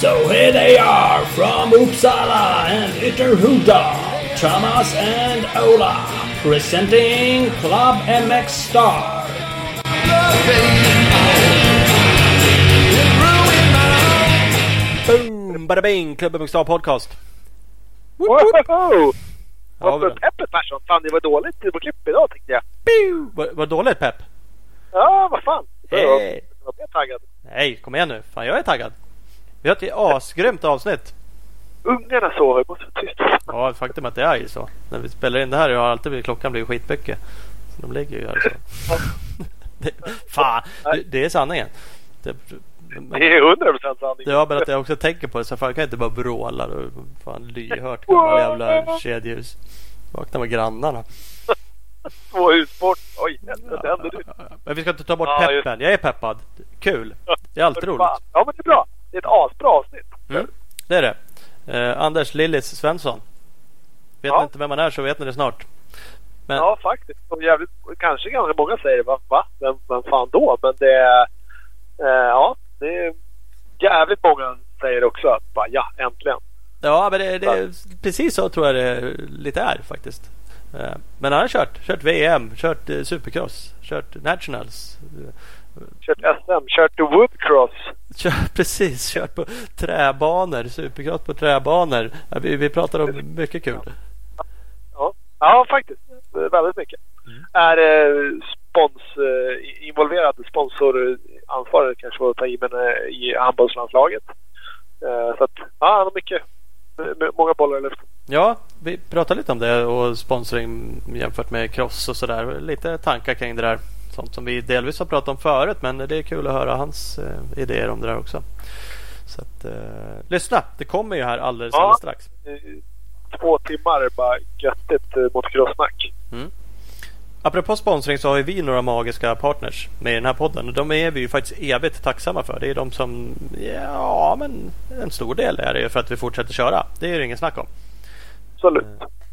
So here they are from Uppsala and Ytterhuda, Thomas and Ola, presenting Club MX Star. Boom! Bada bing! Klubben Bokstav Podcast. Woho! Ja, Vad peppet Persson. Fan det var dåligt på klipp idag tyckte jag. Pew! Var, dåligt pepp? Ja, vad fan. Hej. Jag mer taggad. Nej, kom igen nu. Fan, jag är taggad. Vi har ett asgrymt avsnitt. Ungarna sover. Måste vara tyst. Ja, faktum är att det är ju så. När vi spelar in det här har alltid blivit, klockan blivit skitmycket. Så de ligger ju här så. det, fan, det, det är sanningen. Det, men, Det är hundra procent sanning. det var bara att jag också tänker på det. Så fan, jag kan inte bara vråla. Och, fan, lyhört gamla jävla kedjehus. Vakna med grannarna. Två hus bort. Oj, helvete händer nu. Men vi ska inte ta bort Ja, peppen. Jag är peppad. Kul. Det är alltid roligt. Ja, men det är bra. Det är ett asbra avsnitt. Mm, det är det. Eh, Anders Lillis Svensson. Vet Ja. ni inte vem man är så vet ni det snart. Men Ja, faktiskt. Och jävligt, kanske ganska många säger va? va? Vem, vem fan då? Men det är... Eh, ja, det är jävligt många säger också att bara, ja, äntligen. Ja, men det, det, precis så tror jag det lite är faktiskt. Eh, Men han har kört, kört VM, kört eh, Supercross, kört Nationals. Kört SM, kört Woodcross. Kört, precis, kört på träbanor, Supercross på träbanor. Vi, vi pratar om mycket kul. Ja, ja faktiskt. Väldigt mycket. Mm. Är eh, spons, eh, involverad sponsoransvarig kanske får ta i, men eh, i handbollslandslaget. Eh, så att, ja, han har mycket. m- Många bollar i luften. Ja, vi pratar lite om det och sponsring jämfört med cross och sådär. Lite tankar kring det där. Sånt som vi delvis har pratat om förut men det är kul att höra hans eh, idéer om det där också. Så att, eh, lyssna, det kommer ju här alldeles, Ja. alldeles strax. Eh, Två timmar bara göttigt eh, motocross-snack. Apropå sponsring så har vi några magiska partners med i den här podden. Och de är vi ju faktiskt evigt tacksamma för. Det är de som, ja men en stor del är det ju för att vi fortsätter köra. Det är det ingen snack om. Absolut.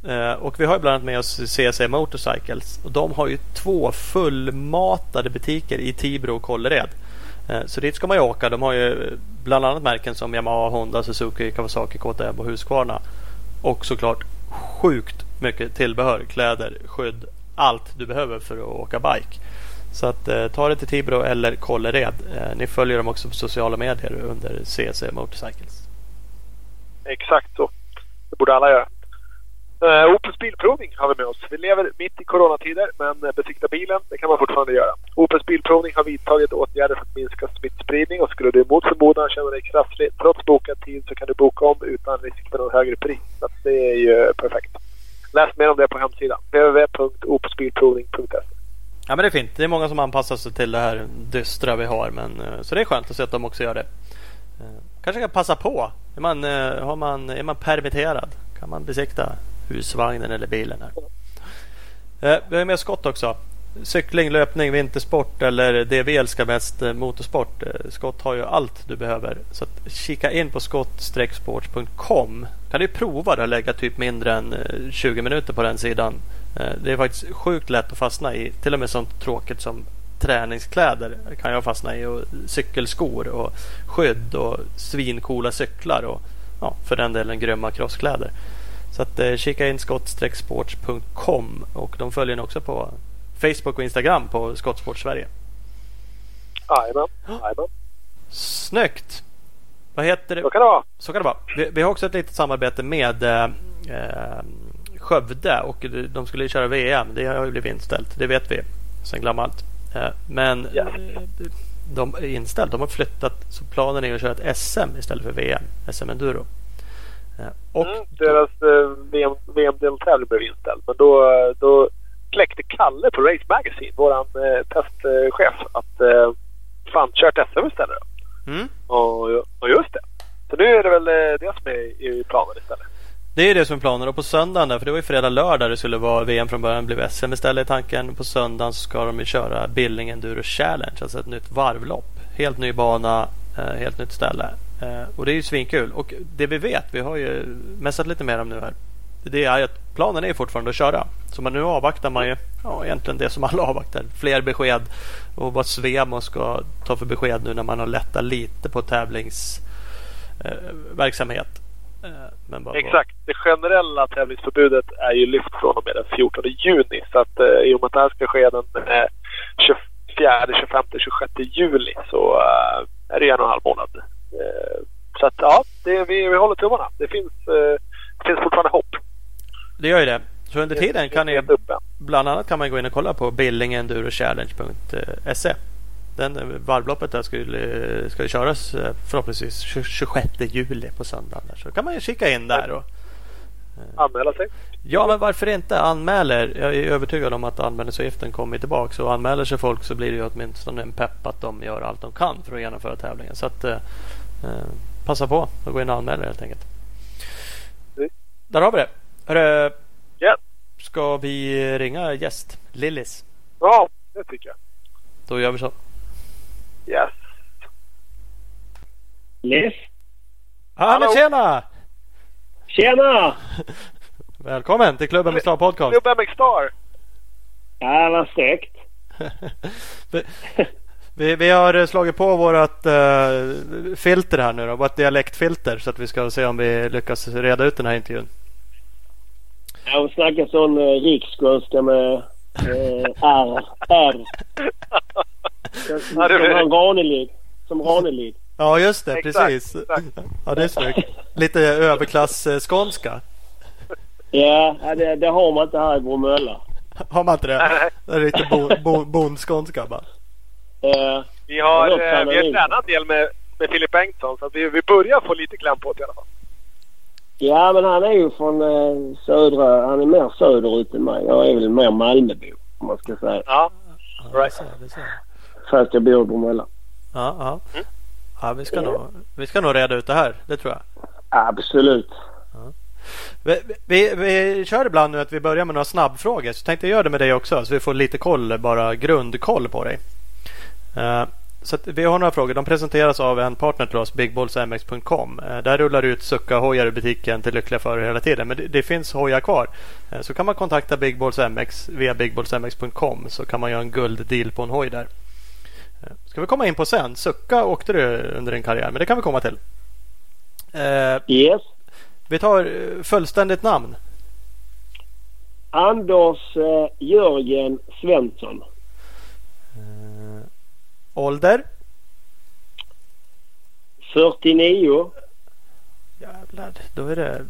Eh, Och vi har ju bland annat med oss CC Motorcycles. Och de har ju två fullmatade butiker i Tibro och Kållered. Eh, Så dit ska man ju åka. De har ju bland annat märken som Yamaha, Honda, Suzuki, Kawasaki, KTM och Husqvarna. Och såklart sjukt mycket tillbehör, kläder, skydd, allt du behöver för att åka bike. Så att eh, ta det till Tibro eller Kållered. Eh, ni följer dem också på sociala medier under CC Motorcycles. Exakt så. Det borde alla göra. Eh, uh, Opels Bilprovning har vi med oss. Vi lever mitt i coronatider men eh, besikta bilen det kan man fortfarande göra. Opels Bilprovning har vidtagit åtgärder för att minska smittspridning och skulle du mot förmodan känna dig krasslig trots bokad tid så kan du boka om utan risk för någon högre pris. Så att det är ju perfekt. Läs mer om det på hemsidan. www.opsbilprovning.se Ja men det är fint. Det är många som anpassar sig till det här dystra vi har. Men, eh, så det är skönt att se att de också gör det. Eh, kanske kan passa på. Är man, eh, har man, är man permitterad kan man besikta husvagnen eller bilen. här. Vi har med Scott också. Cykling, löpning, vintersport eller det vi älskar mest, eh, motorsport. Eh, skott har ju allt du behöver. Så att kika in på skott-sports.com. Kan du prova att lägga typ mindre än eh, 20 minuter på den sidan. Det är faktiskt sjukt lätt att fastna i. Till och med sånt tråkigt som träningskläder kan jag fastna i. Och cykelskor och skydd och svincoola cyklar. Och ja, för den delen grymma crosskläder. Så att, eh, kika in skott-sports.com och de följer ni också på Facebook och Instagram på Skottsport Sverige. Jajamän. Snyggt! Vad heter det? Så kan det vara. Så kan det vara. Vi, vi har också ett litet samarbete med eh, eh, Skövde och de skulle köra VM. Det har ju blivit inställt. Det vet vi sen gammalt. Eh, men eh, de är inställt. De har flyttat. Så planen är att köra ett SM istället för VM. SM Enduro. Eh, och Mm, deras eh, VM, VM-deltävling blev inställd. Men då, då kläckte Kalle på Race Magazine, våran eh, testchef, att eh, fan kört SM istället då. Mm. Och, och just det. Så nu är det väl eh, det som är i planen istället. Det är det som är planen. Och på söndagen, där, för det var ju fredag, lördag det skulle vara VM från början. blev SM istället i tanken. På söndagen ska de ju köra Billing Enduro Challenge. Alltså ett nytt varvlopp. Helt ny bana, eh, helt nytt ställe. Eh, och det är ju svinkul. Och det vi vet, vi har ju mässat lite mer om nu här. Det är att planen är fortfarande att köra. Så man nu avvaktar man ju ja, egentligen det som alla avvaktar. Fler besked och vad Svemo ska ta för besked nu när man har lättat lite på tävlingsverksamhet. Eh, eh, bara, Exakt. Det generella tävlingsförbudet är ju lyft från och med den 14 juni. Så att eh, i och med att det här ska ske den eh, 24, 25, 26 juli så eh, är det en och en halv månad. Eh, så att ja, det, vi, vi håller tummarna. Det finns, eh, det finns fortfarande hopp. Det gör ju det. Så under tiden kan ni bland annat kan man gå in och kolla på billingendurochallenge.se. Den varvloppet där skulle, skulle köras eh, förhoppningsvis 26 juli på söndagen. Så kan man ju kika in där. Och, Anmäla sig. Ja, men varför inte? Anmäler. Jag är övertygad om att anmälningsavgiften kommer tillbaka. Så anmäler sig folk så blir det ju åtminstone en pepp att de gör allt de kan för att genomföra tävlingen. Så att, eh, eh passa på att gå in och anmäla helt enkelt. Mm. Där har vi det. Hörru, yeah. Ska vi ringa gäst? Lillis? Ja, det tycker jag. Då gör vi så. Yes. Liss? Ja, men tjena! Tjena! Välkommen till Klubben med Star Podcast. Klubben med Star. Ja, vad stekt. vi, vi, har slagit på vårt uh, filter här nu då, vårt dialektfilter så att vi ska se om vi lyckas reda ut den här intervjun. Ja, hon snackar sån uh, riksskånska med uh, R. R. Som, som Ranelid. Som Ranelid. Ja just det, exakt, precis. Exakt. Ja det är snyggt. Lite överklass-skånska. Ja, det, det, har man inte här i Bromölla. Har man inte det? Det är lite bo, bo, bondskånska bara. Uh, vi har, uh, vi har tränat en del med, med Filip Bengtsson så vi, vi börjar få lite kläm på det i alla fall. Ja, men han är ju från eh, södra... Han är mer söderut än mig. Jag är väl mer Malmöbo om man ska säga. Ja, right. Fast jag bor i Bromölla. Ja, ja. Mm. ja vi, ska nog, vi ska nog reda ut det här. Det tror jag. Absolut. Ja. Vi, vi, vi kör ibland nu att vi börjar med några snabbfrågor. Så tänkte jag göra det med dig också så vi får lite koll, bara grundkoll på dig. Uh, så vi har några frågor. De presenteras av en partner till oss, bigballsmx.com. Eh, där rullar ut Succa-hojar i butiken till lyckliga förare hela tiden. Men det, det, finns hojar kvar. Eh, så kan man kontakta Big Balls MX via bigballsmx.com så kan man göra en gulddeal på en hoj där. Eh, ska vi komma in på sen. Succa åkte du under din karriär, men det kan vi komma till. Yes. Vi tar fullständigt namn. Anders Jörgen Svensson. Ålder? 49. Jävlar, då är det...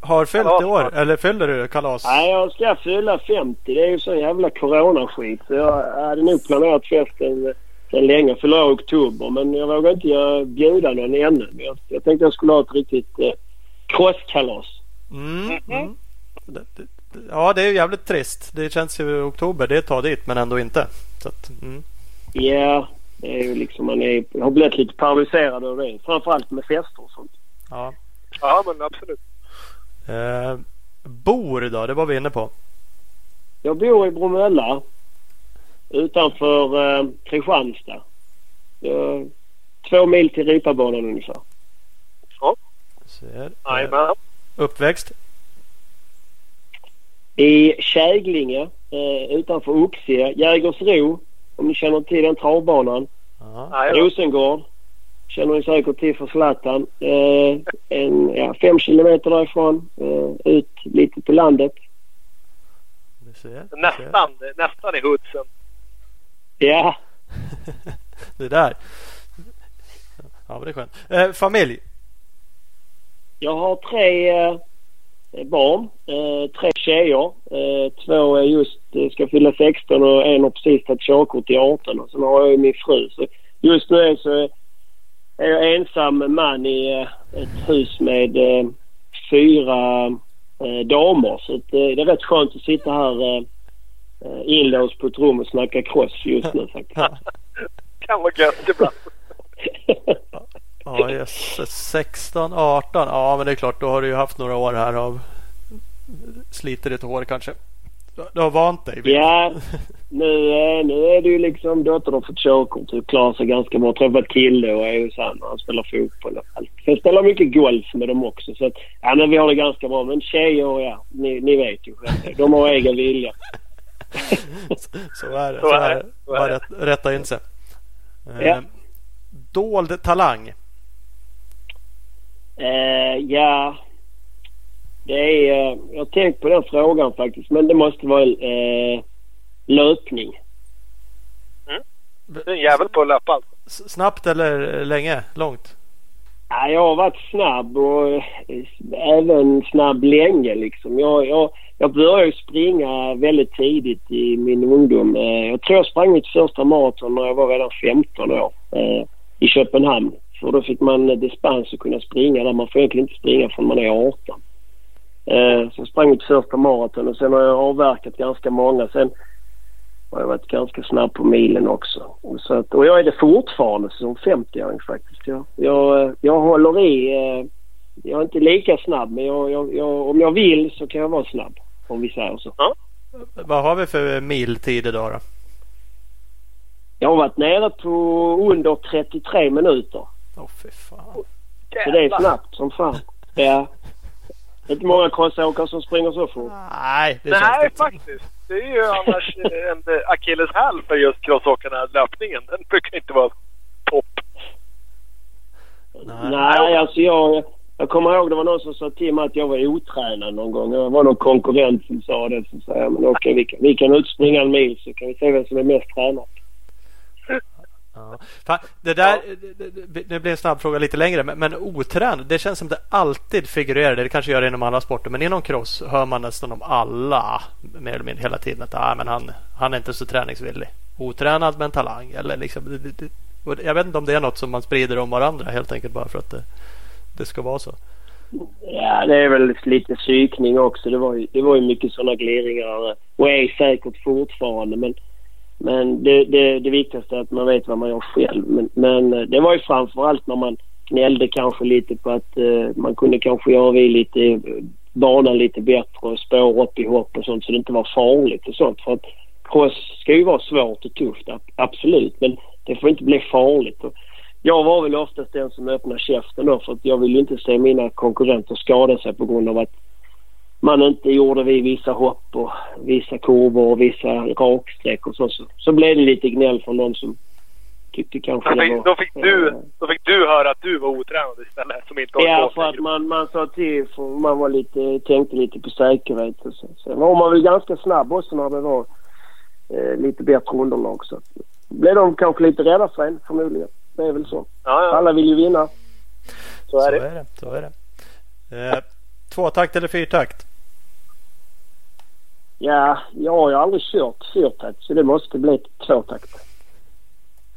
Har fyllt i år? Eller fyller du kalas? Nej, jag ska fylla 50. Det är ju så jävla coronaskit. Så jag hade nog planerat festen sen länge. Fyller i oktober. Men jag vågar inte bjuda någon ännu. Jag, jag tänkte jag skulle ha ett riktigt eh, crosskalas. Mm, mm. Ja, det är ju jävligt trist. Det känns ju oktober. Det är ett tag dit men ändå inte. Så att, mm. Ja, det är ju liksom man är, har blivit lite paralyserad av det. Framförallt med fester och sånt. Ja, ja men absolut. Eh, bor då? Det var vi inne på. Jag bor i Bromölla. Utanför eh, Kristianstad. Eh, två mil till Ripabanan ungefär. Ja. Ser. Eh, uppväxt? I Käglinge eh, utanför Oxie. Jägersro om ni känner till den travbanan. Ja. Rosengård känner ni säkert till för Zlatan. Eh, en, ja, fem kilometer därifrån. Eh, ut lite på landet. Ser, nästan, nästan i Hudsen. Ja. det där. Ja, men det är skönt. Eh, familj? Jag har tre eh, barn. Eh, tre tjejer. Eh, två är just eh, ska fylla 16 och en har precis tagit körkort i 18. Och sen har jag min fru. Så just nu så är jag ensam man i eh, ett hus med eh, fyra eh, damer. Så att, det är rätt skönt att sitta här inlåst på ett rum och snacka cross just nu faktiskt. kan vara gött ibland. Ja, yes. 16, 18. Ja, men det är klart, då har du ju haft några år här av sliter ditt hår kanske. Du har vant dig? Ja, nu, eh, nu är det ju liksom dottern har fått körkort och klarar sig ganska bra. Träffat kille och är hos han han spelar fotboll och allt. Sen spelar mycket golf med dem också. Så att, ja, men vi har det ganska bra. Men tjejer, ja, ni, ni vet ju själva. De har egen vilja. så är det. Så är det. Bara rätt, rätta in sig. Ja. Eh, dold talang? Eh, ja, det är... Eh, jag har tänkt på den frågan faktiskt. Men det måste vara eh, löpning. Mm. Du är en jävel på att löpa alltså. Snabbt eller länge? Långt? Ja, jag har varit snabb och eh, även snabb länge liksom. Jag, jag, jag började springa väldigt tidigt i min ungdom. Eh, jag tror jag sprang mitt första maraton när jag var redan 15 år eh, i Köpenhamn. För då fick man dispens att kunna springa där. Man får egentligen inte springa förrän man är 18. Eh, så jag sprang mitt första maraton och sen har jag avverkat ganska många. Sen har jag varit ganska snabb på milen också. Så att, och jag är det fortfarande som 50-åring faktiskt. Jag, jag, jag håller i. Eh, jag är inte lika snabb men jag, jag, jag, om jag vill så kan jag vara snabb. Om vi säger så. Ja. Vad har vi för miltid idag då? Jag har varit nere på under 33 minuter. Åh oh, fy fan. Så det är snabbt som fan. Ja. Det är inte många crossåkare som springer så fort. Nej, det Nej faktiskt. Det är ju annars en akilleshäl för just crossåkarna, löpningen. Den brukar inte vara topp. Nej, Nej alltså jag, jag kommer ihåg det var någon som sa till mig att jag var otränad någon gång. Det var någon konkurrent som sa det. Så sa jag, men okej vi kan, vi kan utspringa en mil så kan vi se vem som är mest tränad. Ja. det där, det blir en snabb fråga lite längre, men, men otränad, det känns som det alltid figurerar. Det kanske gör det inom alla sporter, men inom cross hör man nästan om alla mer eller mindre hela tiden att ah, men han, han är inte så träningsvillig. Otränad men talang. Eller liksom, det, det, jag vet inte om det är något som man sprider om varandra helt enkelt bara för att det, det ska vara så. Ja, det är väl lite psykning också. Det var ju, det var ju mycket sådana gliringar och är säkert fortfarande. Men men det, det, det viktigaste är att man vet vad man gör själv. Men, men eh, det var ju framförallt när man gnällde kanske lite på att eh, man kunde kanske göra vi lite eh, banan lite bättre och spår upp i hopp och sånt så det inte var farligt och sånt. För att cross ska ju vara svårt och tufft, absolut. Men det får inte bli farligt. Och jag var väl oftast den som öppnade käften då för att jag vill ju inte se mina konkurrenter skada sig på grund av att man inte gjorde vid vissa hopp och vissa kurvor och vissa raksträck och så, så. Så blev det lite gnäll från någon som tyckte kanske då fick, var, då fick, du, då fick du höra att du var otränad istället som inte Ja, för att man, man sa till för man var lite, tänkte lite på säkerhet och så. Sen var man väl ganska snabb också när det var eh, lite bättre underlag så blev de kanske lite rädda för en förmodligen. Det är väl så. Ja, ja. Alla vill ju vinna. Så är så det. Är det. Så är det. Eh, tvåtakt eller fyrtakt? Ja, jag har ju aldrig kört fyrtakt så det måste bli tvåtakt.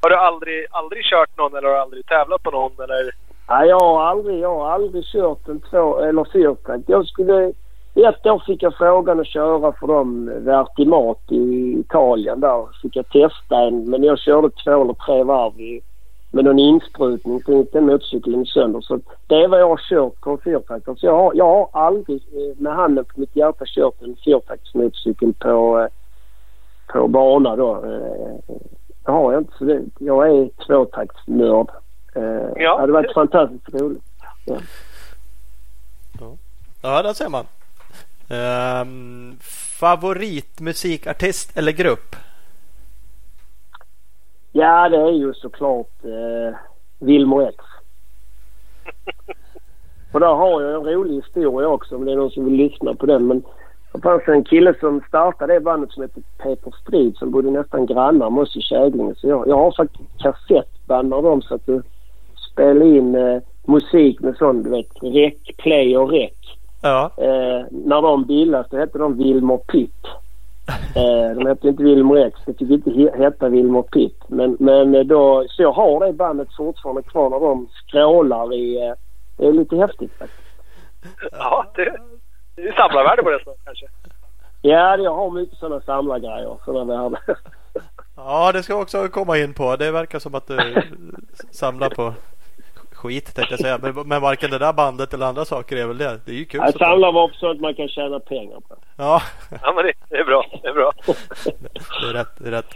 Har du aldrig, aldrig kört någon eller har du aldrig tävlat på någon eller? Nej, jag har aldrig, jag har aldrig kört en två eller fyrtakt. Jag skulle... Ett år fick jag frågan att köra för dem Vertimat i Italien där. Fick jag testa en men jag körde två eller tre varv i med någon insprutning så inte motorcykeln sönder. Så det är vad jag har kört på en fyrtaktare. Så jag har, jag har aldrig eh, med handen på mitt hjärta kört en fyrtaktsmotorcykel på, eh, på bana då. Eh, det har jag inte. Så det, jag är tvåtaktsnörd. Ja. Det hade varit fantastiskt roligt. Ja, ja där ser man. Um, favoritmusikartist eller grupp? Ja, det är ju såklart eh, Wilmer X. Och där har jag en rolig historia också om det är någon som vill lyssna på den. Men det fanns en kille som startade det bandet som heter Peter Strid som bodde nästan grannar med oss i Käglinge. Så jag, jag har faktiskt kassettband av dem så att du spelar in eh, musik med sån du vet rec, play och rec. Ja. Eh, när de bildades då hette de Wilmer Pitt. Eh, de hette inte Wilmer X. Det fick inte heta Wilmer Pitt. Men, men då, så jag har det bandet fortfarande kvar när de skrålar i... Eh, det är lite häftigt faktiskt. Ja, det, det är samlarvärde på det så, kanske. Ja, jag har mycket sådana samlargrejer. Sådana värden. Ja, det ska jag också komma in på. Det verkar som att du samlar på skit tänkte jag säga. Men, men varken det där bandet eller andra saker är väl det. Det är ju kul. Jag samlar bara på sånt man kan tjäna pengar på. Ja, Ja, men det, det är bra. Det är bra. det är rätt. Det är rätt.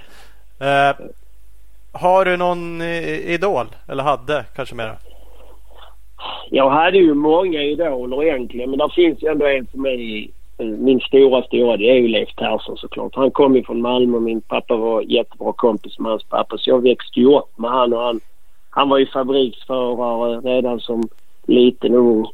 Eh, har du någon idol? Eller hade kanske mera? Jag hade ju många idoler egentligen men det finns ju ändå en som är eh, min stora stora. Det är ju Leif Persson såklart. Han kom ju från Malmö. Min pappa var jättebra kompis med hans pappa så jag växte ju upp med han och han. Han var ju fabriksförare redan som liten ung.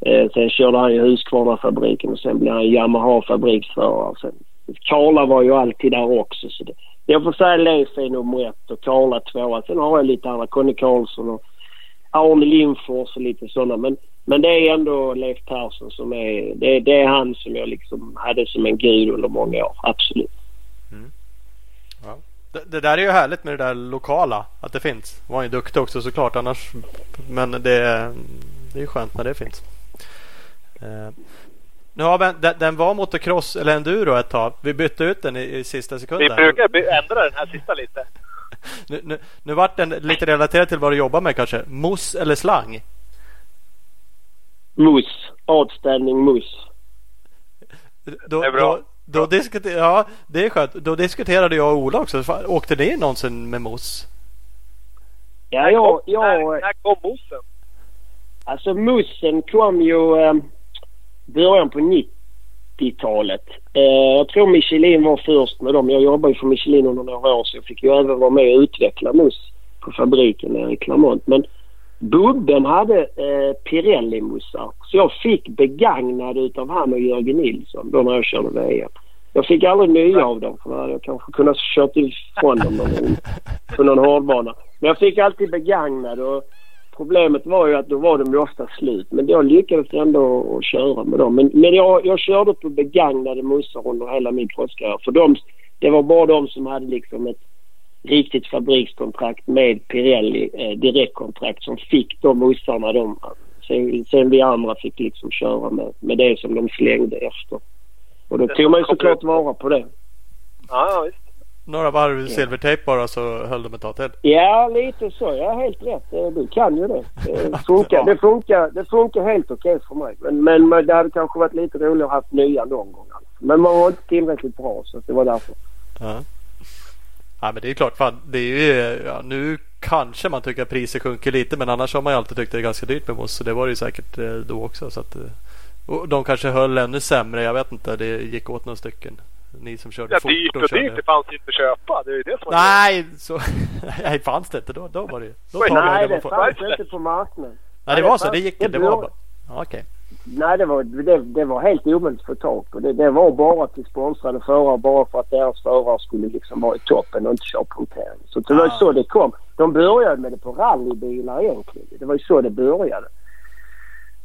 Eh, sen körde han ju Husqvarna-fabriken och sen blev han Yamaha-fabriksförare. Sen, Karla var ju alltid där också. Så det, jag får säga Leif är nummer ett och Karla tvåa. Sen har jag lite andra. Conny Karlsson och Arne Lindfors och lite sådana. Men, men det är ändå Leif Persson som är... Det, det är han som jag liksom hade som en gud under många år. Absolut. Det, det där är ju härligt med det där lokala. Att det finns. Var ju duktig också såklart annars. Men det, det är ju skönt när det finns. Eh, nu har vi, den, den var motocross eller enduro ett tag. Vi bytte ut den i, i sista Vi sekunden. brukar by- ändra den här sista lite. Nu, nu, nu vart den lite relaterad till vad du jobbar med kanske. Mos eller slang? Mus. Outstanding mus. Då, Det är bra. Då, då diskuter, ja, det är skönt. Då diskuterade jag och Ola också. Fan, Åkte ni någonsin med mos? Ja, jag... kom, jag när, när kom mossen? Alltså mussen kom ju eh, början på 90-talet. Eh, jag tror Michelin var först med dem. Jag jobbade ju för Michelin under några år så jag fick ju även vara med och utveckla mus på fabriken nere i Clermont. Men Bubben hade eh, Pirelli-mussar. Så jag fick begagnade utav han och Jörgen Nilsson då när jag körde VM. Jag fick aldrig nya av dem för då hade jag kanske kunnat kört ifrån dem någon på någon hårdbana. Men jag fick alltid begagnade och problemet var ju att då var de ju ofta slut. Men jag lyckades ändå att köra med dem. Men, men jag, jag körde på begagnade mussar under hela min proffskarriär. För de, det var bara de som hade liksom ett riktigt fabrikskontrakt med Pirelli, eh, direktkontrakt, som fick de mussarna de. Sen, sen vi andra fick liksom köra med, med det som de slängde efter. Och då Det tog man ju såklart vara på det. Ja, ja visst. Några varv silvertejp bara så höll de ett tag till. Ja, lite så. Ja, helt rätt. Eh, Du kan ju det. Det funkar, det funkar, det funkar helt okej för mig. Men, men men det hade kanske varit lite roligare att ha haft nya någon gång. Alltså. Men man var inte tillräckligt bra så det var därför. Ja. Ja men det är klart. Fan, det är ju, ja, nu kanske man tycker att priset sjunker lite men annars har man ju alltid tyckt det är ganska dyrt med mos. Så det var det ju säkert eh, då också. Så att, eh, och de kanske höll ännu sämre. Jag vet inte. Det gick åt några stycken. Ni som körde Ja, fort. dyrt och körde- dyrt. Det fanns inte att köpa. Det är ju det som Nej, så nej, fanns det inte då? Då var det ju. Nej, det det fanns inte på marknaden. Nej, det var så. Det gick det det. var bara... Ja, Okej. Nej, det var, det, det var helt omöjligt att få tag på. Det, det var bara till sponsrade förare bara för att deras förare skulle liksom vara i toppen och inte köra punktering. Så det var ju Ah. så det kom. De började med det på rallybilar egentligen. Det var ju så det började.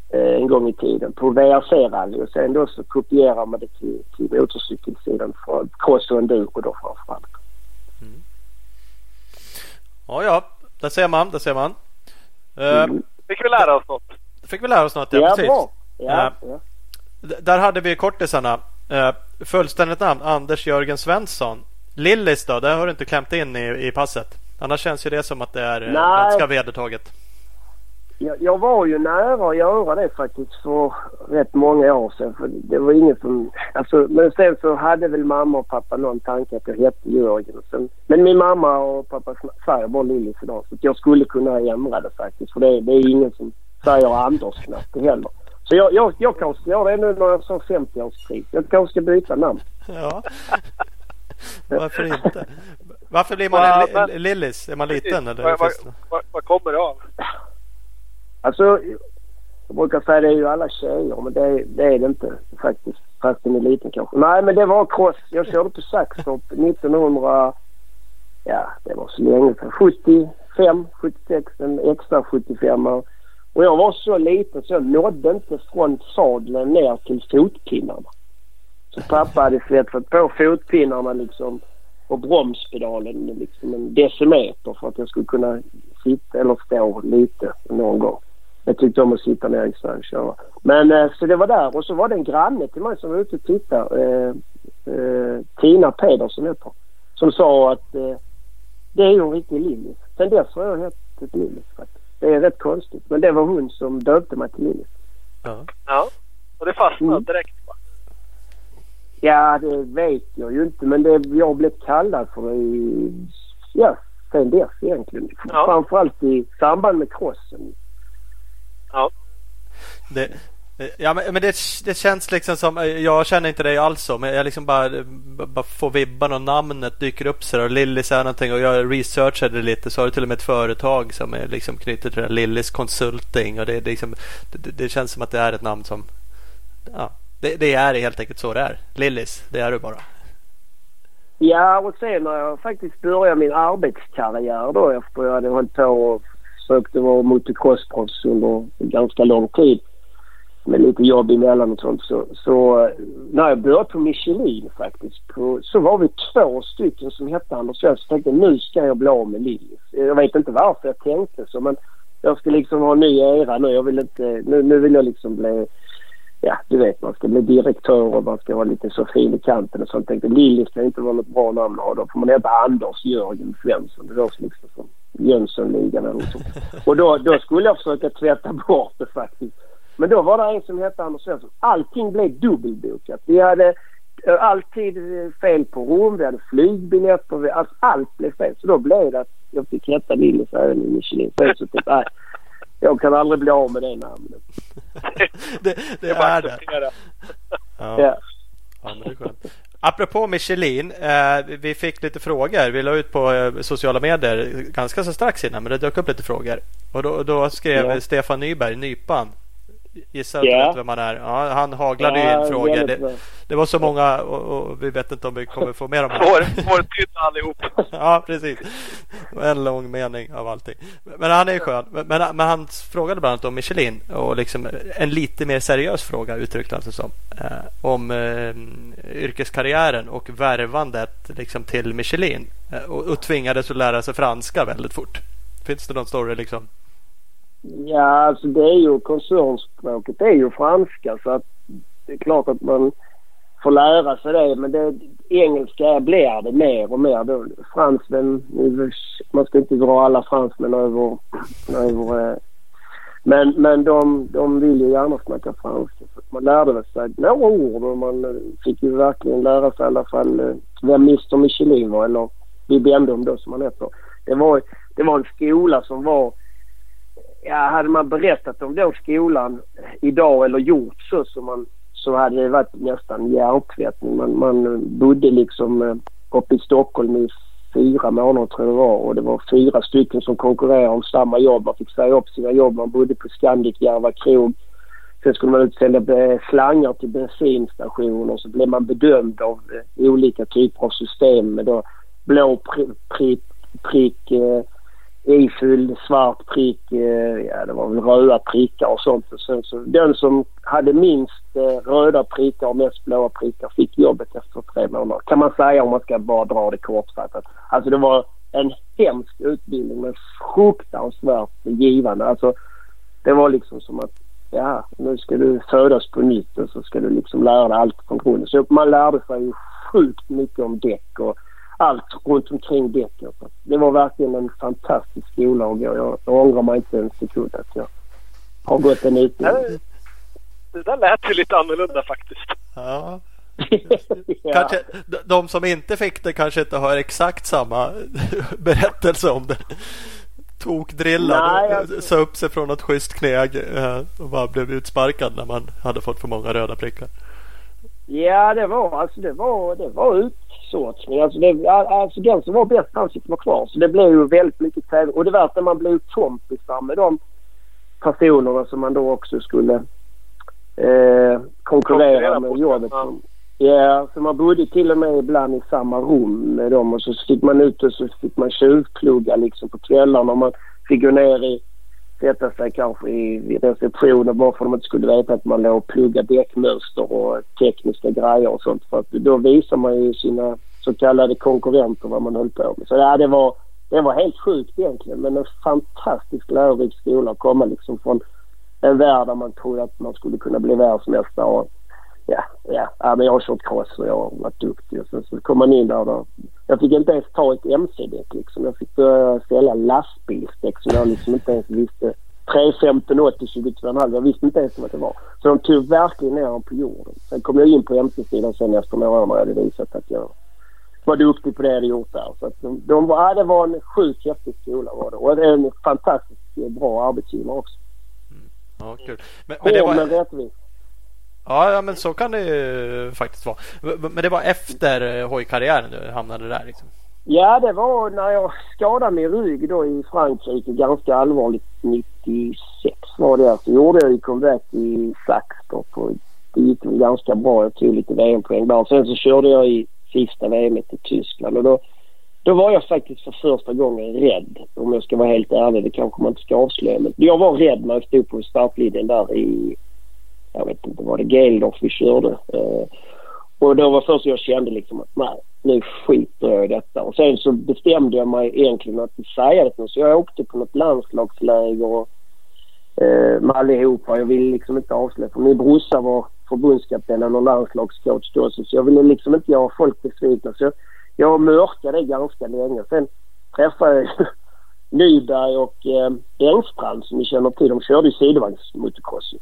Eh, en gång i tiden på VRC-rally och sen då så kopierar man det till, till motorcykelsidan för cross och enduro då framförallt. Ja, ja. Där ser man. Där ser man. Uh, Mm. Fick vi lära oss något. Fick vi lära oss något. Ja, Ja, precis. bra. Ja, Eh, ja. D- Där hade vi kortisarna. Uh, fullständigt namn Anders Jörgen Svensson. Lillis då? Det har du inte klämt in i, i passet. Annars känns ju det som att det är eh, Nej. ganska vedertaget. Jag, jag var ju nära att göra det faktiskt för rätt många år sedan. För det var ingen som... Alltså, men sen så hade väl mamma och pappa någon tanke att jag hette Jörgen. Sen, men min mamma och pappa säger bara Lillis idag. Så att jag skulle kunna ändra det faktiskt. För det, det är ingen som säger Anders knappt heller. Så jag, jag, jag kanske ska göra det nu när jag sa 50-årskris. Jag kanske ska byta namn. Ja. Varför inte? Varför blir man Ja, men- Lillis? Är man liten eller? Vad, vad, finns det- vad, vad kommer det av? Alltså, jag brukar säga det är ju alla tjejer men det, det är det inte faktiskt. Fast den är liten kanske. Nej men det var cross. Jag körde på Saxtorp 1900... Ja, det var så länge sedan. 75, 76, en extra 75 och och jag var så liten så jag nådde inte från sadeln ner till fotpinnarna. Så pappa hade svetsat på fotpinnarna liksom och bromspedalen liksom en decimeter för att jag skulle kunna sitta eller stå lite någon gång. Jag tyckte om att sitta ner i snön och köra. Men eh, så det var där och så var det en granne till mig som var ute och tittade. Eh, eh, Tina Pedersen heter hon, Som sa att eh, det är ju en riktig Lillis. Sen dess har jag hetat Lillis faktiskt. Det är rätt konstigt. Men det var hon som döpte mig till Lillis. Ja. Ja. Och det fastnade Mm. direkt va? Ja, det vet jag ju inte. Men det, jag har blivit kallad för det i, ja, sen dess egentligen. Ja. Framförallt i samband med crossen. Ja. Det, ja, men, men det, det känns liksom som, eh, jag känner inte dig alls så, men jag liksom bara, eh, bara får vibban och namnet dyker upp så där, och Lillis är någonting och jag researchade lite så har du till och med ett företag som är liksom knutet till det, Lillis Consulting och det, det, liksom, det, det känns som att det är ett namn som, ja, det, det är helt enkelt så det är. Lillis, det är du bara. Ja, och sen när jag faktiskt började min arbetskarriär då efter jag hade hållit på och försökt vara motocrossproffs under ganska lång tid med lite jobb emellan och sånt. Så, så när jag började på Michelin faktiskt på, så var vi två stycken som hette Anders Svensson. Jag tänkte nu ska jag bli av med Lillis. Jag vet inte varför jag tänkte så men jag ska liksom ha en ny era nu. Jag vill inte, nu, nu vill jag liksom bli ja, du vet man ska bli direktör och man ska vara lite så fin i kanten och sånt. Tänkte Lilly ska inte vara något bra namn och då får man heta Anders Jörgen Svensson. Det låter liksom som Jönssonligan eller något sånt. Och då, då skulle jag försöka tvätta bort det faktiskt. Men då var det en som hette Anders Svensson. Allting blev dubbelbokat. Vi hade eh, alltid fel på rum, vi hade flygbiljetter, vi, alltså, allt blev fel. Så då blev det att jag fick heta Lilly så även i Michelin. Så jag typ, nej, jag kan aldrig bli av med det namnet. det, det är bara det. Ja. Ja, men det är skönt. Apropå Michelin, eh, vi fick lite frågor. Vi la ut på eh, sociala medier ganska så strax innan, men det dök upp lite frågor. Och då, då skrev Ja. Stefan Nyberg, Nypan. Gissar att du Ja. vet vem han är? Ja, han haglade ju Ja, in frågor. Det, det var så många och, och vi vet inte om vi kommer få med dem. svårtydda allihop. Ja, precis. En lång mening av allting. Men han är ju skön. Men, men, men han frågade bland annat om Michelin och liksom en lite mer seriös fråga uttryckte han sig som. Eh, om eh, yrkeskarriären och värvandet liksom, till Michelin. Eh, och, och tvingades att lära sig franska väldigt fort. Finns det någon story liksom? Ja, alltså det är ju koncernspråket det är ju franska så att det är klart att man får lära sig det men det, engelska blir det mer och mer. Då, fransmän, man ska inte dra alla fransmän över, över eh, men, men de, de vill ju gärna snacka franska. Så man lärde sig några ord och man eh, fick ju verkligen lära sig i alla fall eh, vem Mr Michelin var eller Bibendum då som han heter. Det var, det var en skola som var ja, hade man berättat om då skolan idag eller gjort så så, man så hade det varit nästan hjärntvättning. Man, man bodde liksom eh, uppe i Stockholm i fyra månader tror jag det var och det var fyra stycken som konkurrerade om samma jobb. Man fick säga upp sina jobb. Man bodde på Scandic Järva krog. Sen skulle man utsända slangar till bensinstationer så blev man bedömd av eh, olika typer av system med då blå prick, prick, prick, ifylld svart prick, eh, ja det var väl röda prickar och sånt. Så, så, den som hade minst eh, röda prickar och mest blåa prickar fick jobbet efter tre månader. Kan man säga om man ska bara dra det kortfattat. Alltså det var en hemsk utbildning men fruktansvärt givande. Alltså det var liksom som att ja, nu ska du födas på nytt och så ska du liksom lära dig allt från grunden. Så man lärde sig ju sjukt mycket om däck och allt runt omkring däcken. Så Det var verkligen en fantastisk skola gå. Jag, jag ångrar mig inte en sekund att jag har gått en utbildning. Det, det där lät ju lite annorlunda faktiskt. Ja. ja. Kanske, de- som inte fick det kanske inte har exakt samma berättelse om det. Tokdrillad och alltså- sa upp sig från något schysst kneg eh, och bara blev utsparkad när man hade fått för många röda prickar. Ja, det var alltså det var, det var utsortning. Alltså, det, alltså den som var bäst han fick vara kvar. Så det blev ju väldigt mycket tävling. Och det var att man blev kompisar med de personerna som man då också skulle eh, konkurrera med jobbet. ja. Ja, så man bodde till och med ibland i samma rum med dem och så fick man ut och så fick man tjuvplugga liksom på kvällarna. Man fick gå ner i sätta sig kanske i, i receptionen bara för att de inte skulle veta att man låg och pluggade däckmönster och tekniska grejer och sånt. För att då visar man ju sina så kallade konkurrenter vad man höll på med. Så ja, det var, det var helt sjukt egentligen men en fantastisk lärorik skola att komma liksom från en värld där man trodde att man skulle kunna bli världsmästare. Ja, ja, ja, men jag har kört cross och jag har varit duktig. Och sen så kom man in där, där. Jag fick inte ens ta ett MC-däck liksom. Jag fick börja ställa lastbilsdäck som jag liksom inte ens visste 3.15,80, 22,5. Jag visste inte ens vad det var. Så de tog verkligen ner honom på jorden. Sen kom jag in på MC-sidan sen efter några år när jag hade visat att jag var duktig på det jag hade gjort där. Så att de, de var, ja, det var en sjukt häftig skola var det. Och en fantastiskt bra arbetsgivare också. Ja, kul. Men, men det Hård var... men rättvis. Ja, ja, men så kan det ju faktiskt vara. Men det var efter eh, hojkarriären du hamnade där liksom? Ja, det var när jag skadade min rygg då i Frankrike ganska allvarligt 96 var det. Så gjorde jag ju comeback i Saxtorp och det gick väl ganska bra. Jag tog lite VM-poäng där. Sen så körde jag i sista VM i Tyskland och då, då var jag faktiskt för första gången rädd. Om jag ska vara helt ärlig. Det kanske man inte ska avslöja. Men jag var rädd när jag stod på startlinjen där i, jag vet inte, var det Geldof vi körde? Eh, och då var först jag kände liksom att nej, nu skiter jag i detta. Och sen så bestämde jag mig egentligen att inte säga det. Så jag åkte på något landslagsläger och, eh, med allihopa. Jag ville liksom inte avslöja. För min brorsa var förbundskapten och landslagscoach då. Så jag ville liksom inte göra folk besvikna. Så jag, jag mörkade det ganska länge. Sen träffade jag Nyberg och eh, Engstrand som ni känner till. De körde ju sidovagnsmotocross ju.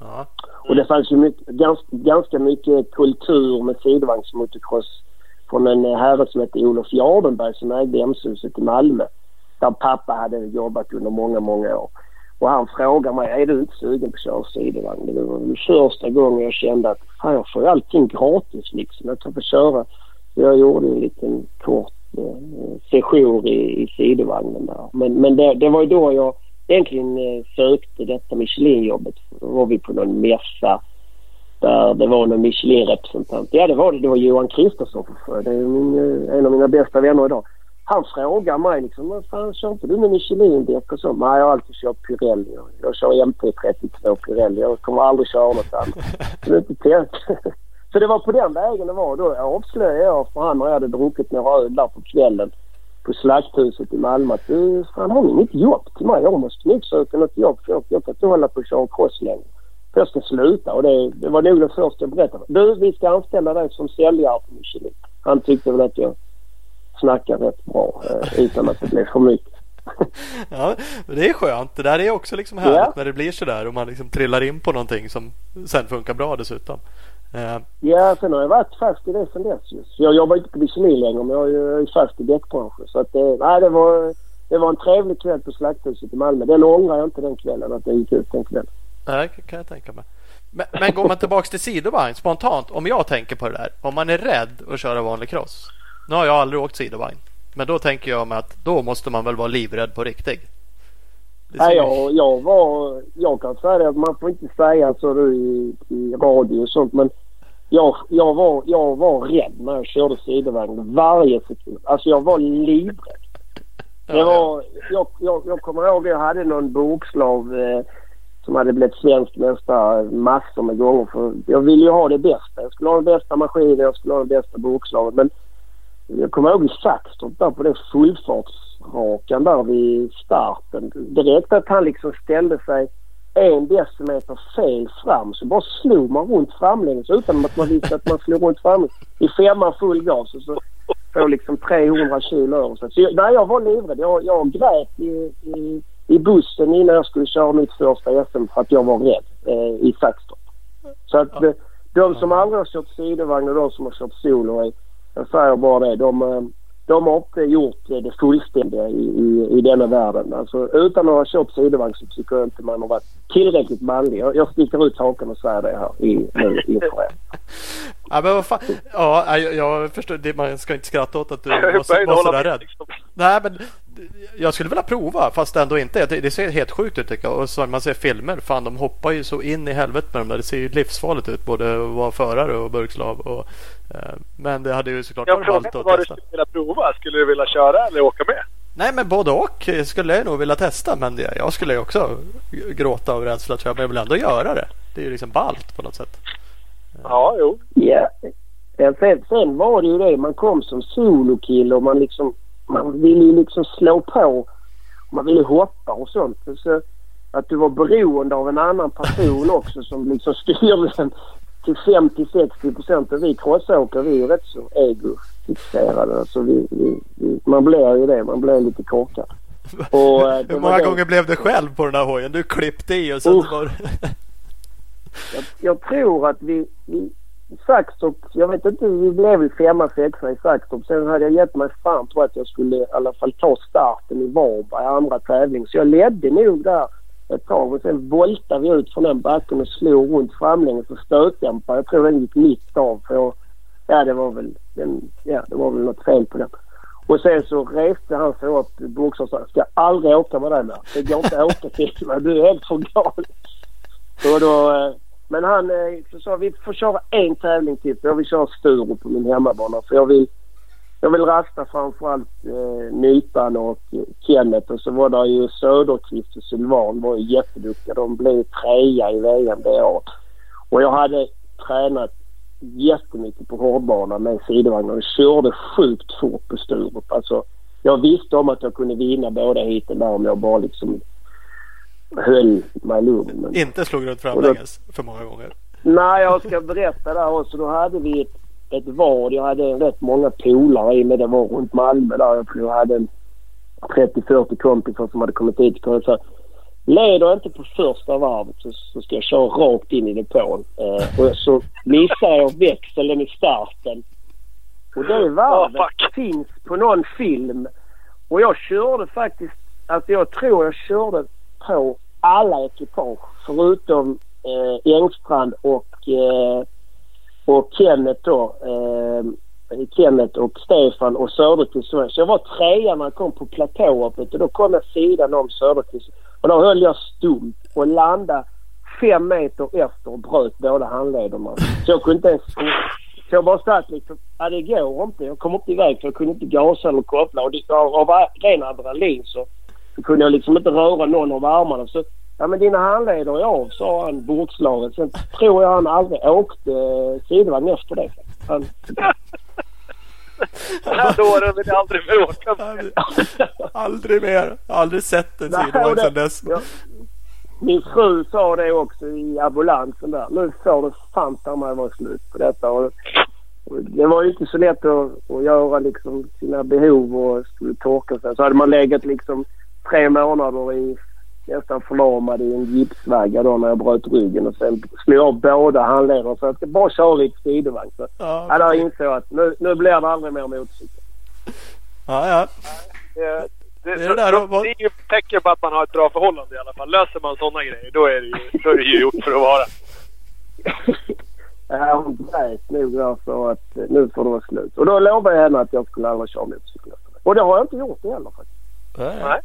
Ja. Och det fanns ju mycket, ganska, ganska mycket kultur med sidovagnsmotocross från en eh, herre som hette Olof Jardenberg som ägde MC-huset i Malmö. Där pappa hade jobbat under många, många år. Och han frågade mig, är du inte sugen på att köra sidovagn? Det var den första gången jag kände att fan, jag får ju allting gratis liksom. Jag kan få köra. Så jag gjorde en liten kort eh, session i, i sidovagnen där. Men, men det, det var ju då jag egentligen eh, sökte detta Michelin-jobbet. Då var vi på någon mässa där det var någon Michelin-representant. Ja, det var det. Det var Johan Kristoffer. Det är min, eh, en av mina bästa vänner idag. Han frågar mig liksom, vad fan kör inte du med Michelin-däck och så? Nej, jag har alltid kört Pirelli. Jag, kör MP32 Pirelli. Jag kommer aldrig köra något annat. Så det, var på den vägen det var. Då avslöjade jag för han när jag hade druckit några öl där på kvällen på Slakthuset i Malmö att du, fan har ni inget jobb till mig? Jag måste nog söka något jobb för jag, jag kan inte hålla på och köra cross längre. För jag ska sluta och det, det var nog det första jag berättade. Du, vi ska anställa dig som säljare på Michelin. Han tyckte väl att jag snackade rätt bra eh, utan att det blev för mycket. ja, det är skönt. Det där är också liksom härligt Ja. när det blir sådär och man liksom trillar in på någonting som sen funkar bra dessutom. Eh, Ja, sen har jag varit fast i det sen dess just. Jag jobbar inte på Michelin längre men jag är fast i däckbranschen. Så att det, nej, det var, det var en trevlig kväll på Slakthuset i Malmö. Den ångrar jag inte den kvällen att jag gick ut den kvällen. det kan jag tänka mig. Men, men går man tillbaks till sidovagn spontant. Om jag tänker på det där. Om man är rädd att köra vanlig cross. Nu har jag aldrig åkt sidovagn. Men då tänker jag mig att då måste man väl vara livrädd på riktigt. Nej, jag, jag var... Jag kan säga det att man får inte säga så i, i radio och sånt men jag, jag, var, jag var rädd när jag körde sidovagn varje sekund. Alltså jag var livrädd. Det var, jag, jag, jag kommer ihåg att jag hade någon bokslav eh, som hade blivit svensk mästare massor med gånger. För jag ville ju ha det bästa. Jag skulle ha den bästa maskinen, jag skulle ha den bästa bokslavet. Men jag kommer ihåg i Saxtorp där på den fullfartsrakan där vid starten. Det räckte att han liksom ställde sig en decimeter fel fram så bara slog man runt framlänges utan att man visste att man slog runt framlänges. i femman full gas och så får liksom 300 kilo över sig. Så jag, nej, jag var livrädd. Jag, jag grät i, i, i bussen innan jag skulle köra mitt första SM för att jag var rädd eh, i Saxtorp. Så att eh, de som aldrig har kört sidovagn och de som har kört solo, eh, jag säger bara det, de, eh, de har inte gjort eh, det fullständiga i, i, i denna världen. Alltså utan att ha kört sidovagn så tycker jag inte man har varit tillräckligt manlig. Jag, jag sticker ut hakan och säger det här i, nu inför er. Ja, men vad fan. Ja, jag, jag förstår. Det, man ska inte skratta åt att du var, så- var sådär rädd. liksom. Nej, men jag skulle vilja prova fast ändå inte. Det, det ser helt sjukt ut tycker jag. Och så man ser filmer. Fan, de hoppar ju så in i helvete med dem där. Det ser ju livsfarligt ut. Både att vara förare och burkslav. Och, men det hade ju såklart Jag varit frågade ballt att vad du testa. skulle vilja prova. Skulle du vilja köra eller åka med? Nej, men både och skulle jag nog vilja testa. Men det, jag skulle ju också gråta av rädsla tror jag. Men jag vill ändå göra det. Det är ju liksom ballt på något sätt. Ja, jo. Ja. Ja, sen, sen var det ju det. Man kom som solokille och man liksom... Man ville ju liksom slå på. Man ville hoppa och sånt. Så att du var beroende av en annan person också som liksom styrde den till 50-60 procent. Och vi crossåkare vi är ju rätt så egofixerade. Alltså vi, vi, vi, man blir ju det. Man blir lite korkad. Och, eh, Hur många gånger blev det själv på den här hojen? Du klippte i och sen Uff. var Jag, jag tror att vi, vi Saxtorp, jag vet inte, vi blev väl femma, sexa i Saxtorp. Sen hade jag gett mig fan på att jag skulle i alla fall ta starten i Varberg, andra tävling. Så jag ledde nog där ett tag och sen voltade vi ut från den backen och slog runt framlänges och stötdämpade. Jag tror den gick mitt av. För jag, ja, det var väl, den, ja, det var väl något fel på den. Och sen så reste han sig upp, boxaren och sa, jag ska aldrig åka med dig mer. Det går inte att åka till mig. Du är helt för galen. Eh, men han eh, så sa vi får köra en tävling till. Jag vill köra Sturup på min hemmabana. För jag vill, jag vill rasta framförallt eh, Nypan och Kenneth. Och så var det ju Söderqvist och Sylvan var ju jätteduktiga. De blev trea i VM det året. Och jag hade tränat jättemycket på hårdbana med sidovagn och körde sjukt fort på Sturup. Alltså, jag visste om att jag kunde vinna båda heaten där om jag bara liksom höll mig lugn. Men... inte slog runt framlänges för många gånger. Nej, jag ska berätta där också. Då hade vi ett, ett vad. Jag hade rätt många polare i mig. Det var runt Malmö där. Jag tror jag hade en 30-40 kompisar som hade kommit hit. Och så, Leder jag inte på första varvet så, så ska jag köra rakt in i depån. Eh, och så missar jag växeln i starten. Och det varvet Oh, finns på någon film. Och jag körde faktiskt, alltså jag tror jag körde på alla ekipage förutom eh, Engstrand och, eh, och Kenneth då. Eh, Kenneth och Stefan och Söderqvist. Så jag var trea när jag kom på platåhoppet och då kom jag sidan om Söderqvist. Och då höll jag stumt och landade fem meter efter och bröt båda handlederna. Så jag kunde inte ens... Så jag bara satt liksom, ja det går inte. Jag kom inte iväg för jag kunde inte gasa eller koppla. Och det, av, av ren adrenalin så, så kunde jag liksom inte röra någon av armarna. Så, ja men dina handleder är av, sa han bokslaget. Sen tror jag han aldrig åkte sidovagn efter det. Han, Den här dåren vill jag aldrig mer åka med. Aldrig mer. Aldrig sett en sidovagn sedan dess. ja. Min fru sa det också i ambulansen där. Nu får det fan ta mig vara slut på detta. Och, och det var ju inte så lätt att, att göra liksom sina behov och skulle torka sig. Så hade man legat liksom tre månader i nästan förlamad i en gipsvagga då när jag bröt ryggen och sen slog jag båda handlederna så jag ska bara köra lite sidovagn. Så Ja, ja, då insåg jag att nu, nu blir det aldrig mer motorcykel. ja, ja. Eh, Det, är så, det där så, det är ju tecken på att man har ett bra förhållande i alla fall. Löser man sådana grejer då är det ju, då är det ju gjort för att vara. Ja, hon grät nog där för att eh, nu får det vara slut. Och då lovade jag henne att jag skulle aldrig köra motorcykel. Och det har jag inte gjort heller faktiskt. Nej. Nej.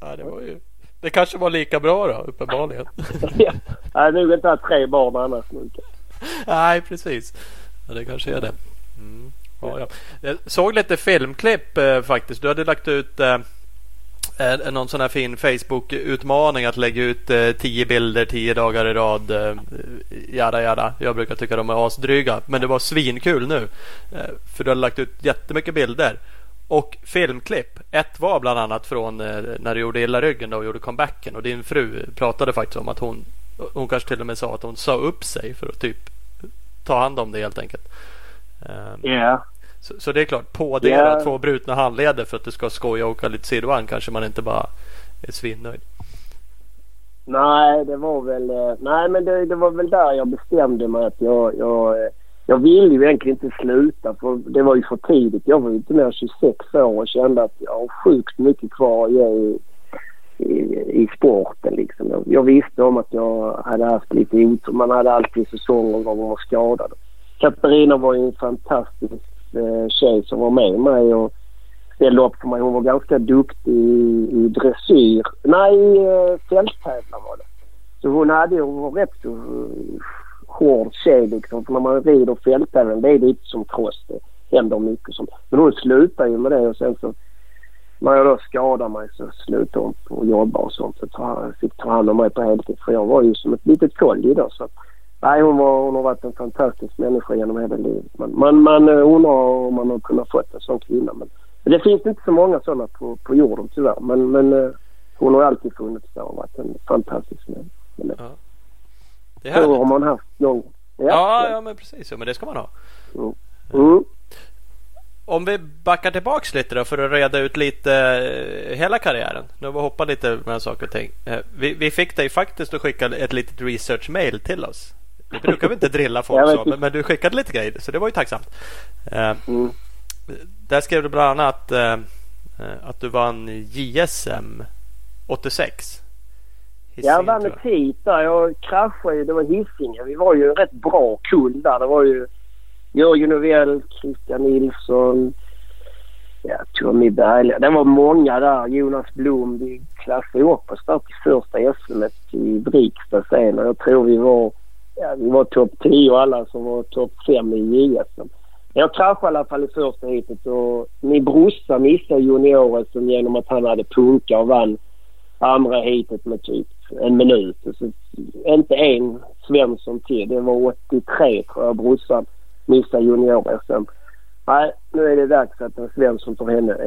Ja, det var ju... Det kanske var lika bra då, uppenbarligen. Ja. Hade nog inte haft tre barn annars. Nej, precis. Ja, det kanske är det. Mm. Ja, ja. Jag såg lite filmklipp eh, faktiskt. Du hade lagt ut eh, eh, någon sån här fin Facebook-utmaning att lägga ut eh, tio bilder tio dagar i rad. Eh, jada, jada. Jag brukar tycka de är asdryga. Men det var svinkul nu. Eh, för du hade lagt ut jättemycket bilder. Och filmklipp. Ett var bland annat från eh, när du gjorde illa ryggen då och gjorde comebacken. Och din fru pratade faktiskt om att hon hon kanske till och med sa att hon sa upp sig för att typ ta hand om det helt enkelt. Ehm, Ja. så, så det är klart, på det Ja. två brutna handleder för att du ska skoja och åka lite sidovagn kanske man inte bara är svinnöjd. Nej, det var väl... eh, Nej, men det, det var väl där jag bestämde mig att jag... Jag, eh, jag ville ju egentligen inte sluta för det var ju för tidigt. Jag var ju inte mer än 26 år och kände att jag har sjukt mycket kvar att ge i, i, i sporten liksom. Jag, jag visste om att jag hade haft lite otur. Man hade alltid säsonger där man var skadad. Katarina var ju en fantastisk eh, tjej som var med mig och ställde upp för mig. Hon var ganska duktig i, i dressyr. Nej, i eh, fälttävlan var det. Så hon hade hon var rätt så eh, hård tjej liksom. För när man rider fälttävlan det är lite som cross. Det händer mycket som. Men hon slutade ju med det och sen så när jag då skadade mig så slutade hon på att jobba och sånt. Så jag fick ta hand om mig på heltid. För jag var ju som ett litet kolli då. Så att, nej, hon, var, hon har varit en fantastisk människa genom hela livet. Man, man, man eh, undrar om man har kunnat fått en sån kvinna. Men, men det finns inte så många sådana på, på jorden tyvärr. Men, men eh, hon har alltid funnits där och varit en fantastisk människa. Ja det är så har man haft någon. Ja, ja, men precis. Ja, men det ska man ha. Mm. om vi backar tillbaks lite då för att reda ut lite eh, hela karriären. Nu har vi hoppat lite med saker och ting. Eh, vi, vi fick dig faktiskt att skicka ett litet research-mail till oss. Det brukar vi inte drilla folk så, men, men, du skickade lite grejer så det var ju tacksamt. Mm. Där skrev du bland annat att, att du vann JSM 86. Hisingen, jag vann ett hit där. Jag kraschade ju. Det var Hisingen. Vi var ju en rätt bra kull där. Det var ju Jörgen Novell, Christian Nilsson, ja, Tommy Berglund. Det var många där. Jonas Blom. Vi klassade upp oss där till första SM i Briksta sen och jag tror vi var, ja, vi var topp 10 alla som var topp 5 i JSM. Jag kraschade i alla fall i första heatet och min brorsa missade junior genom att han hade punka och vann andra heatet med typ en minut. Så inte en Svensson till. Det var 83 tror jag brorsan missade junior-SM. Nej, nu är det dags att en Svensson tar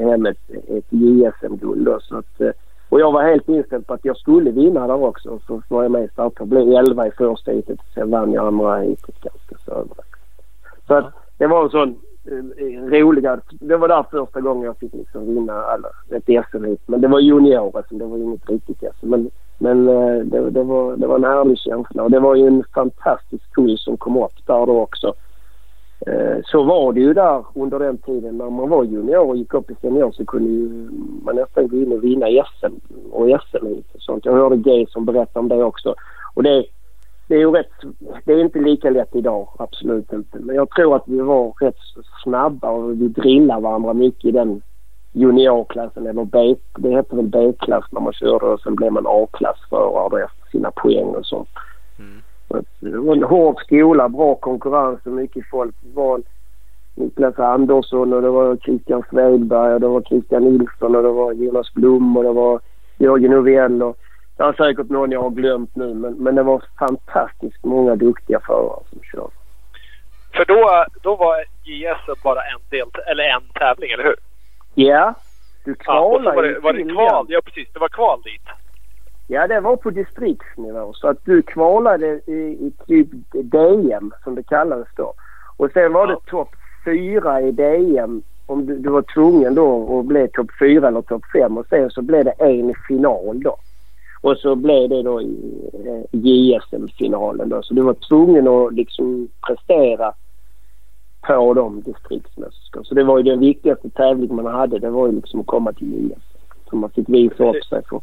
hem ett, ett JSM-guld. Eh, och jag var helt inställd på att jag skulle vinna där också. Så var jag med i starten. Blev 11 i första heatet. Sen vann jag andra heatet ganska så överlägset. Så att det var en sån eh, roliga... Det var där första gången jag fick liksom vinna alla, ett SM-hit. Men det var juniorer, så det var inget riktigt SM. Men men eh, det, det, var, det var en härlig känsla och det var ju en fantastisk kull som kom upp där då också. Eh, så var det ju där under den tiden när man var junior och gick upp i senior så kunde ju man nästan gå in och vinna SM och SM och sånt. Jag hörde Gay som berättade om det också. Och det, det är ju rätt, det är inte lika lätt idag, absolut inte. Men jag tror att vi var rätt snabba och vi drillade varandra mycket i den juniorklassen eller B, det hette väl B-klass när man körde och sen blev man A-klassförare efter sina poäng och sånt. Mm. Det var en hård skola, bra konkurrens och mycket folk. Det var Niklas Andersson och det var Christian Svedberg och det var Christian Nilsson och det var Jonas Blom och det var Jörgen Novell och det är säkert någon jag har glömt nu men, men det var fantastiskt många duktiga förare som körde. För då, då var JS bara en del, eller en tävling, eller hur? Ja, du kvalade ja, var det, var det kval? Ja, precis. Det var kval dit. Ja, det var på distriktsnivå. Så att du kvalade i, i typ DM som det kallades då. Och sen var ja. det topp fyra i DM om du, du var tvungen då att bli topp fyra eller topp fem och sen så blev det en final då. Och så blev det då i eh, JSM-finalen då. Så du var tvungen att liksom prestera på de distriktsmästerskapen. Så det var ju den viktigaste tävlingen man hade. Det var ju liksom att komma till JS. Som man fick visa upp sig för.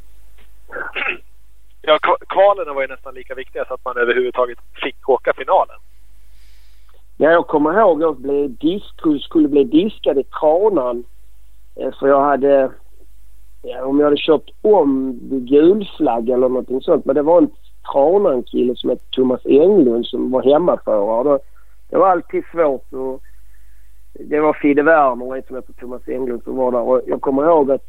Ja, kvalen var ju nästan lika viktiga så att man överhuvudtaget fick åka finalen. Ja, jag kommer ihåg att jag disk, skulle bli diskad i Tranan. Eh, för jag hade... Ja, om jag hade kört om gulflagg eller någonting sånt. Men det var en Tranan-kille som hette Thomas Englund som var hemmaförare det var alltid svårt. Och det var Fidde Werner och en som heter Thomas Englund som var där. Och jag kommer ihåg att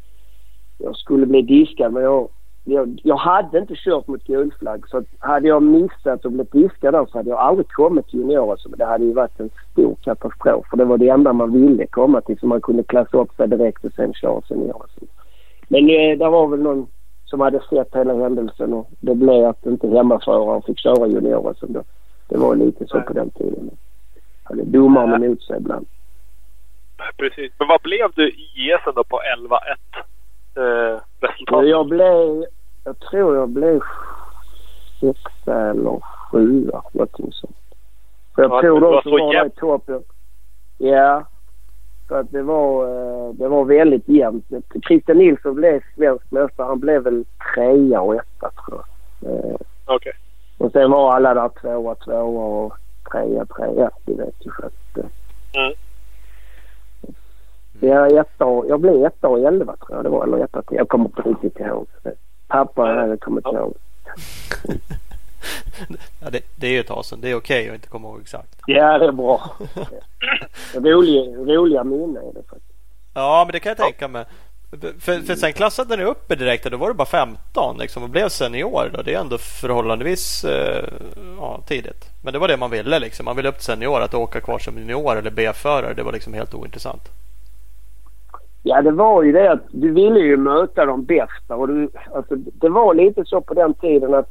jag skulle bli diskad men jag, jag, jag hade inte kört mot gulflagg. Så att hade jag missat och blivit diskad där så hade jag aldrig kommit till junior. Så det hade ju varit en stor katastrof. För det var det enda man ville komma till så man kunde klassa upp sig direkt och sen köra senior. Men eh, det var väl någon som hade sett hela händelsen och det blev att inte hemmaföraren fick köra junior. Så då, det var lite så på den tiden hade domarna emot sig ibland. Precis. Men vad blev du i ISen då på 11-1 eh, resultat? Jag blev, jag tror jag blev sexa eller sjua, någonting sånt. För jag ja, tror då så var i toppen. Ja. För att det var, eh, det var väldigt jämnt. Christian Nilsson blev svensk mästare. Han blev väl trea och etta tror jag. Eh, Okej. Okay. Och sen var alla där tvåa, tvåa och trea, trea. Du vet ju sjätte. Mm. Jag, etta, jag blev etta och elva tror jag det var. Eller etta till. Jag kommer inte riktigt ihåg. Pappa mm. hade kommit ihåg. ja, det, det är ju ett tag sedan. Det är okej okay att inte komma ihåg exakt. Ja, det är bra. roliga, roliga minnen är det faktiskt. Ja, men det kan jag tänka mig. För, för sen klassade ni upp er direkt och då var det bara 15 liksom, och blev senior. Då. Det är ändå förhållandevis eh, ja, tidigt. Men det var det man ville. Liksom. Man ville upp till senior. Att åka kvar som junior eller B-förare det var liksom helt ointressant. Ja, det var ju det att du ville ju möta de bästa. Och du, alltså, det var lite så på den tiden att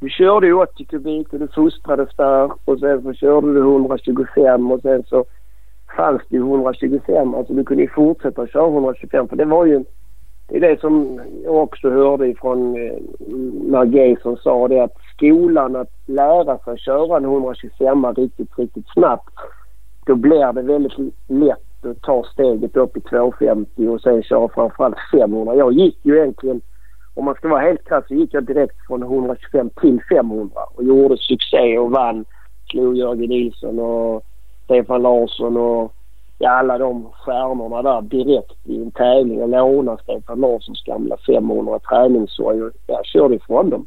du körde 80 kubik och du fostrades där och sen så körde du 125 och sen så fanns det ju 125. Alltså du kunde ju fortsätta köra 125 för det var ju det är det som jag också hörde ifrån eh, när som sa det att skolan att lära sig köra en 125 riktigt, riktigt snabbt. Då blir det väldigt lätt att ta steget upp i 250 och sen köra framförallt 500. Jag gick ju egentligen, om man ska vara helt krass, så gick jag direkt från 125 till 500 och gjorde succé och vann. Slog Jörgen Nilsson och Stefan Larsson och ja, alla de stjärnorna där direkt i en tävling. Jag lånade Stefan Larssons gamla 500 träningshoj och jag körde ifrån dem.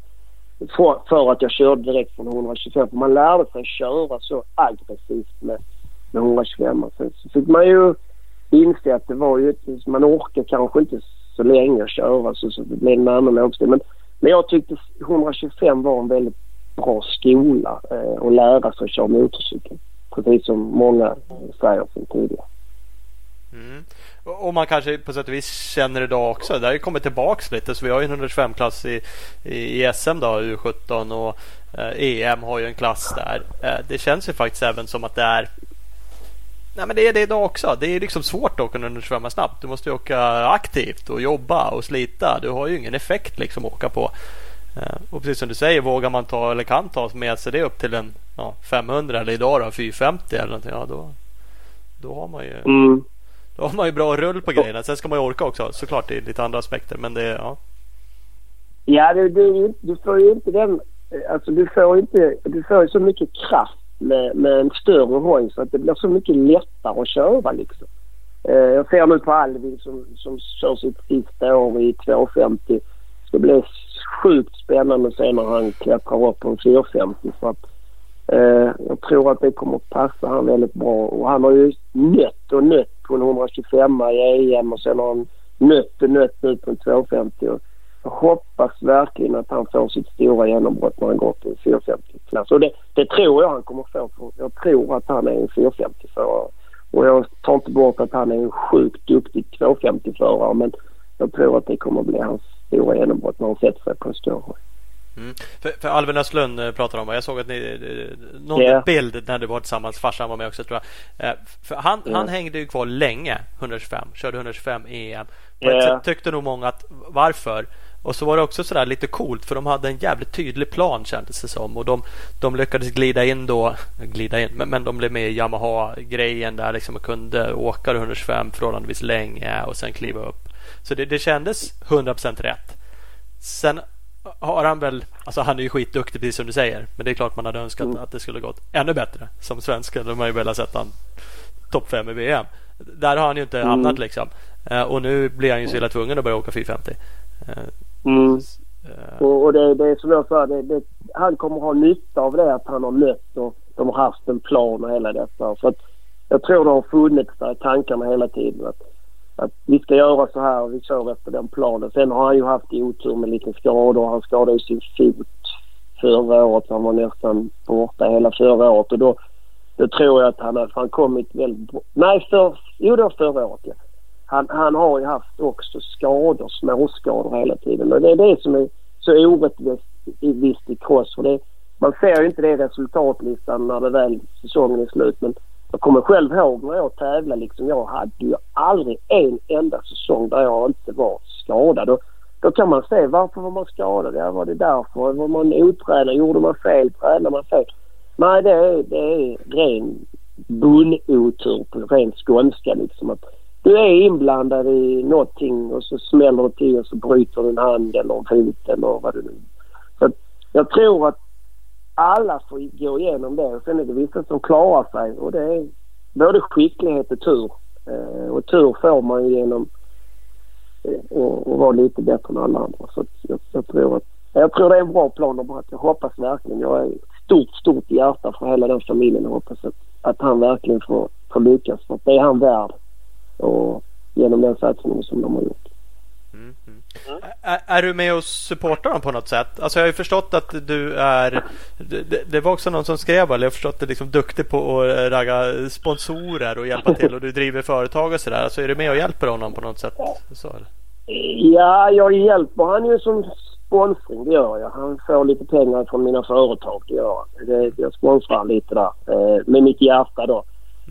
För, för, att jag körde direkt från 125. För man lärde sig köra så aggressivt med, med 125. Sen så fick man ju inse att det var ju man orkar kanske inte så länge köra så, så det blev en annan lågstil. Men, men jag tyckte 125 var en väldigt bra skola eh, att lära sig köra motorcykel. Precis som många säger sen tidigare. Mm. Och man kanske på sätt och vis känner idag också. Det har ju kommit tillbaks lite. Så vi har ju en 125-klass i, i, SM då, U17 och eh, EM har ju en klass där. Eh, det känns ju faktiskt även som att det är Nej men det är det idag också. Det är liksom svårt att kunna 125 snabbt. Du måste ju åka aktivt och jobba och slita. Du har ju ingen effekt liksom att åka på. Eh, och precis som du säger, vågar man ta eller kan ta med sig det upp till en ja, 500 eller idag då 450 eller någonting. Ja, då, då har man ju mm. Då har man ju bra rull på grejerna. Sen ska man ju orka också. Såklart det är lite andra aspekter. Men det ja. Ja, det, det, du får ju inte den... Alltså du får inte... Du får så mycket kraft med, med en större hoj så att det blir så mycket lättare att köra liksom. Eh, jag ser nu på Alvin som, som kör sitt sista år i 250. Det ska bli sjukt spännande att se när han klättrar upp på en 450 för att Eh, jag tror att det kommer att passa han väldigt bra och han har ju nött och nött på en 125 i EM och sen har han nött och nött nu på en 250. Och jag hoppas verkligen att han får sitt stora genombrott när han går till en 450-klass. Och det, det, tror jag han kommer få. För jag tror att han är en 450-förare. Och jag tar inte bort att han är en sjukt duktig 250-förare men jag tror att det kommer att bli hans stora genombrott när han sätter sig på en större. Mm. För, för Alvin Östlund eh, pratar om, jag såg att ni, eh, någon yeah. bild när du var tillsammans, farsan var med också tror jag. Eh, för han, yeah. han hängde ju kvar länge, 125, körde 125 EM. På yeah. ett sätt tyckte nog många att varför? Och så var det också sådär lite coolt för de hade en jävligt tydlig plan kändes det som. Och de, de lyckades glida in då, glida in, men, men de blev med i Yamaha-grejen där liksom och kunde åka 125 förhållandevis länge och sen kliva upp. Så det, det kändes 100% rätt. Sen har han väl, alltså han är ju skitduktig precis som du säger. Men det är klart man hade önskat mm. att det skulle gått ännu bättre. Som svensk hade man ju velat sett han topp 5 i VM. Där har han ju inte mm. hamnat liksom. Uh, och nu blir han ju så illa tvungen att börja åka 450. Uh, eh, mm. uh, och, och det, det är som jag sa, det, det, han kommer ha nytta av det att han har mött och de har haft en plan och hela detta. Så att jag tror det har funnits där i tankarna hela tiden. Att att vi ska göra så här och vi kör efter den planen. Sen har han ju haft otur med lite skador. Han skadade ju sin fot förra året. Han var nästan borta hela förra året och då, då tror jag att han har han kommit väldigt bra. Nej, för, jo det var förra året ja. Han, han har ju haft också skador, småskador hela tiden och det är det som är så orättvist i cross. För det, man ser ju inte det i resultatlistan när det väl säsongen är slut men jag kommer själv ihåg när jag tävlade. Liksom, jag hade ju aldrig en enda säsong där jag inte var skadad. Och då kan man se varför var man skadad? Ja, var det därför? Var man otränad? Gjorde man fel? Tränade man fel? Nej, det är, det är ren bunnotur på ren skånska liksom. Att du är inblandad i någonting och så smäller det till och så bryter du en hand eller en fot eller vad det nu Så jag tror att alla får gå igenom det. Och sen är det vissa som klarar sig och det är både skicklighet och tur. Eh, och tur får man ju genom eh, att vara lite bättre än alla andra. Så jag, jag, tror att, jag tror det är en bra plan och jag hoppas verkligen. Jag är stort, stort hjärta för hela den familjen och hoppas att, att han verkligen får, får lyckas. För det är han värd. Och genom den satsningen som de har gjort. Mm, mm. Mm. Är, är, du med och supportar dem på något sätt? Alltså jag har ju förstått att du är Det, det var också någon som skrev, eller jag har förstått att du är liksom duktig på att ragga sponsorer och hjälpa till och du driver företag och sådär. Alltså är du med och hjälper honom på något sätt? Så, eller? Ja, jag hjälper han ju som sponsring, det gör jag. Han får lite pengar från mina företag, det gör han. Det, jag sponsrar lite där. Eh, med mitt hjärta då.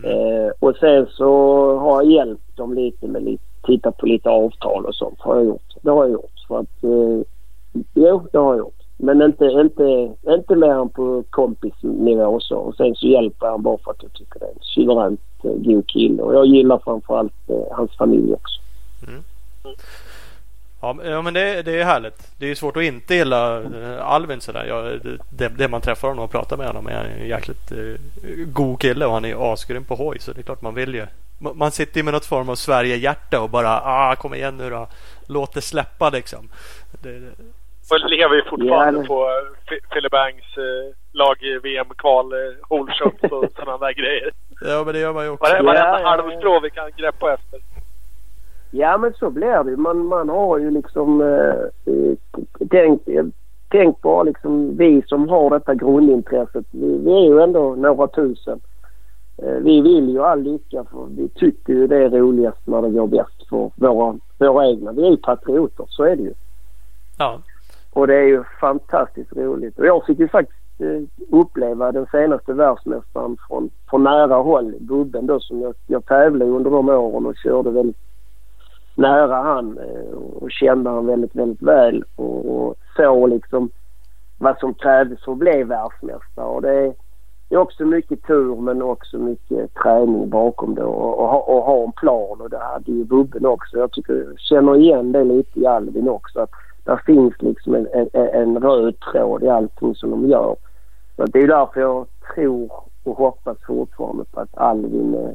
Eh, och sen så har jag hjälpt dem lite med lite, titta på lite avtal och sånt har jag gjort. Det har jag gjort. För att, eh, jo, det har jag gjort. Men inte, inte, inte mer än på kompisnivå och så. Och sen så hjälper han bara för att jag tycker det är en suveränt eh, god kille. Och jag gillar framförallt eh, hans familj också. Mm. Ja, men det, det är härligt. Det är svårt att inte gilla eh, Alvin sådär. Jag, det, det, man träffar honom och pratar med honom är en jäkligt eh, god kille och han är asgrym på hoj. Så det är klart man vill ju. Man sitter ju med något form av Sverige-hjärta och bara ah, kom igen nu då. Låt det släppa liksom. Det, och lever ju fortfarande ja, på Philip Bangs eh, lag-VM-kval, eh, holeshots och sådana där grejer. Ja, men det gör man ju också. Varenda ja, halmstrå vi kan greppa efter. Ja, men så blir det ju. Man, man har ju liksom eh, tänkt, tänk bara liksom vi som har detta grundintresset. Vi, vi är ju ändå några tusen. Eh, vi vill ju all lycka för vi tycker ju det är roligast när det går bäst för våra, våra egna. Vi är ju patrioter, så är det ju. Ja. Och det är ju fantastiskt roligt. Och jag fick ju faktiskt eh, uppleva den senaste världsmästaren från, från nära håll. Gubben då som jag, jag tävlade under de åren och körde väldigt nära han eh, och kände han väldigt, väldigt väl och, och såg liksom vad som krävdes för att bli världsmästare. Och det det är också mycket tur men också mycket träning bakom det och, och, ha, och ha en plan och det hade ju Bubben också. Jag tycker jag känner igen det lite i Alvin också. Att där finns liksom en, en, en röd tråd i allting som de gör. Så det är därför jag tror och hoppas fortfarande på att Alvin eh,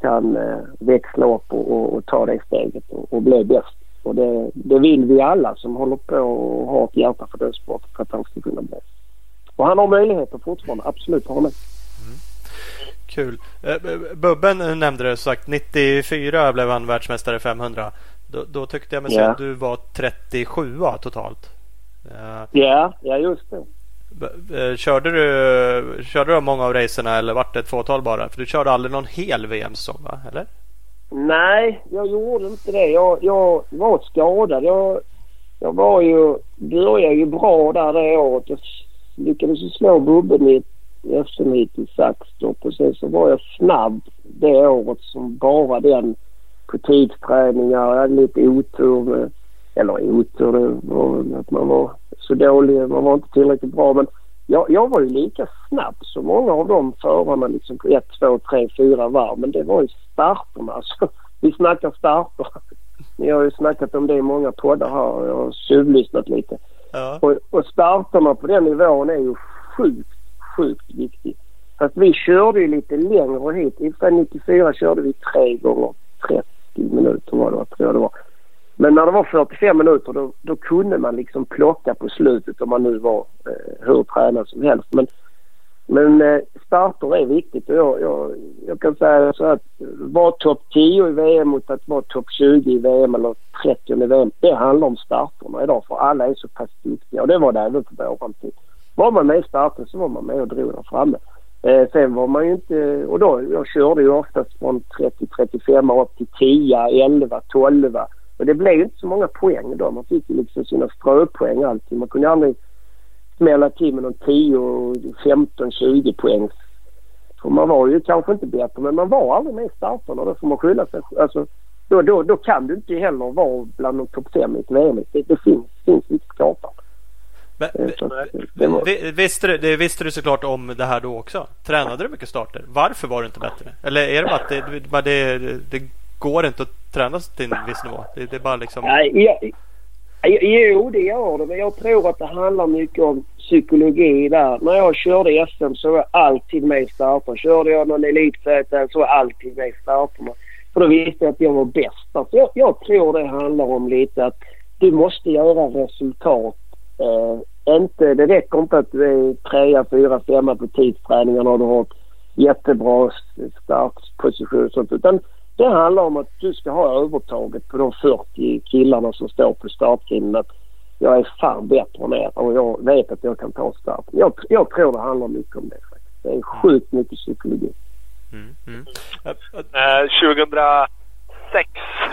kan eh, växla upp och, och, och, ta det steget och, och bli bäst. Och det, det, vill vi alla som håller på och har ett hjärta för den sporten för att han ska kunna bli. Och han har möjligheter fortfarande, absolut har han mm. Kul. Eh, Bubben nämnde det sagt 94 blev han världsmästare 500. Då, då tyckte jag mig yeah. se att du var 37 totalt. Ja, yeah, ja just det. Eh, körde du, körde du många av racerna eller vart det ett fåtal bara? För du körde aldrig någon hel VM-säsong va? Eller? Nej, jag gjorde inte det. Jag, jag var skadad. Jag, jag var ju, började ju bra där det året. Jag lyckades slå Bubben i ett SM-hit i Saxtorp och sen så var jag snabb det året som bara den på tidsträningar. Jag hade lite otur med, eller otur, det var att man var så dålig. Man var inte tillräckligt bra. Men jag, jag var ju lika snabb som många av de förarna liksom på ett, två, tre, fyra varv. Men det var ju starterna. Alltså, vi snackar starter. Ni har ju snackat om det i många poddar här. och Jag har tjuvlyssnat lite. Ja. Och, och starterna på den nivån är ju sjukt, sjukt viktigt. Fast vi körde ju lite längre hit. I 94 körde vi tre gånger 30 minuter var det, tror jag det var. Men när det var 45 minuter då, då kunde man liksom plocka på slutet om man nu var eh, hur tränad som helst. Men, men eh, starter är viktigt och jag, jag, jag kan säga så att vara topp 10 i VM mot att vara topp 20 i VM eller 30 i VM. Det handlar om starterna idag för alla är så pass duktiga och det var det även på våran tid. Var man med i starten så var man med och drog där framme. Eh, sen var man ju inte... Och då, jag körde ju oftast från 30-35 upp till 10, 11, 12 och det blev ju inte så många poäng då. Man fick ju liksom sina ströpoäng alltid. Man kunde aldrig smälla till med någon 10, 15, 20 poäng. För man var ju kanske inte bättre men man var aldrig med i starterna. Då får man skylla sig. Alltså, då, då, då kan du inte heller vara bland de topp 5 i ett VM. Det, det finns, finns inte skapat. Men, var... visste, du, det visste du såklart om det här då också? Tränade du mycket starter? Varför var du inte bättre? Eller är det bara att det, det, det går inte att träna till en viss nivå? Det, det är bara liksom... Nej, jo, det gör det. Men jag tror att det handlar mycket om psykologi där. När jag körde SM så var jag alltid med i starten. Körde jag någon elitserie så var jag alltid med i starterna. För då visste jag att jag var bäst. Alltså jag, jag tror det handlar om lite att du måste göra resultat. Eh, inte, det räcker inte att du är trea, fyra, femma på tidsträningarna och du har ett jättebra startposition och sånt. Utan det handlar om att du ska ha övertaget på de 40 killarna som står på startgrinden. Att jag är fan bättre än er och jag vet att jag kan ta starten. Jag, jag tror det handlar mycket om det faktiskt. Det är sjukt mycket psykologi. Mm, mm. Uh, 2006,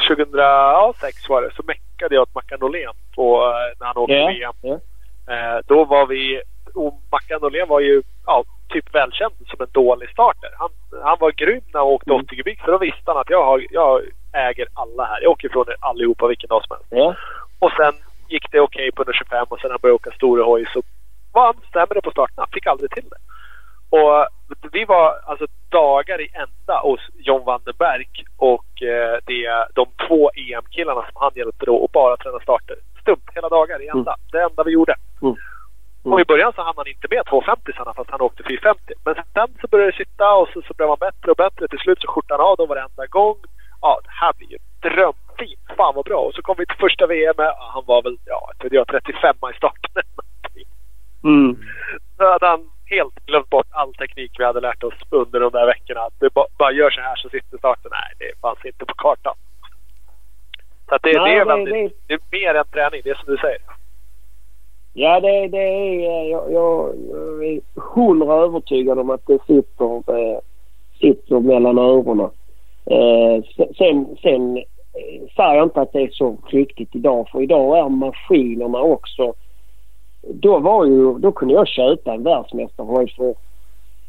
2006 var det, så meckade jag åt Mackan Norlén på, uh, när han åkte yeah, VM. Yeah. Uh, då var vi och Mackan Norlén var ju ja, typ välkänd som en dålig starter. Han, han var grym när han åkte Mm. 80 kubik för då visste han att jag, har, jag äger alla här. Jag åker ifrån er allihopa vilken dag som helst. Ja. Och sen gick det okej på 125 och sen han började åka stor hoj så var han sämre på starterna. Fick aldrig till det. Och vi var alltså dagar i ända hos John Vandenberg och eh, det, de två EM-killarna som han hjälpte då och bara träna starter. Stumt hela dagar i ända. Det enda vi gjorde. Mm. Och i början så hann han inte med 250 sana fast han åkte 450. Men sen så började det sitta och så, så blev han bättre och bättre. Till slut så skjortade han av dem varenda gång. Ja, det här blir ju drömfint. Fan vad bra. Och så kom vi till första VM. Han var väl, ja, inte vet jag, 35 i starten. Mm. Så hade han helt glömt bort all teknik vi hade lärt oss under de där veckorna. Att det ba, bara gör så här så sitter starten. Nej, det fanns inte på kartan. Så att det, Nej, det, är det- väldigt, det är mer än träning. Det är som du säger. Ja, det, det är... Eh, jag, jag, jag är hundra övertygad om att det sitter, eh, sitter mellan öronen. Eh, sen sen eh, säger jag inte att det är så riktigt idag för idag är maskinerna också... Då var ju... Då kunde jag köpa en världsmästarhoj för...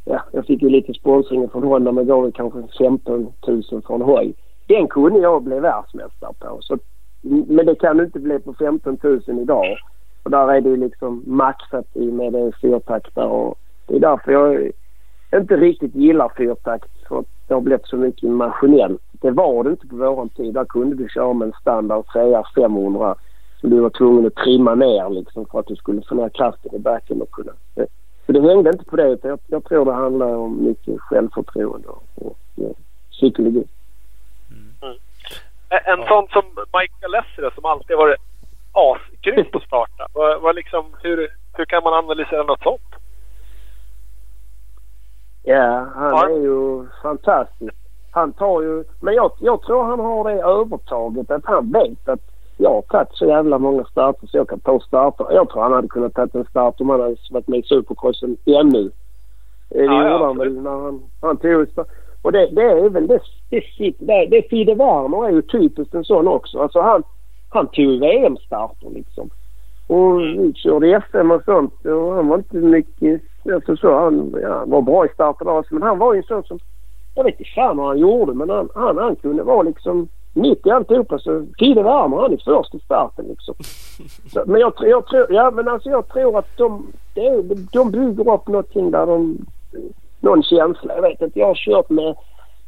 Ja, jag fick ju lite sponsring från Honda men gav kanske 15 000 för en hoj. Den kunde jag bli världsmästare på. Så, men det kan du inte bli på 15 000 idag. Och där är det ju liksom maxat i med det fyrtaktare och det är därför jag inte riktigt gillar fyrtakt. För att det har blivit så mycket maskinellt. Det var det inte på våran tid. Där kunde du köra med en standard CR 500 som du var tvungen att trimma ner liksom för att du skulle få ner kraften i backen och kunna... Så det hängde inte på det. utan Jag, jag tror det handlar om mycket självförtroende och, och ja, psykologi. Mm. En en sån som Michael Lessere som alltid varit asgrym på starta. Vad, vad liksom, hur, hur kan man analysera något sånt? Ja, han Ja. är ju fantastisk. Han tar ju... Men jag, jag tror han har det övertaget att han vet att jag har tagit så jävla många starter så jag kan ta starter. Jag tror han hade kunnat ta en start om han hade varit med i Supercrossen ännu. Det Ja, gjorde han väl när han, han tog start. Och det, det är väl det, det, det, det Fide Werner är ju typiskt en sån också. Alltså han, han tog VM-starter liksom. Och vi körde SM och sånt och han var inte mycket... Alltså så, han, ja, var bra i starten också men han var ju en sån som... Jag vet inte fan vad han gjorde men han, han, han kunde vara liksom mitt i alltihopa så Fide Werner han är först i starten liksom. Så, men jag, tror- jag tror... Ja men alltså jag tror att de... Är- de bygger upp någonting där de... Någon känsla. Jag vet inte. Jag har kört med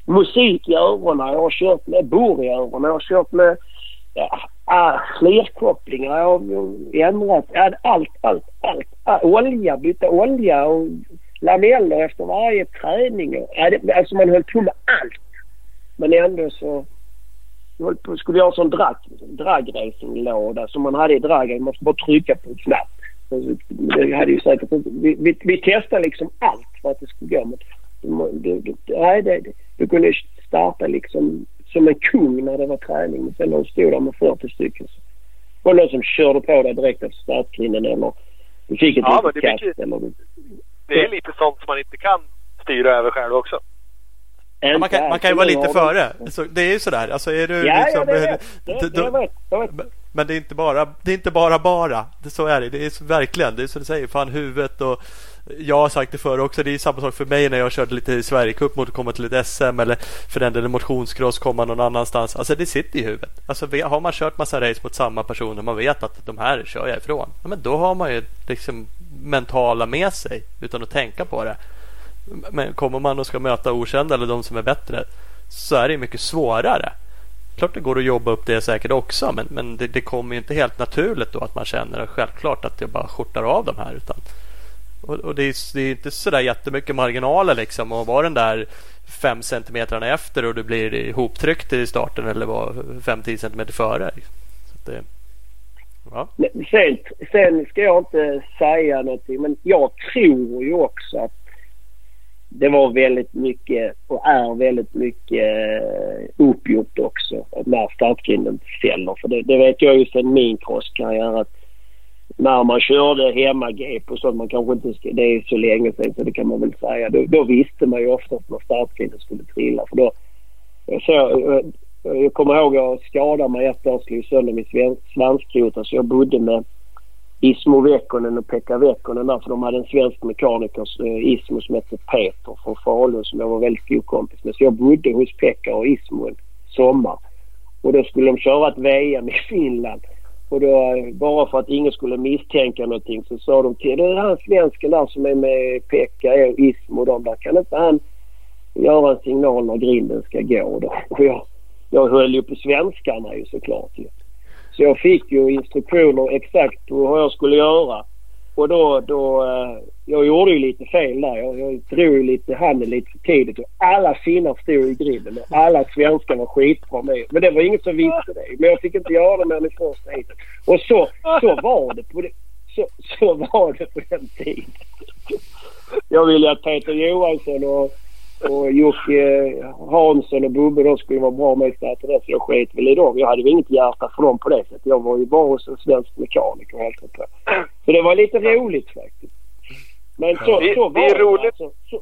musik i öronen. Jag har kört med bor i öronen. Jag har kört med ja, ah, flerkopplingar. Jag har ändrat ja, allt, allt, allt. Ah, olja, byta olja och lameller efter varje träning. Alltså man höll på med allt. Men ändå så jag höll på, skulle jag ha en sån drag, dragracing-låda som man hade i dragen. Man skulle bara trycka på en knapp. Så hade ju säkert inte- vi, vi, vi testade liksom allt för att det skulle gå. Men du, du, du, nej, det, du kunde starta liksom som en kung när det var träning. Men sen när du stod där med 40 stycken så var det någon som körde på dig direkt efter startgrinden eller du fick ett Ja, litet det är kast. mycket- Eller Det är lite sånt som man inte kan styra över själv också. Ja, man, kan, man kan ju vara lite före. Så det är ju sådär. Alltså är du Ja, liksom, ja, det vet du- det, du- det, jag vet. Jag vet. Men det är inte bara det är inte bara bara. Det, så är det. Det är så, verkligen. Det är som du säger. Fan huvudet och jag har sagt det förr också. Det är samma sak för mig när jag körde lite i Sverigecup mot att komma till ett SM eller för den delen motionscross komma någon annanstans. Alltså det sitter i huvudet. Alltså har man kört massa race mot samma personer man vet att de här kör jag ifrån. Ja, men då har man ju liksom mentala med sig utan att tänka på det. Men kommer man och ska möta okända eller de som är bättre så är det mycket svårare. Klart det går att jobba upp det säkert också men, men det, det kommer ju inte helt naturligt då att man känner att självklart att jag bara skjortar av de här. Utan, och, och det, är, det är inte sådär jättemycket marginaler liksom att vara den där fem centimeterna efter och du blir ihoptryckt i starten eller var fem tio centimeter före. Så att det, ja. Sen, sen ska jag inte säga någonting men jag tror ju också att det var väldigt mycket och är väldigt mycket eh, uppgjort också när startgrinden fäller. För det, det vet jag ju sedan min crosskarriär att när man körde hemmagep och sånt, man kanske inte ska, det är så länge sedan så det kan man väl säga. Då, då visste man ju oftast när startgrinden skulle trilla för då så, jag, jag kommer ihåg att jag skadade mig ett år, slog sönder min svanskrota. så jag bodde med Ismo Vekkonen och Pekka Vekkonen där för de hade en svensk mekaniker, eh, Ismo, som hette Peter från Falun som jag var väldigt god kompis med. Så jag bodde hos Pekka och Ismo en sommar. Och då skulle de köra ett VM i Finland. Och då, bara för att ingen skulle misstänka någonting så sa de till den här han svensken där som är med Pekka och Ismo och de där. Kan inte han göra en signal när grinden ska gå då? Och jag, jag höll ju på svenskarna ju såklart ju. Så jag fick ju instruktioner exakt på vad jag skulle göra. Och då, då eh, jag gjorde ju lite fel där. Jag, jag drog ju lite handen lite för tidigt och alla finnar stod i grinden och alla svenskar var skitbra med. Men det var ingen som visste det. Men jag fick inte göra det mer än i första heatet. Och så, så var det på det, så, så var det på den tiden. Jag ville att Peter Johansson och och Jocke Hansson och Bubbe de skulle vara bra med i starten så jag sket väl i dem. Jag hade väl inget hjärta för dem på det sättet. Jag var ju bara hos en svensk mekaniker helt på. Så det var lite roligt faktiskt. Men så, det, så var det. Är det roligt. Alltså. Så,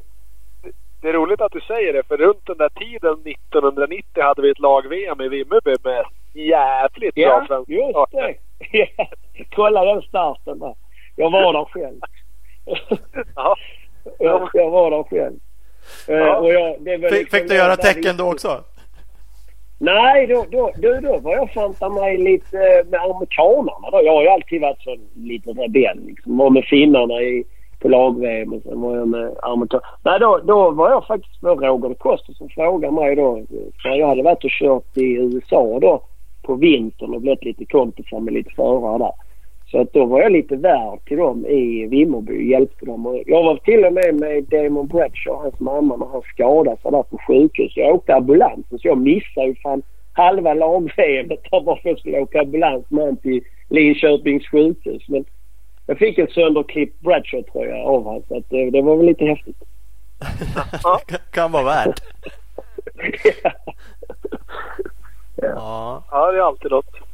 Det är roligt att du säger det för runt den där tiden 1990 hade vi ett lag-VM i Vimmerby med jävligt bra ja, svenska just starter. det. Ja, Kolla den starten där. Jag var där själv. Ja. jag, jag var där själv. Eh, Ja. och jag, det var Fick, liksom fick du göra tecken då också? Nej, då, då, då, då var jag fanta mig lite eh, med amerikanarna. Då. Jag har ju alltid varit så lite rebell. Liksom. Var med finnarna i, på lag-VM och sen var jag med amerikanerna. Nej, då, då var jag faktiskt med Roger Costa som frågade mig då. För jag hade varit och kört i USA då på vintern och blivit lite kompisar med lite förare där. Så att då var jag lite värd till dem i Vimmerby hjälpte dem. Och jag var till och med med Damon Bradshaw, hans mamma, när han skadade sig där på sjukhus. Jag åkte ambulansen så jag missade ju fan halva lag-VM där bara för att jag skulle åka ambulans med han till Linköpings sjukhus. Men jag fick en sönderklippt Bradshaw-tröja av honom så att det, det var väl lite häftigt. Kan vara värt. ja. Ja. ja, det är alltid något.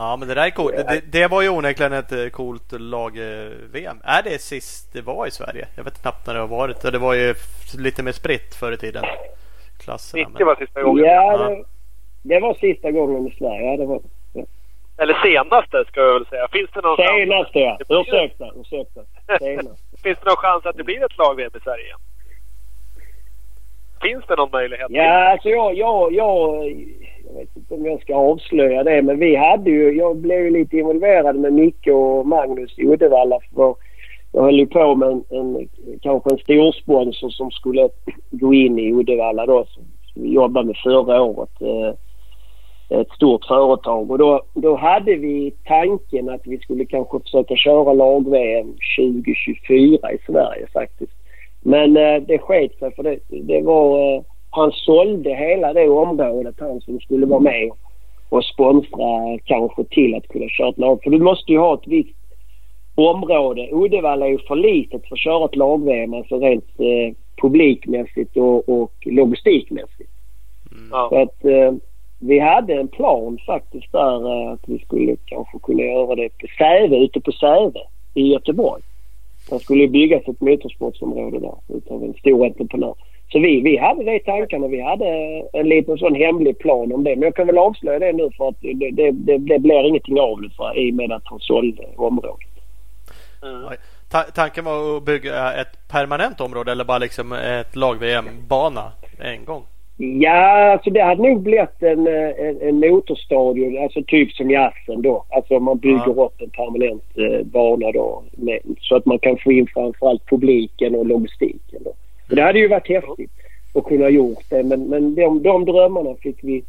Ja, men det där är coolt. Det, det var ju onekligen ett eh, coolt lag-VM. Är det sist det var i Sverige? Jag vet knappt när det har varit. Det var ju lite mer spritt förr i tiden. Klasserna. 90 var sista gången. Ja, det, det var sista gången i Sverige. Ja, det var Eller senaste ska jag väl säga. Finns det någon chans? senaste ja. Ursäkta, ursäkta. Senaste. Finns det någon chans att det blir ett lag-VM i Sverige igen? Finns det någon möjlighet? Ja, alltså jag, jag, jag, jag vet inte om jag ska avslöja det men vi hade ju, jag blev ju lite involverad med Micke och Magnus i Uddevalla för jag höll ju på med en, en kanske en storsponsor som skulle gå in i Uddevalla då som, vi jobbade med förra året. Eh, ett stort företag och då, då hade vi tanken att vi skulle kanske försöka köra lag-VM 2024 i Sverige faktiskt. Men eh, det sket sig för det, det var... Eh, han sålde hela det området han som skulle vara med och sponsra kanske till att kunna köra ett lag. För du måste ju ha ett visst område. Uddevalla är ju för litet för att köra ett lag-VM alltså rent eh, publikmässigt och, och logistikmässigt. Ja. Så att eh, vi hade en plan faktiskt där eh, att vi skulle kanske kunna göra det på Säve, ute på Säve i Göteborg. Det skulle byggas ett motorsportsområde där utav en stor entreprenör. Så vi, vi hade det i tankarna. Vi hade en liten sån hemlig plan om det. Men jag kan väl avslöja det nu för att det, det, det, det blir ingenting av det för, i och med att han sålde området. Mm. Ta tanken var att bygga ett permanent område eller bara liksom ett lag-VM-bana en gång? Ja, alltså det hade nog blivit en, en, en motorstadion, alltså typ som jazzen då. Alltså man bygger Ja. upp en permanent eh, bana då med, så att man kan få in framförallt publiken och logistiken då. Och det hade ju varit häftigt att kunna gjort det men, men de, de drömmarna fick vi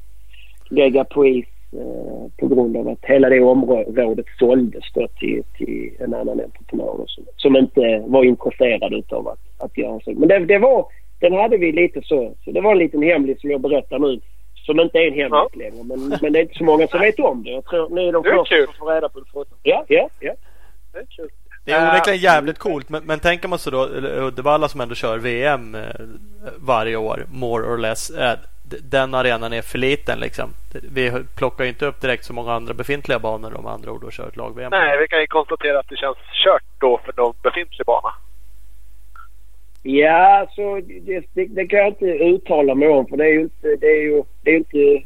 lägga på is eh, på grund av att hela det området såldes då till, till en annan entreprenör som, som inte var intresserad utav att, att göra så. Men det, det var, den hade vi lite så, så det var en liten hemlis som jag berättar nu som inte är en hemlis Ja. längre men, men det är inte så många som vet om det. Jag tror ni är de Det är första kul. som får reda på det förutom. Ja, ja, ja. Det är kul. Det är onekligen jävligt coolt men, men tänker man så då Uddevalla som ändå kör VM eh, varje år more or less. Eh, den arenan är för liten liksom. Vi plockar ju inte upp direkt så många andra befintliga banor om andra ord och kör ett lag-VM. Nej, vi kan ju konstatera att det känns kört då för de befintlig bana. Ja, så det, det, det kan jag inte uttala mig om för det är ju inte, det är ju, det är inte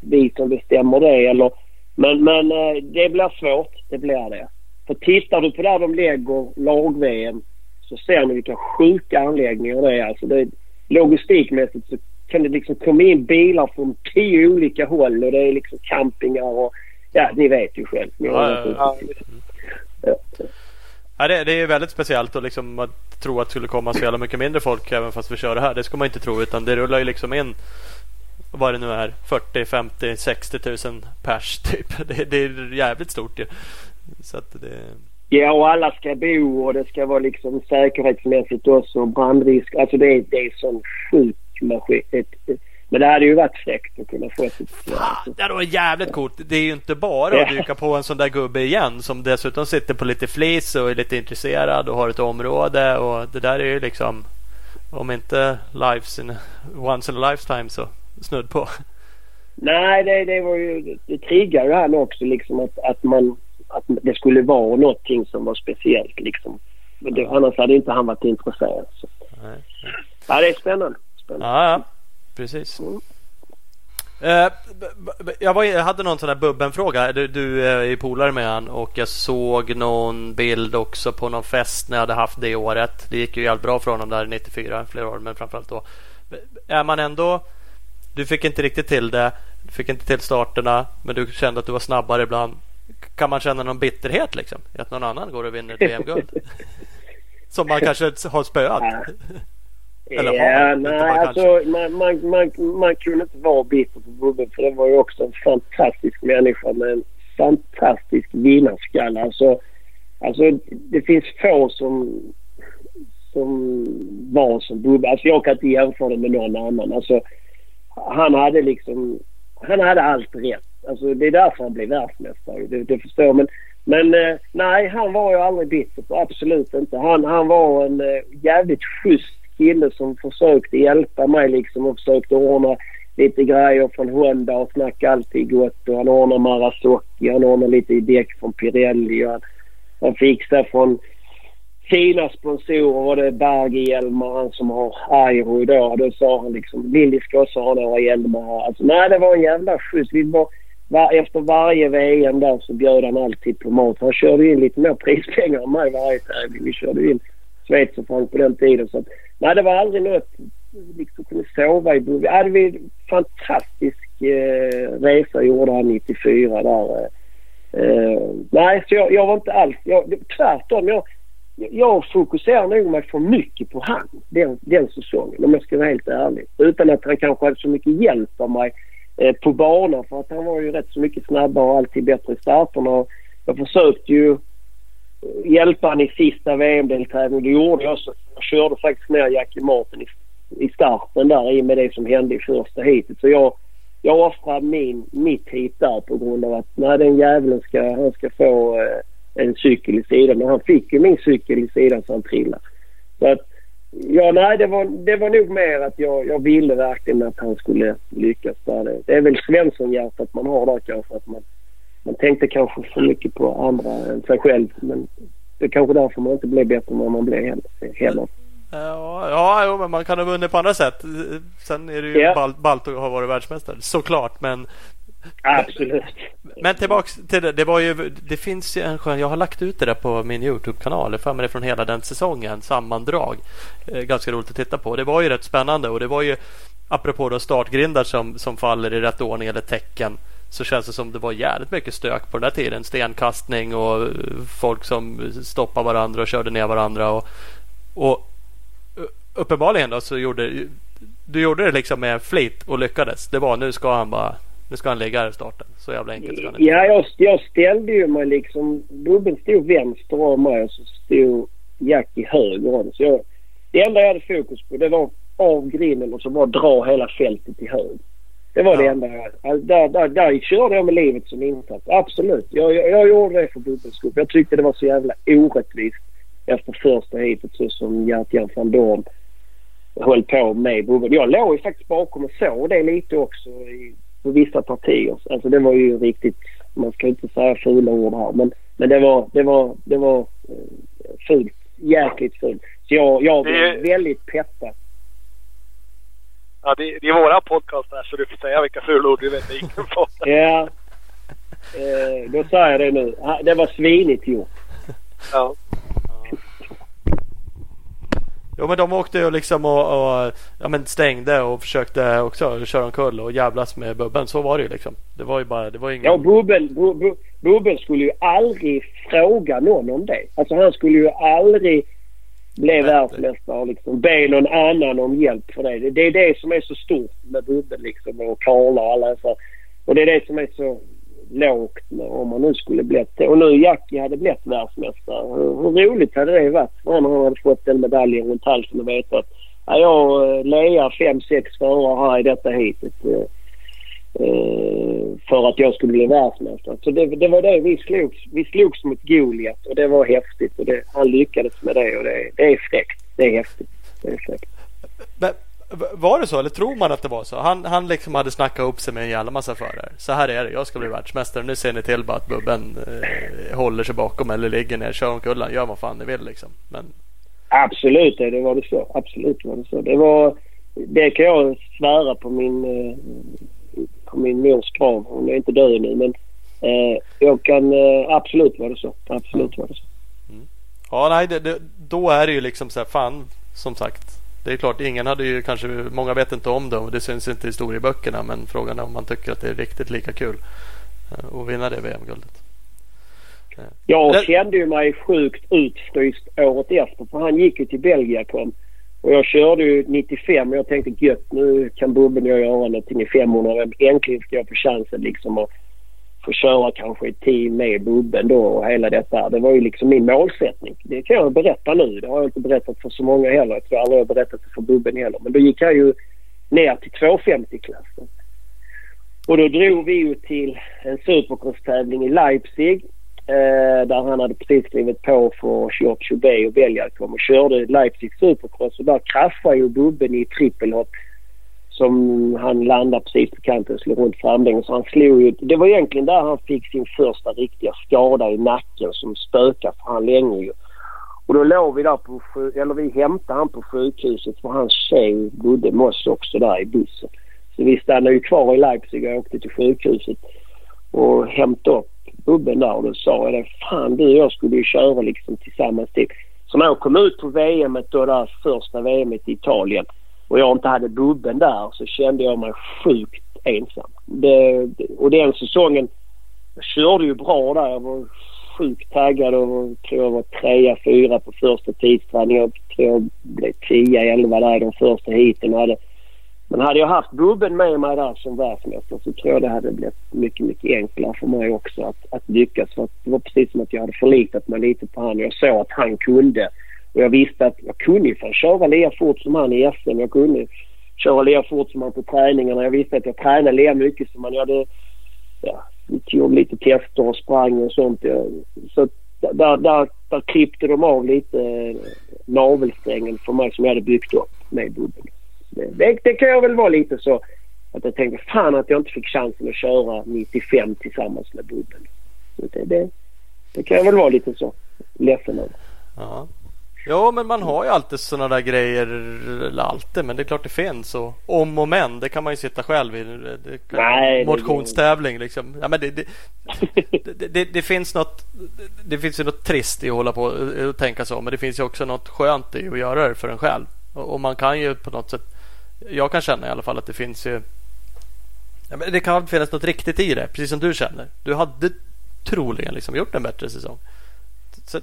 vi som bestämmer det. Eller, men, men eh, det blir svårt. Det blir det. För tittar du på där de lägger lag-VM så ser ni vilka sjuka anläggningar det är. Alltså det, logistikmässigt så kan det liksom komma in bilar från tio olika håll och det är liksom campingar och ja, ni vet ju själv. Ja, ja, ja ja. det, det är väldigt speciellt och liksom att tro att det skulle komma så jävla mycket mindre folk även fast vi kör det här. Det ska man inte tro utan det rullar ju liksom in vad det nu är 40, 50, 60 tusen pers typ. Det, det är jävligt stort ju. Så att det... Ja, och alla ska bo och det ska vara liksom säkerhetsmässigt också. Brandrisk. Alltså det, det är sån sjuk maskin men det hade ju varit fräckt att kunna få ett... Fan, det varit jävligt coolt. Det är ju inte bara att dyka på en sån där gubbe igen som dessutom sitter på lite flis och är lite intresserad och har ett område. Och det där är ju liksom om inte lives in, once in a lifetime så snudd på. Nej, det, det var ju... Det triggade han också liksom att, att man... Att det skulle vara någonting som var speciellt liksom. Men det, annars hade inte han varit intresserad. Så. Nej. Ja, det är spännande. spännande. Ja, ja. Precis. Mm. Uh, jag, var, jag, hade någon sån här Bubben-fråga. Du, du är polare med han och jag såg någon bild också på någon fest när jag hade haft det året. Det gick ju jävligt bra för honom där 94, flera år, men framförallt då. Är man ändå du fick inte riktigt till det. Du fick inte till starterna, men du kände att du var snabbare ibland. Kan man känna någon bitterhet liksom? Att någon annan går och vinner ett VM-guld? Som man kanske har spöat? Eller ja, nej, man, alltså, man, man, man, man kunde inte vara bitter på Bubbe för det var ju också en fantastisk människa med en fantastisk vinnarskalle. Alltså, alltså det finns få som, som var som Bubbe. Alltså jag kan inte jämföra det med någon annan. Alltså, han hade liksom... Han hade allt rätt. Alltså det är därför han blev världsmästare. Det, det förstår Men, men eh, nej, han var ju aldrig bitter. Absolut inte. Han, han var en eh, jävligt schysst kille som försökte hjälpa mig liksom och försökte ordna lite grejer från Honda och snacka alltid gott. Och han ordnade Marasocchi, han ordnade lite däck från Pirelli. Och han, han fixade från fina sponsorer var det Berg-hjälmar, han som har Airo idag. Då sa han liksom Lilly ska också ha några hjälmar. Alltså, nej, det var en jävla skjuts. Vi var, var, efter varje VM där så bjöd han alltid på mat. Han körde in lite mer prispengar än mig varje tävling. Vi körde in schweizerfranc på den tiden. Så att, nej, det var aldrig något. Liksom kunde sova i Vi hade en fantastisk eh, resa gjorde han 94 där. Eh, eh, nej, så jag, jag var inte alls... Jag, tvärtom. Jag, jag fokuserar nog mig för mycket på han den, den säsongen om jag ska vara helt ärlig. Utan att han kanske hade så mycket hjälp av mig eh, på banan för att han var ju rätt så mycket snabbare och alltid bättre i starterna. Jag försökte ju hjälpa honom i sista VM-deltävlingen. Det gjorde jag också. Jag körde faktiskt ner Jackie Martin i, i starten där i och med det som hände i första heatet. Så jag, jag offrade min, mitt hit där på grund av att nej, den jäveln ska, han ska få eh, en cykel i sidan. Och han fick ju min cykel i sidan så han trillade. Så att, ja, nej, det var, det var nog mer att jag, jag ville verkligen att han skulle lyckas där. Det, det är väl Svensson-hjärtat man har där kanske. Att man, man tänkte kanske för mycket på andra än sig själv. Men det är kanske därför man inte blev bättre än vad man blev heller. Ja, ja jo, men man kan ha vunnit på andra sätt. Sen är det ju ja. ballt att ha varit världsmästare såklart. Men Absolut. Men tillbaks till det. Det, var ju, det finns ju en skön... Jag har lagt ut det där på min Youtube-kanal. För mig det från hela den säsongen. Sammandrag. Eh, ganska roligt att titta på. Det var ju rätt spännande och det var ju apropå då startgrindar som, som faller i rätt ordning eller tecken så känns det som det var jävligt mycket stök på den där tiden. Stenkastning och eh, folk som stoppade varandra och körde ner varandra. Och, och eh, uppenbarligen då så gjorde du gjorde det liksom med flit och lyckades. Det var nu ska han bara nu ska han ligga i starten. Så jävla enkelt ska han Ja, jag, jag ställde ju mig liksom. Bubben stod vänster om mig och så stod Jackie höger om. Så jag, det enda jag hade fokus på det var av grinden och så bara dra hela fältet till höger. Det var ja. det enda alltså, där, där, där körde jag med livet som insats. Absolut. Jag, jag, jag gjorde det för Bubbens skull. Jag tyckte det var så jävla orättvist efter första heatet så som Gert-Jan van Dorn höll på med Bubben. Jag låg ju faktiskt bakom och såg det lite också i på vissa partier. Alltså det var ju riktigt, man ska inte säga fula ord här, men, men det var, det var, det var uh, fult. Jäkligt fult. Så jag, jag blev väldigt peppad. Ja, det, det är våra podcast här så du får säga vilka fula ord du vet ingen får. ja. Eh, då säger jag det nu. Det var svinigt gjort. Ja. Jo men de åkte ju liksom och, och ja, men stängde och försökte också köra omkull och jävlas med Bubben. Så var det ju liksom. Det var ju bara, det var ingen... Ja, Bubbel, Bu- Bu- Bubbel skulle ju aldrig fråga någon om det. Alltså han skulle ju aldrig bli Nej. världsmästare och liksom be någon annan om hjälp för det. det. Är det som är så stort med Bubbel liksom och Karla och alla så. Och det är det som är så lågt med, om man nu skulle blivit det. Och nu Jackie hade blivit världsmästare. Hur, hur roligt hade det varit för honom om han hade fått den medaljen runt halsen och vetat att ja, jag eh, lear fem, sex förare här i detta heatet. Eh, för att jag skulle bli världsmästare. Så det, det var det vi slogs. Vi slogs mot Goliat och det var häftigt. Och det, han lyckades med det och det, det är fräckt. Det är häftigt. Det är fräckt. Men, var det så eller tror man att det var så? Han, han liksom hade snackat upp sig med en jävla massa förare. Så här är det, jag ska bli världsmästare. Nu ser ni till bara att Bubben eh, håller sig bakom eller ligger ner, kör omkull gör vad fan ni vill liksom. Men Absolut, det var det så. Absolut var det så. Det var... Det kan jag svära på min, eh, på min mors grav. Hon är inte död nu men eh, jag kan... Eh, absolut var det så. Absolut var det så. ja, nej, det, det, då är det ju liksom så här, fan, som sagt. Det är klart, ingen hade ju kanske, många vet inte om det och det syns inte i historieböckerna. Men frågan är om man tycker att det är riktigt lika kul eh, att vinna det VM-guldet. Jag Det- kände ju mig sjukt utfryst året efter för han gick ju till Belgiacom. Och jag körde ju 95 och jag tänkte gött nu kan Bubben och jag göra någonting i 500. Äntligen ska jag få chansen liksom att få köra kanske i team med Bubben då och hela detta. Det var ju liksom min målsättning. Det kan jag berätta nu. Det har jag inte berättat för så många heller. Jag tror aldrig jag har berättat det för Bubben heller. Men då gick jag ju ner till 250-klassen. Och då drog vi ju till en supercross i Leipzig Eh, där han hade precis skrivit på för Giorgio B och Belgiacom och körde Leipzig Supercross och där kraschade ju Bubben i trippelhopp som han landade precis på kanten och slog runt framlänges. Så han slog ju, det var egentligen där han fick sin första riktiga skada i nacken som spökade för han länge ju. Och då låg vi där på, eller vi hämtade han på sjukhuset för hans tjej bodde med oss också där i bussen. Så vi stannade ju kvar i Leipzig och åkte till sjukhuset och hämtade upp Bubben där och då sa jag det. Fan du och jag skulle ju köra liksom tillsammans till. Så när jag kom ut på VM då där första VM i Italien och jag inte hade Bubben där så kände jag mig sjukt ensam. Det, och den säsongen jag körde ju bra där. Jag var sjukt taggad och tror jag var trea, fyra på första tidsträningen. Jag tror jag blev tia, elva där i de första heaten. och hade men hade jag haft Bubben med mig där som världsmästare så tror jag det hade blivit mycket, mycket enklare för mig också att, att lyckas. För att det var precis som att jag hade förlitat mig lite på honom. Jag såg att han kunde. Och jag visste att jag kunde ju köra lika fort som han i SM. Jag kunde köra lika fort som han på träningarna. Jag visste att jag tränade lika mycket som han. Jag hade ja, gjorde tog lite tester och sprang och sånt. Så där, där, där klippte de av lite eh, navelsträngen för mig som jag hade byggt upp med Bubben. Det, det, kan jag väl vara lite så att jag tänkte fan att jag inte fick chansen att köra 95 tillsammans med Bubben. Det, det, det kan jag väl vara lite så ledsen över. Ja. Ja men man har ju alltid sådana där grejer. Eller alltid men det är klart det finns. Och om och men det kan man ju sitta själv i. Det, kan, Nej, motionstävling liksom. Ja, men det, det, det, det, det finns något. Det finns ju något trist i att hålla på och tänka så. Men det finns ju också något skönt i att göra det för en själv. Och, och man kan ju på något sätt. Jag kan känna i alla fall att det finns ju. Ja, men det kan finnas något riktigt i det. Precis som du känner. Du hade troligen liksom gjort en bättre säsong.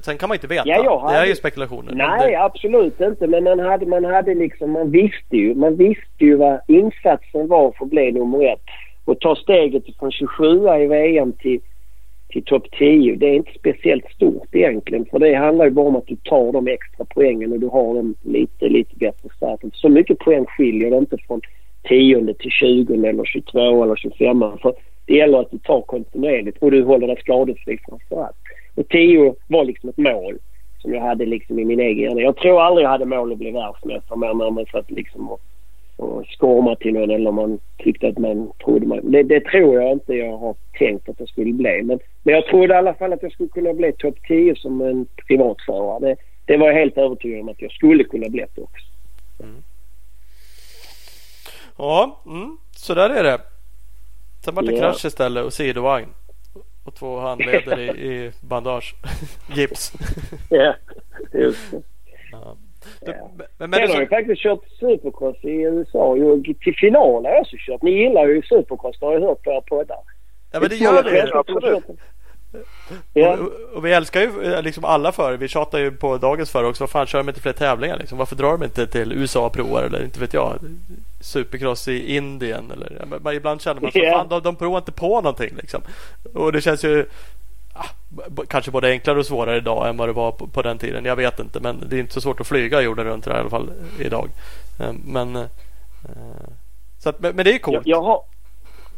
Sen, kan man inte veta. Ja, jag Det är hade- ju spekulationer. Nej, det, absolut inte. Men man hade, man hade liksom, man visste ju, man visste ju vad insatsen var för att bli nummer ett. Och ta steget från 27 i VM till, till topp 10. Det är inte speciellt stort egentligen. För det handlar ju bara om att du tar de extra poängen och du har dem lite, lite bättre start. Så mycket poäng skiljer det inte från 10 till 20 eller 22 eller 25. För det gäller att du tar kontinuerligt och du håller dig skadefri framför allt. Och 10 var liksom ett mål som jag hade liksom i min egen hjärna. Jag tror aldrig jag hade mål att bli världsmästare mer än man satt liksom och, och skorma till någon eller man tyckte att man trodde man... Det, det tror jag inte jag har tänkt att jag skulle bli. Men, men jag trodde i alla fall att jag skulle kunna bli topp 10 som en privatförare. Det, det var jag helt övertygad om att jag skulle kunna bli det också. Ja, mm, så där är det. Sen var det Ja. krasch istället och sidovagn. Och två handleder i, i bandage. Gips. Ja, just det. Ja. Ja. Men, men Sen det har jag faktiskt kört supercross i USA. ju. Till final har jag också kört. Ni gillar ju supercross, det har jag hört på er poddar. ja, men det gör vi. Absolut. Ja. Och, och vi älskar ju eh, liksom alla förare. Vi tjatar ju på dagens förare också. Vad fan kör de inte fler tävlingar? Liksom? Varför drar de inte till USA och provar? Eller inte vet jag. Supercross i Indien. Eller, ja, men ibland känner man så. Ja. Fan, de, de provar inte på någonting. Liksom. Och det känns ju kanske både enklare och svårare idag än vad det var på, på den tiden. Jag vet inte. Men det är inte så svårt att flyga jorden runt här, i alla fall idag. Eh, Men, eh, så att, men, det är ju coolt. Jag, jag, har,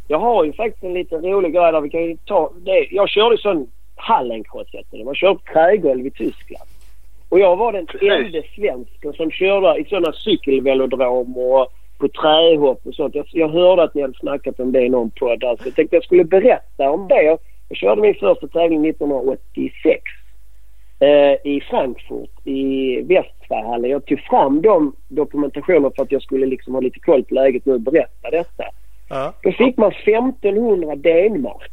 jag har ju faktiskt en liten rolig grej där vi kan ju ta det. Jag körde sån Hallencross heter det. Man kör på trägolv i Tyskland. Och jag var den enda svensken som körde i sådana cykelvelodrom och på trähopp och sånt. Jag, jag hörde att ni hade snackat om det i någon podd. där, så Jag tänkte jag skulle berätta om det. Jag körde min första tävling 1986 eh, i Frankfurt i Westfahallen. Jag tog fram de dokumentationer för att jag skulle liksom ha lite koll på läget nu och berätta detta. Ja. Då fick man 1500 D-mark.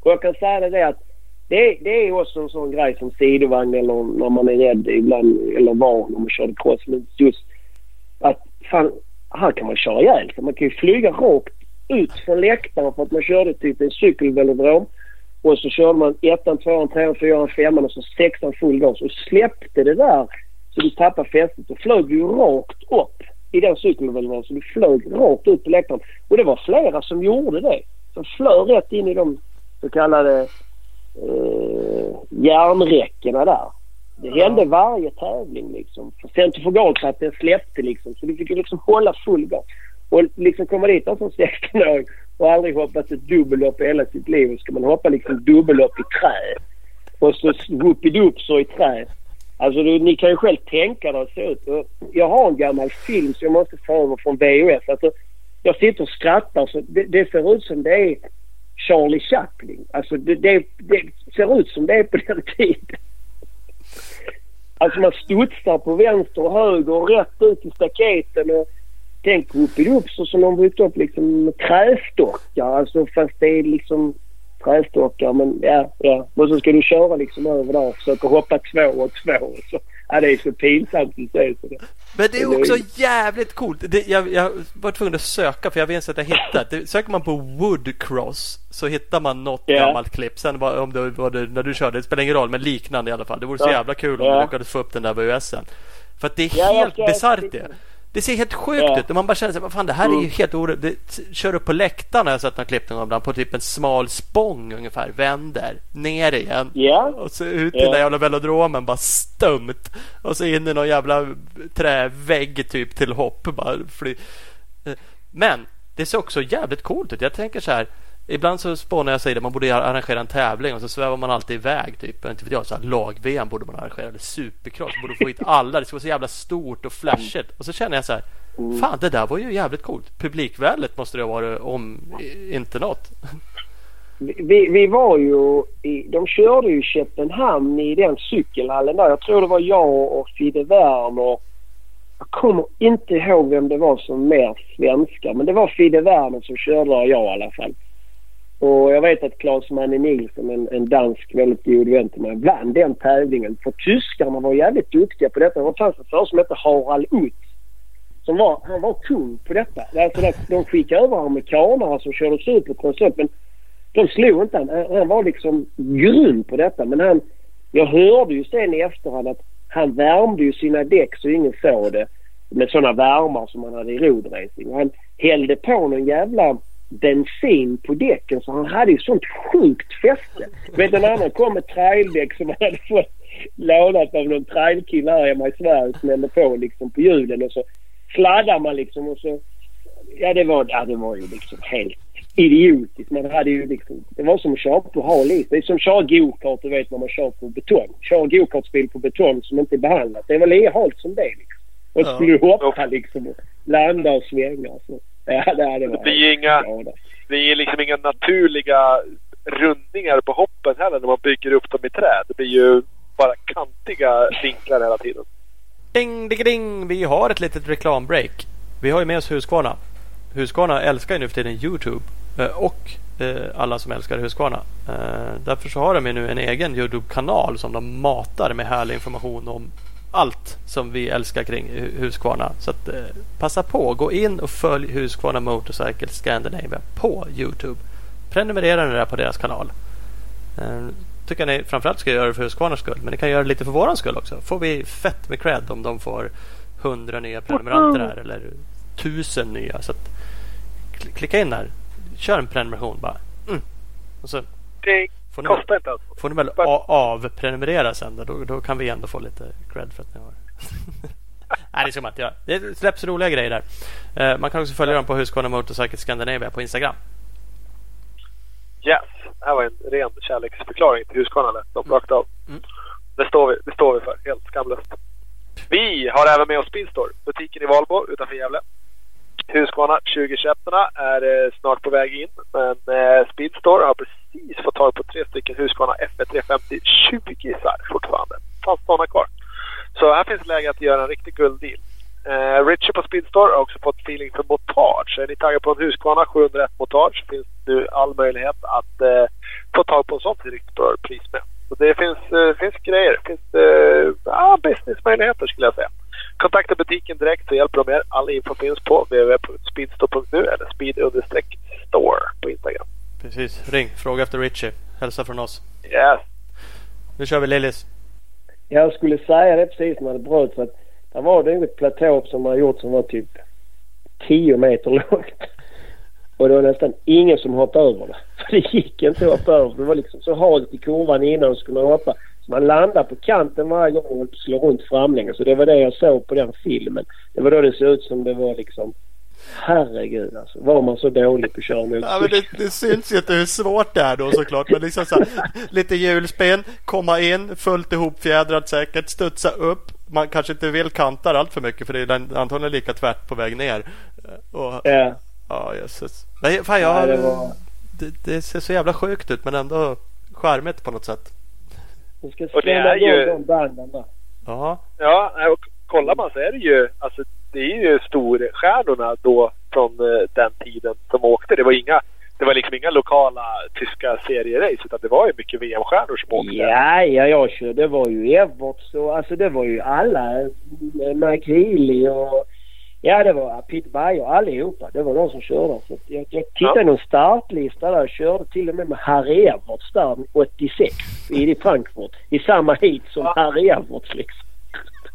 Och jag kan säga det att det, det är också en sån grej som sidovagn eller när man är rädd ibland eller van om man körde cross. Men just att fan, här kan man köra ihjäl sig. Man kan ju flyga rakt ut från läktaren för att man körde typ en cykelvelodrom. Och så körde man ettan, tvåan, trean, fyran, femman och så sexan full gas. Och släppte det där så du tappade fästet och flög du rakt upp i den cykelvelodromen. Så du flög rakt ut på läktaren. Och det var flera som gjorde det. Som flög rätt in i de så kallade eh, järnräckena där. Det Ja. hände varje tävling liksom. Centrifugalkraften släppte liksom. Så du fick ju liksom hålla full gas. Och liksom komma dit som 16-åring och aldrig hoppat ett dubbellopp i hela sitt liv. Och ska man hoppa liksom dubbellopp i trä. Och så whoopidoops så i trä. Alltså du, ni kan ju själv tänka hur det ser ut. Jag har en gammal film som jag måste få över från VHS. Alltså, jag sitter och skrattar så det, det ser ut som det är Charlie Chaplin. Alltså det, det, det ser ut som det är på den tiden. Alltså man studsar på vänster och höger och rätt ut i staketen och tänk whoopidoops och som de byggt upp liksom trästockar. Alltså fast det är liksom trästockar men ja, ja. Och så ska du köra liksom över där och försöka hoppa två och två. Så. Ja det är så pinsamt att se. Så det. Men det är också jävligt coolt. Det, jag, jag var tvungen att söka för jag vet inte att jag hittat. Det, söker man på Woodcross så hittar man något Ja. gammalt klipp. Sen var, om det var det, när du körde, det spelar ingen roll, men liknande i alla fall. Det vore så jävla kul om Ja. du lyckades få upp den där VHSen. För att det är Ja, helt bisarrt det. Det ser helt sjukt Ja. ut. Man bara känner sig, vad fan det här är ju Mm. helt orimligt. Kör upp på läktaren har jag sett någon gång ibland, på typ en smal spång ungefär. Vänder, ner igen. Ja. Och så ut i Ja. den där jävla velodromen bara stumt. Och så in i någon jävla trävägg typ till hopp. Bara fly. Eh, Men det ser också jävligt coolt ut. Jag tänker så här. Ibland så spånar jag sig det. Man borde arrangera en tävling och så svävar man alltid iväg. Typ. Inte vet jag, så lag-VM borde man arrangera. Eller supercross. Borde få hit alla. Det ska vara så jävla stort och flashigt. Och så känner jag så här. Fan det där var ju jävligt coolt. Publikväldet måste det ha varit om inte något. Vi, vi var ju i, de körde ju i Köpenhamn i den cykelhallen där. Jag tror det var jag och Fidde Werner. Jag kommer inte ihåg vem det var som mer svenska. Men det var Fidde Werner som körde där, jag i alla fall. Och jag vet att Claes Manne Nilsson, en, en dansk väldigt god vän till mig, vann den tävlingen. För tyskarna var jävligt duktiga på detta. Det fanns en förare som hette Harald Utz. Som var, han var kung på detta. Alltså det, de skickade över amerikanare som körde supercross men de slog inte han. Han- var liksom grym på detta. Men han, jag hörde ju sen i efterhand att han värmde ju sina däck så ingen såg det. Med sådana värmar som han hade i rodracing. Han hällde på någon jävla bensin på däcken så han hade ju sånt sjukt fäste. Vet en annan kom med traildäck som han hade fått lånat av någon trailkille här hemma i Sverige som hällde på liksom på hjulen och så sladdar man liksom och så Ja det var, ja, det var ju liksom helt idiotiskt. Man hade ju liksom, det var som att köra på hal is. Det är som att köra gokart du vet när man kör på betong. Kör gokartbil på betong som inte är behandlat. Det väl lika halt som det liksom. Och så skulle du hoppa liksom och landa och svänga. Så. Ja det, det var Det blir ju inga, det. det är liksom inga naturliga rundningar på hoppen heller när man bygger upp dem i trä. Det blir ju bara kantiga vinklar hela tiden. Ding, ding, ding. Vi har ett litet reklambreak. Vi har ju med oss Husqvarna. Husqvarna älskar ju nu för tiden Youtube. Eh, Och eh, alla som älskar Husqvarna. Eh, därför så har de nu en egen Youtube-kanal som de matar med härlig information om allt som vi älskar kring Husqvarna. Så att, eh, passa på, gå in och följ Husqvarna Motorcycle Scandinavia på Youtube. Prenumerera nu där på deras kanal. Eh, tycker ni framförallt ska göra det för Husqvarnas skull. Men ni kan göra det lite för våran skull också. Får vi fett med cred om de får hundra nya prenumeranter här eller 1000 nya. Så att, klicka in där. Kör en prenumeration bara. Mm. Och så Det får ni, kostar inte alls. får ni väl avprenumerera sen. Då, då, då kan vi ändå få lite cred för att ni har Nej, det ska man inte göra. Det släpps roliga grejer där. Eh, man kan också följa dem på Husqvarna Motorcycle Scandinavia på Instagram. Yes. Det här var en ren kärleksförklaring till Husqvarna de rakt av. Mm. Det, står vi, det står vi för. Helt skamlöst. Vi har även med oss Speedstore. Butiken i Valbo utanför Gävle. Husqvarna 2021 är eh, snart på väg in. Men eh, Speedstore har precis fått tag på tre stycken Husqvarna F350 20 fortfarande. Fanns sådana kvar. Så här finns läge att göra en riktig gulddeal. Eh, Richard på Speedstore har också fått feeling för montage. Är ni taggade på en Husqvarna 701 montage finns nu all möjlighet att eh, få tag på en sån till riktigt bra pris med. Så det finns, eh, finns grejer. Det finns eh, ja, businessmöjligheter skulle jag säga. Kontakta butiken direkt så hjälper de er. All info finns på www.speedstore.nu eller speed-store på Instagram. Precis. Ring. Fråga efter Richie. Hälsa från oss. Yes. Nu kör vi Lillis. Jag skulle säga det precis när det bröt för att det var nog ett platå som man gjort som var typ 10 meter långt. Och det var nästan ingen som hoppade över det. För det gick inte att hoppa över. Det var liksom så halt i kurvan innan och skulle man hoppa. Man landade på kanten varje gång och slog runt framlänges. Så det var det jag såg på den filmen. Det var då det såg ut som det var liksom Herregud alltså. Var man så dålig på att köra Ja, men det, det syns ju inte hur svårt det är då såklart. Men liksom så här, lite hjulspel, komma in, fullt ihopfjädrat säkert, studsa upp. Man kanske inte vill kanta allt för mycket för det är antagligen lika tvärt på väg ner. Och, Ja. ja, jösses. Nej, fan jag, Ja, det var- det, det ser så jävla sjukt ut men ändå charmigt på något sätt. Vi ska Och det är ju- de banden. Ja, Ja, och kollar man så är det ju, alltså det är ju storstjärnorna då från eh, den tiden som åkte. Det var inga, det var liksom inga lokala tyska serierace utan det var ju mycket VM-stjärnor som åkte. Ja, ja, jag körde. Det var ju Everts och alltså det var ju alla. eh, Healy och ja, det var Peter Bayer allihopa. Det var de som körde. Så jag, jag tittade Ja. någon startlista där och körde till och med med Harry Everts där 86 i Frankfurt. I samma heat som Ja. Harry Everts liksom.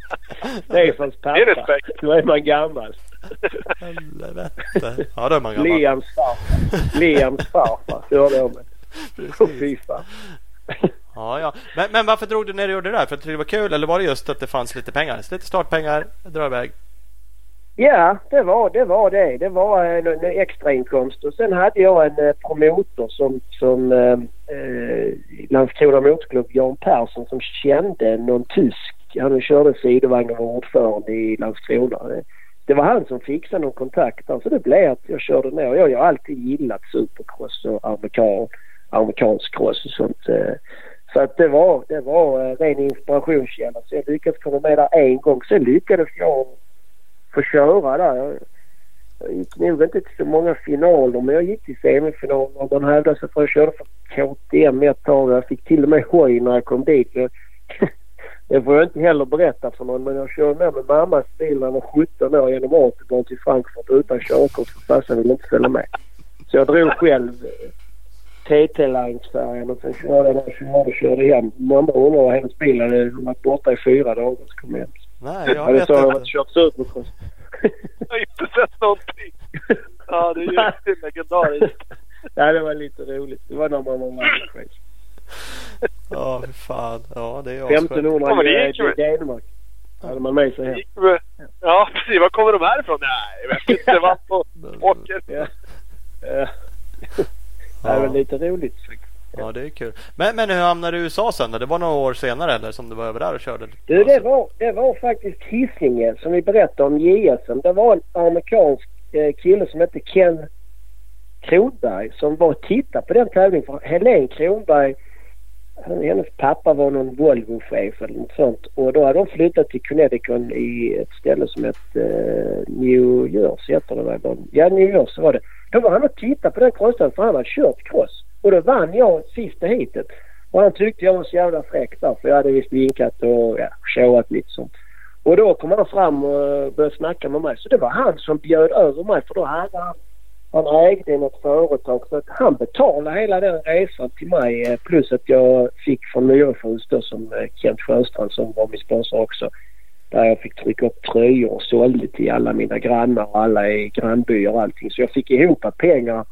Det är hans Det är pappa. Då är man gammal. helvete. Ja, då är man gammal. Liams farfar. Liams farfar körde jag med. Åh, Fy fan. Ja, ja. Men, men varför drog du när du gjorde det där? För att det var kul eller var det just att det fanns lite pengar? Så lite startpengar, dra iväg. Ja, det var det. Var det. det var eh, en, en eh, extrainkomst. Och sen hade jag en eh, promotor som, som eh, eh, Landskrona Motorklubb, Jan Persson, som kände någon tysk. Han körde sidovagn och var ordförande i Landskrona. Det, det var han som fixade någon kontakt där. Så det blev att jag körde ner. Jag, jag har alltid gillat supercross och amerikan, amerikansk cross och sånt. eh. Så att det var, det var eh, ren inspirationskälla. Så jag lyckades komma med där en gång. Sen lyckades jag få köra där. Jag, jag gick nog inte till så många finaler men jag gick till semifinaler. och Man hävdade sig för jag körde för KTM ett tag. Jag fick till och med hoj när jag kom dit. Jag, det får jag inte heller berätta för någon men jag körde med med mammas bil när jag var 17 år genom Autobahn till Frankfurt utan körkort för farsan ville inte följa med. Så jag drog själv eh, TT Lines-färjan och sen körde jag den och körde hem. Mamma undrade var hennes bil hade varit borta i fyra dagar så kom jag hem. Nej, jag vet sa jag inte. att kört supercross. Jag har inte sett någonting. Ja, det är ju är legendariskt. ja, det var lite roligt. Det var när man var matchrace. Ja, fy fan. Ja, det är asskönt. 1500 Ja, det gick i Danmark. hade man med sig hem. Med- Ja, precis. Var kommer de här ifrån? Nej, jag vet inte. Vart på åker. Ja. Ja. Det var lite roligt. Ja, det är kul. Men, men hur hamnade du i USA sen då? Det var några år senare eller som du var över där och körde? Du, det var, det var faktiskt Hisingen som vi berättade om JSM. Det var en amerikansk eh, kille som hette Ken Kronberg som var och tittade på den tävlingen. För Helene Kronberg, hennes pappa var någon Volvo-chef eller något sånt. Och då hade de flyttat till Connecticut i ett ställe som hette eh, New Jersey. Heter det väl? Ja, New Jersey var det. Då var han och tittade på den crossen för han hade kört cross. Och då vann jag sista heatet. Och han tyckte jag var så jävla fräck där för jag hade visst vinkat och ja, showat lite sånt. Och då kom han fram och eh, började snacka med mig. Så det var han som bjöd över mig för då hade han han ägde något företag så att han betalade hela den resan till mig eh, plus att jag fick från Myrefors då som eh, Kent Sjöstrand som var min sponsor också. Där jag fick trycka upp tröjor och sålde till alla mina grannar och alla i grannbyar och allting. Så jag fick ihop pengar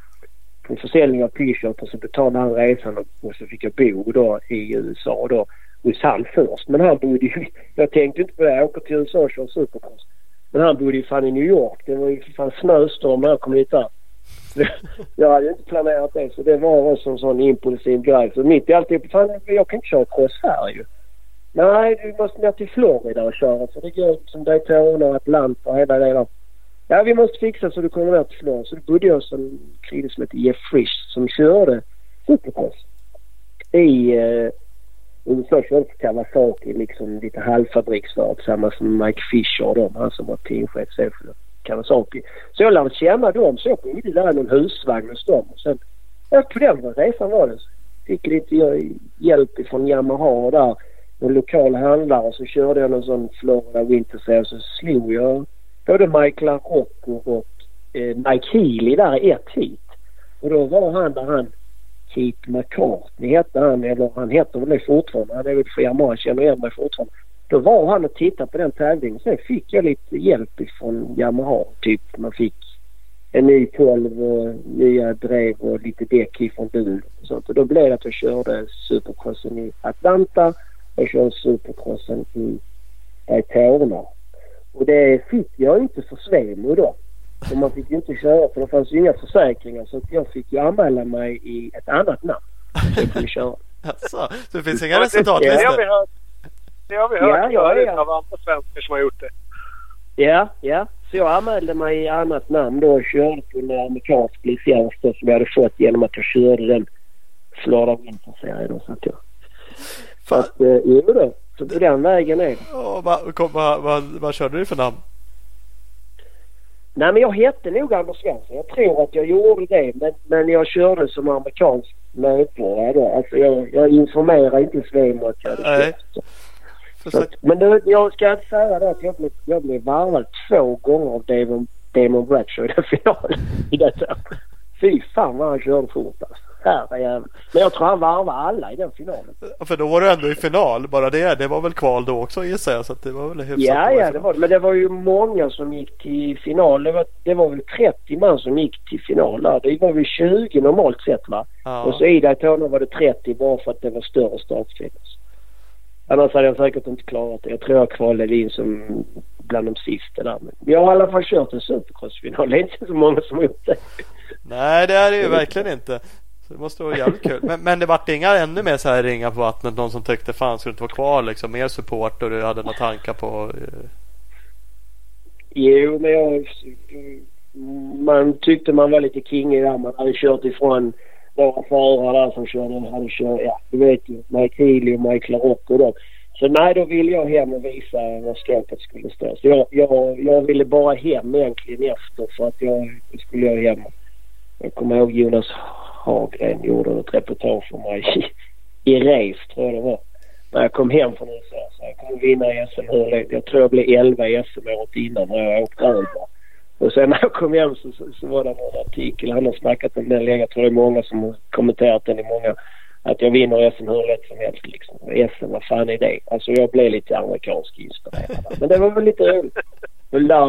från försäljning av t-shirts och så betalade han resan och, och så fick jag bo då i USA då hos han först. Men han bodde ju... Jag tänkte inte på det. Jag åker till USA och kör supercross. Men han bodde ju fan i New York. Det var ju fan snöstorm när jag kom hit där. jag hade inte planerat det så det var också en sån, impulsiv grej. Så mitt i alltihop, fan jag kan inte köra cross här ju. Nej, du måste ner till Florida och köra för det går som Daytona och Atlanta och hela det där. Ja, vi måste fixa så du kommer ner till Florida. Så då bodde jag hos en kille som hette Jeff Frisch som körde supercross i eh, USA körde på Kawasaki liksom lite halvfabriksvarv tillsammans med Mike Fisher och dem, han som var teamchef för Kawasaki. Så jag lärde känna dem så jag bodde där i någon husvagn hos dem. Och sen, ja, på den resan var det. Fick lite hjälp från Yamaha där. En lokal handlare så körde jag någon sån Florida Winter Sale så slog jag både Michael Rocco och eh, Mike Healy där i ett hit. Och då var han där han Keith McCartney hette han eller han heter väl det fortfarande. Han är väl firma han känner igen mig fortfarande. Då var han och tittade på den tävlingen. Sen fick jag lite hjälp från Yamaha. Typ man fick en ny kolv och nya drev och lite däck ifrån bil och sånt. Och då blev det att jag körde supercrossen i Atlanta och körde supercrossen i Daytona. Och det fick jag inte för Svemo då. Och man fick ju inte köra för det fanns ju inga försäkringar så jag fick ju anmäla mig i ett annat namn. Så jag kunde köra. Alltså, så det finns inga resultatlistor? Det har vi hört. Ja, jag är en av andra svenskar som har gjort det. Ja, ja. Så jag anmälde mig i annat namn då och körde på en amerikansk licens som jag hade fått genom att jag körde den Florida Winter Serie då. Så att jag... Så att, eh, jo då. Så på den vägen är det. Vad, vad, vad, vad körde du för namn? Nej men jag hette nog Anders Svensson. Jag tror att jag gjorde det. Men, men jag körde som amerikansk medborgare. Alltså jag, jag informerade inte Svemo att jag hade köpt. Så, men det, jag ska inte säga det att jag blev, jag blev varvad två gånger av Damon, Damon Bradshaw i den finalen. I detta. Fy fan vad han körde fort alltså. Herrejävlar. Men jag tror han varvade alla i den finalen. För då var du ändå i final. Bara det. Det var väl kval då också gissar jag. Så det var väl hyfsat Ja, ja det var det. Men det var ju många som gick till final. Det var, det var väl 30 man som gick till final där. Det var väl 20 normalt sett va. Ja. Och så i Daytona var det 30 bara för att det var större startfil. Annars hade jag säkert inte klarat det. Jag tror jag kvalade in som bland de sista där. Men jag har i alla fall kört en supercrossfinal. Det är inte så många som har gjort det. Nej, det är det ju verkligen inte. Så det måste vara jävligt kul. Men, men det vart inga ännu mer så här ringar på vattnet? Någon som tyckte fan skulle inte vara kvar liksom? Mer support och du hade några tankar på? Eh... Jo, men jag... Man tyckte man var lite king i där. Man hade kört ifrån några förare där som körde, hade kört, ja du vet ju, Mike Healy och Mike LaRocco och. Så nej, då ville jag hem och visa var skåpet skulle stå. Så jag, jag, jag ville bara hem egentligen efter för att jag skulle jag hem. Jag kommer ihåg Jonas Hagren gjorde ett reportage om mig i, i race tror jag det var. När jag kom hem från USA så jag kommer vinna SM hur länge? Jag tror jag blev 11 i SM året innan när jag åkte över. Och sen när jag kom hem så, så, så var det någon artikel. Han har snackat om den länge. Jag tror det är många som har kommenterat den i många. Att jag vinner SM hur lätt som helst liksom. SM, vad fan är det? Alltså jag blev lite amerikansk inspirerad. Men det var väl lite roligt.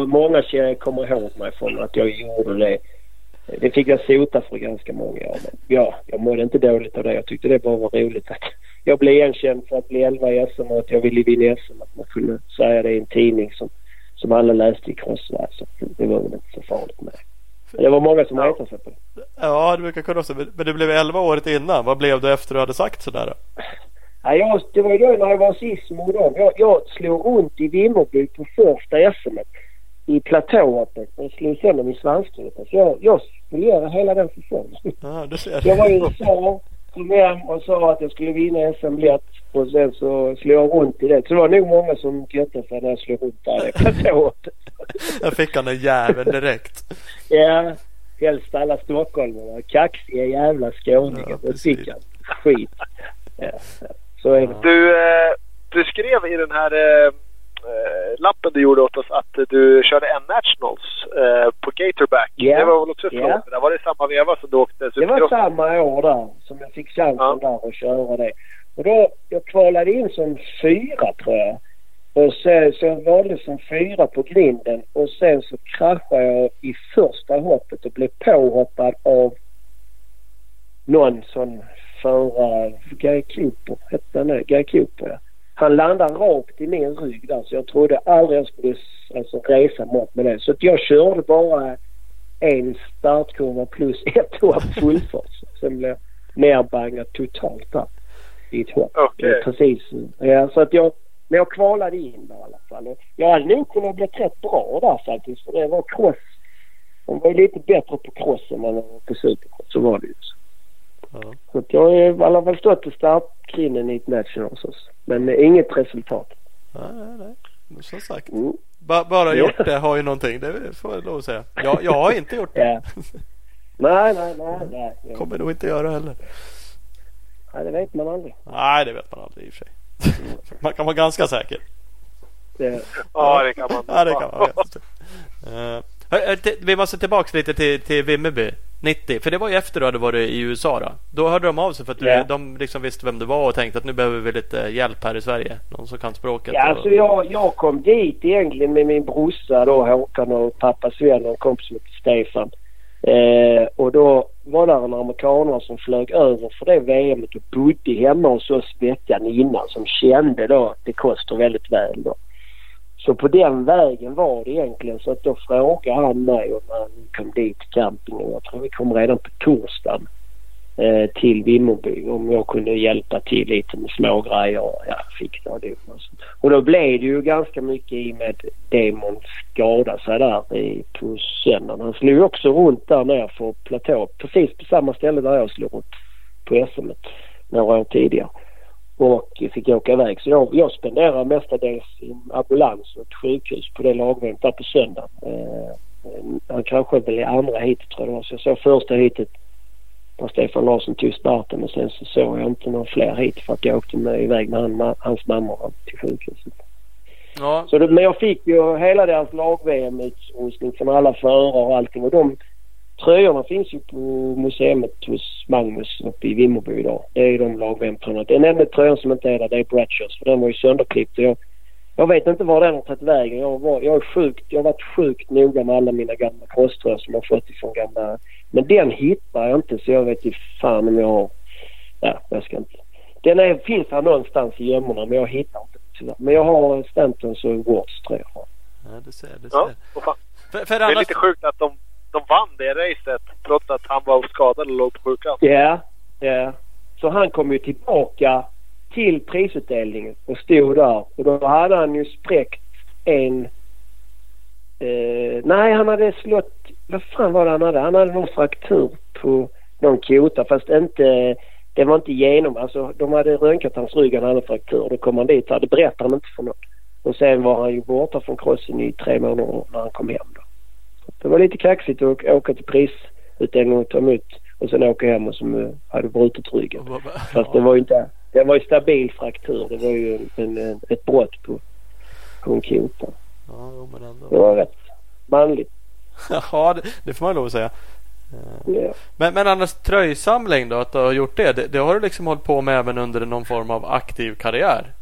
Många kommer ihåg mig från att jag gjorde det. Det fick jag sota för ganska många år. Men ja, jag mådde inte dåligt av det. Jag tyckte det bara var roligt att jag blev igenkänd för att bli 11 i SM och att jag ville vinna SM. Att man kunde säga det i en tidning som som alla läste i crossvärld. Så det var väl inte så farligt med det. Det var många som retade sig på det. Ja, det brukar kunna också. Men du blev 11 året innan. Vad blev du efter du hade sagt sådär? Ja, jag, det var ju då när jag var sist med dem. Jag, jag slog runt i Vimmerby på första SM i platåhoppet och slog sönder min svanskota. Så jag, jag skulle göra hela den säsongen. Du ser. Jag var i USA, kom hem och sa att jag skulle vinna SM-biljett. Och sen så slog jag runt i det. Så det var nog många som göttade sig när jag slog runt där i platåhoppet. Där fick han en jävel direkt. ja. helst alla stockholmare. Kaxiga jävla skåningar. Ja, det fick han. Skit. Ja, så är det. Du, eh, du skrev i den här eh, lappen du gjorde åt oss att du körde N-Nationals eh, på Gatorback. Ja. Det var väl också Ja. ja. Var det samma veva som du åkte Det var samma år där som jag fick chansen Ja. där att köra det. Och då, jag kvalade in som fyra tror jag. Och sen så jag valde som fyra på grinden och sen så kraschade jag i första hoppet och blev påhoppad av någon sån förare, Guy Cooper hette han det? Guy Cooper ja. Han landade rakt i min rygg där så jag trodde aldrig jag skulle alltså, resa mig upp med det. Så att jag körde bara en startkurva plus ett hopp fullfart. Sen blev jag nerbangad totalt där i ett hopp. Eh, Precis. Ja, så att jag, men jag kvalade in där i alla fall. Jag hade nog kunnat bli rätt bra där faktiskt. För det var cross. De var ju lite bättre på cross än man var på supercross. Så var det ju. Ja. Så att jag har i alla fall stått på startgrinden i ett nationals också. Men eh, inget resultat. Nej, nej, nej. Men Som sagt. Mm. Ba bara Ja. gjort det har ju någonting. Det får jag lov att säga. Jag, jag har inte gjort det. Ja. Nej, nej, nej. nej. Ja. Kommer nog inte göra heller. nej det vet man aldrig. Nej, det vet man aldrig i och för sig. Man kan vara ganska säker. Det, Ja, det kan man. Ja, det kan man. Uh, vi måste tillbaka lite till, till Vimmerby 90. För det var ju efter du hade varit i USA då. Då hörde de av sig för att du, Ja. de liksom visste vem du var och tänkte att nu behöver vi lite hjälp här i Sverige. Någon som kan språket. Ja, och... alltså jag, jag kom dit egentligen med min brorsa då Håkan och pappa Sven och en kompis som heter Stefan. Eh, och då var det en amerikaner som flög över för det VMet och bodde hemma hos oss veckan innan som kände då det kostar väldigt väl då. Så på den vägen var det egentligen så att då frågade han mig om han kom dit till campingen. Jag tror vi kom redan på torsdagen eh, till Vimmerby om jag kunde hjälpa till lite med små grejer. Ja, fick det och det. Och, sånt. och då blev det ju ganska mycket i och med Demon skadade sig där i, på söndagen. Han slog också runt där nere för platå. Precis på samma ställe där jag slog runt på SM några år tidigare. Och fick åka iväg. Så jag, jag spenderade mestadels i en ambulans och ett sjukhus på det lagvärnet där på söndagen. Eh, han kanske väl i andra heatet tror jag det var. Så jag såg första heatet när Stefan Larsson tog starten och sen så såg jag inte några fler hit för att jag åkte med iväg med han, hans mamma till sjukhuset. Ja, Så det, men jag fick ju hela deras lag-VM-utrustning från alla förare och allting och de tröjorna finns ju på museet hos Magnus uppe i Vimmerby idag. Det är ju de lag-VM-tröjorna. Den enda tröjan som inte är där det är Bradshaws för den var ju sönderklippt jag, jag vet inte var den har tagit vägen. Jag, var, jag, är sjukt, jag har varit sjukt noga med alla mina gamla crosströjor som jag har fått ifrån gamla men den hittar jag inte så jag vet inte fan om jag har... Ja, jag ska inte. Den är, finns här någonstans i gömmorna men jag hittar inte tyvärr. Men jag har Stantons och Wards tror jag. ja du ser. Du Ja, ser. fan. För, för Det är annars, lite sjukt att de, de vann det racet trots att han var skadad och låg på sjukan. Ja, ja. Så han kom ju tillbaka till prisutdelningen och stod där. Och då hade han ju spräckt en... Eh, nej, han hade slått... Vad fan var det han hade? Han hade någon fraktur på någon kota fast inte... Det var inte genom... Alltså de hade röntgat hans rygg. Han hade en fraktur. Då kom han dit. Det berättade han inte för någon. Och sen var han ju borta från crossen i tre månader när han kom hem då. Det var lite kaxigt att åka till prisutdelningen och ta emot och sen åka hem och som eh, hade brutit ryggen. Fast det var ju inte... Det var ju stabil fraktur. Det var ju en, en, ett brott på, på en kota. Ja, jo, men ändå. Det var rätt manligt. Ja, det, det får man lov att säga. Eh, Ja. Men, men annars tröjsamling då, att du har gjort det, det, det har du liksom hållit på med även under någon form av aktiv karriär?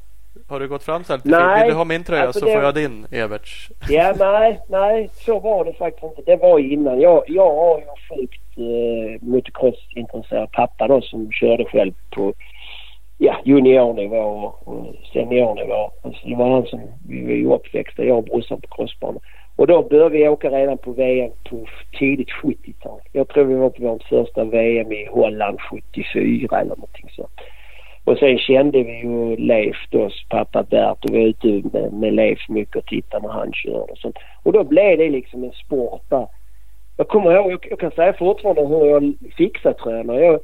Har du gått fram så här lite Nej? Vill du ha min tröja alltså så det- får jag din Everts. Ja, nej, nej, så var det faktiskt inte. Det var innan. Jag, jag har ju en sjukt eh, motocross-intresserad pappa då som körde själv på ja, juniornivå och, och seniornivå. Alltså, det var han som, vi var ju uppväxta, jag och brorsan på crossbanor. Och då började vi åka redan på VM på tidigt 70-tal. Jag tror vi var på vårt första VM i Holland 74 eller någonting sånt. Och sen kände vi ju Leif då, pappa Bert och vi var ute med, med Leif mycket och tittade när han körde och sånt. Och då blev det liksom en sport där. Jag kommer ihåg, jag, jag kan säga fortfarande hur jag fixade tröjorna. Jag,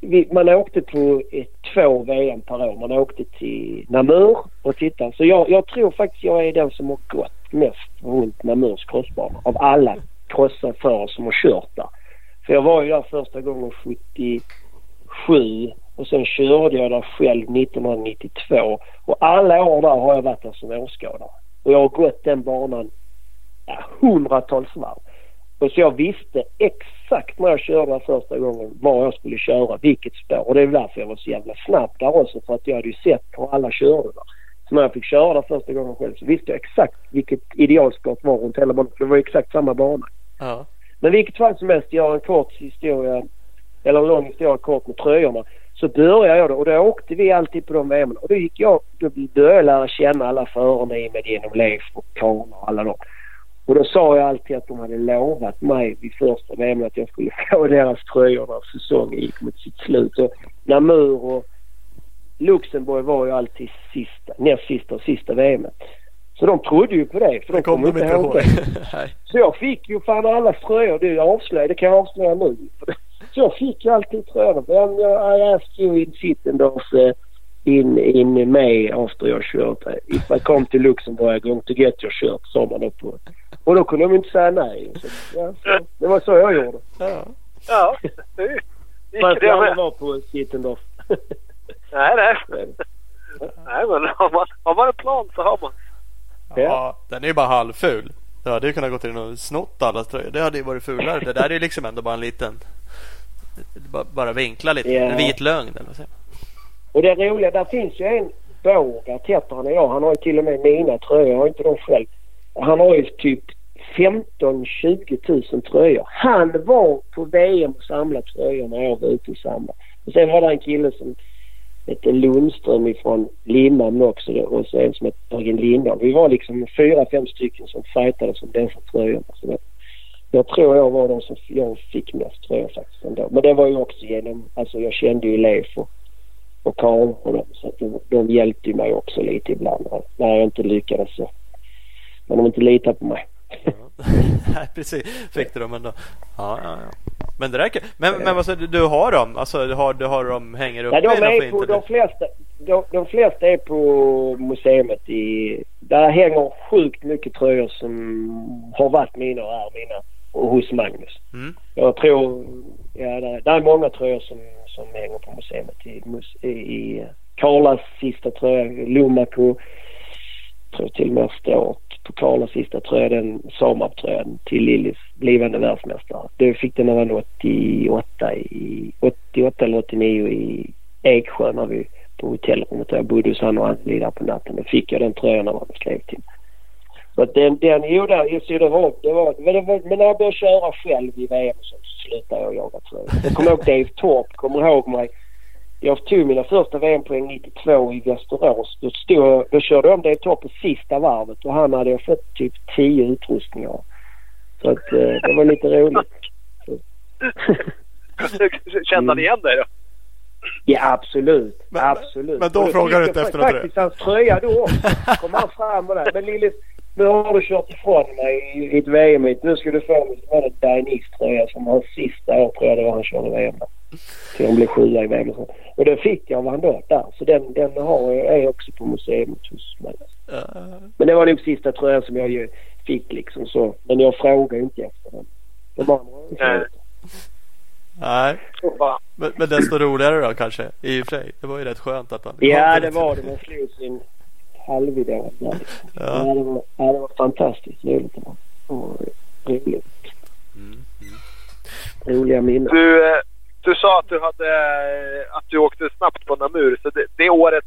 vi, man åkte på ett, två VM per år. Man åkte till Namur och tittade. Så jag, jag tror faktiskt jag är den som har gått mest runt Namurs crossbana av alla crossförare som har kört där. För jag var ju där första gången 77 och sen körde jag där själv 1992. Och alla år där har jag varit där som åskådare. Och jag har gått den banan ja, hundratals varv. Och så jag visste exakt när jag körde där första gången var jag skulle köra, vilket spår. Och det är därför jag var så jävla snabb där också. För att jag hade ju sett hur alla körde där. Så när jag fick köra där första gången själv så visste jag exakt vilket idealskott var runt hela banan. För det var exakt samma bana. Ja. Men vilket fall som helst, göra en kort historia, eller en lång historia kort med tröjorna. Så började jag då och då åkte vi alltid på de VM och då gick jag, då började jag lära känna alla förarna i med genom Leif och Karla och alla dem. Och då sa jag alltid att de hade lovat mig vid första VM att jag skulle få deras tröjor när säsongen gick mot sitt slut. Och Namur och Luxemburg var ju alltid sista, näst sista och sista VM. Så de trodde ju på det. För de Det kom de inte ihåg. Nej. så jag fick ju fan alla tröjor. Det avslöjar, det kan jag avslöja nu. Så jag fick. And uh, I asked you in Sittendorf uh, in, in May after your shirt. If I come to Luxemburg I'm going to get your shirt, sa man då på. Och då kunde de inte säga nej. Så, ja, så, det var så jag gjorde. Ja. Ja, det gick Fast det med. var på Sittendorf. Nej, nej. Nej, men har man, har man en plan så har man. Ja, den är ju bara halvful. Du hade ju kunnat gått in och snott alla tröjor. Det hade ju varit fulare. Det där är ju liksom ändå bara en liten... Bara, vinkla lite. Ja. En vit lögn eller vad säger man? Och det roliga, där finns ju en Bogart heter han idag. Han har ju till och med mina tröjor. Jag har inte dem själv. Han har ju typ 15-20 000 tröjor. Han var på VM och samlade tröjor när jag var ute och samlade. Och sen var det en kille som hette Lundström ifrån Limhamn också och så en som hette Jörgen Lindahl. Vi var liksom fyra, fem stycken som fightades om dessa tröjorna. Så det, jag tror jag var den som jag fick mest tröjor faktiskt ändå. Men det var ju också genom, alltså jag kände ju Leif och, och Karl och dem så att de, de hjälpte mig också lite ibland när- jag inte lyckades så. Men de inte litade på mig. Nej, precis. Fick du dem ändå. Ja, ja, ja. Men det räcker. Men, men säger du? Har dem? Alltså du har, du har dem hänger uppe Nej, de är på, de flesta, de, de flesta är på museet i... Där hänger sjukt mycket tröjor som har varit mina och är mina och hos Magnus. Mm. Jag tror... Ja, där, där är många tröjor som, som hänger på museet i, i, i Karlas sista tröja, Lumaco. tror till och med står på Karlas sista tröja, den Samab-tröjan till Lillis blivande världsmästare. Det fick den när han var 88 i... 88 eller 89 i Eksjö när vi på hotellrummet där jag bodde hos han och Anneli där på natten. Då fick jag den tröjan när han skrev till mig. Så att den, den, jo där, det var, det var, men, det var, men när jag började köra själv i VM så slutade jag jaga tröjor. Jag kommer ihåg Dave Torp, kommer ihåg mig. Jag tog mina första VM-poäng 92 i Västerås. Då, stod, jag- då körde jag om Dave Torp på sista varvet och han hade jag fått typ 10 utrustningar. Så att eh, det var lite roligt. Kände han igen dig då? Ja absolut. Men- absolut. men då frågar du inte efter någon faktiskt hans tröja då också. kom han fram och där. Men Lillis, nu har du kört ifrån mig i ett VM hit. Nu ska du få min så var det Dainese tröja som hans sista år tror jag det var han körde VM där. Så han blev sjua i VM och. Och den fick jag av han då där. Så den, den har jag, är också på museet hos mig. Ja. Men det var nog sista tröjan som jag ju fick liksom så. Men jag frågar inte efter den. De andra Nej. men, men desto roligare då kanske. I och för sig. Det var ju rätt skönt att man Ja det var det. Man slog sin halvidol. Ja. Ja. Det var, ja, det var fantastiskt roligt. Det var, det var roligt. Mm. Roliga minnen. du, eh, du sa att du hade eh, att du åkte snabbt på Namur. Så det, det året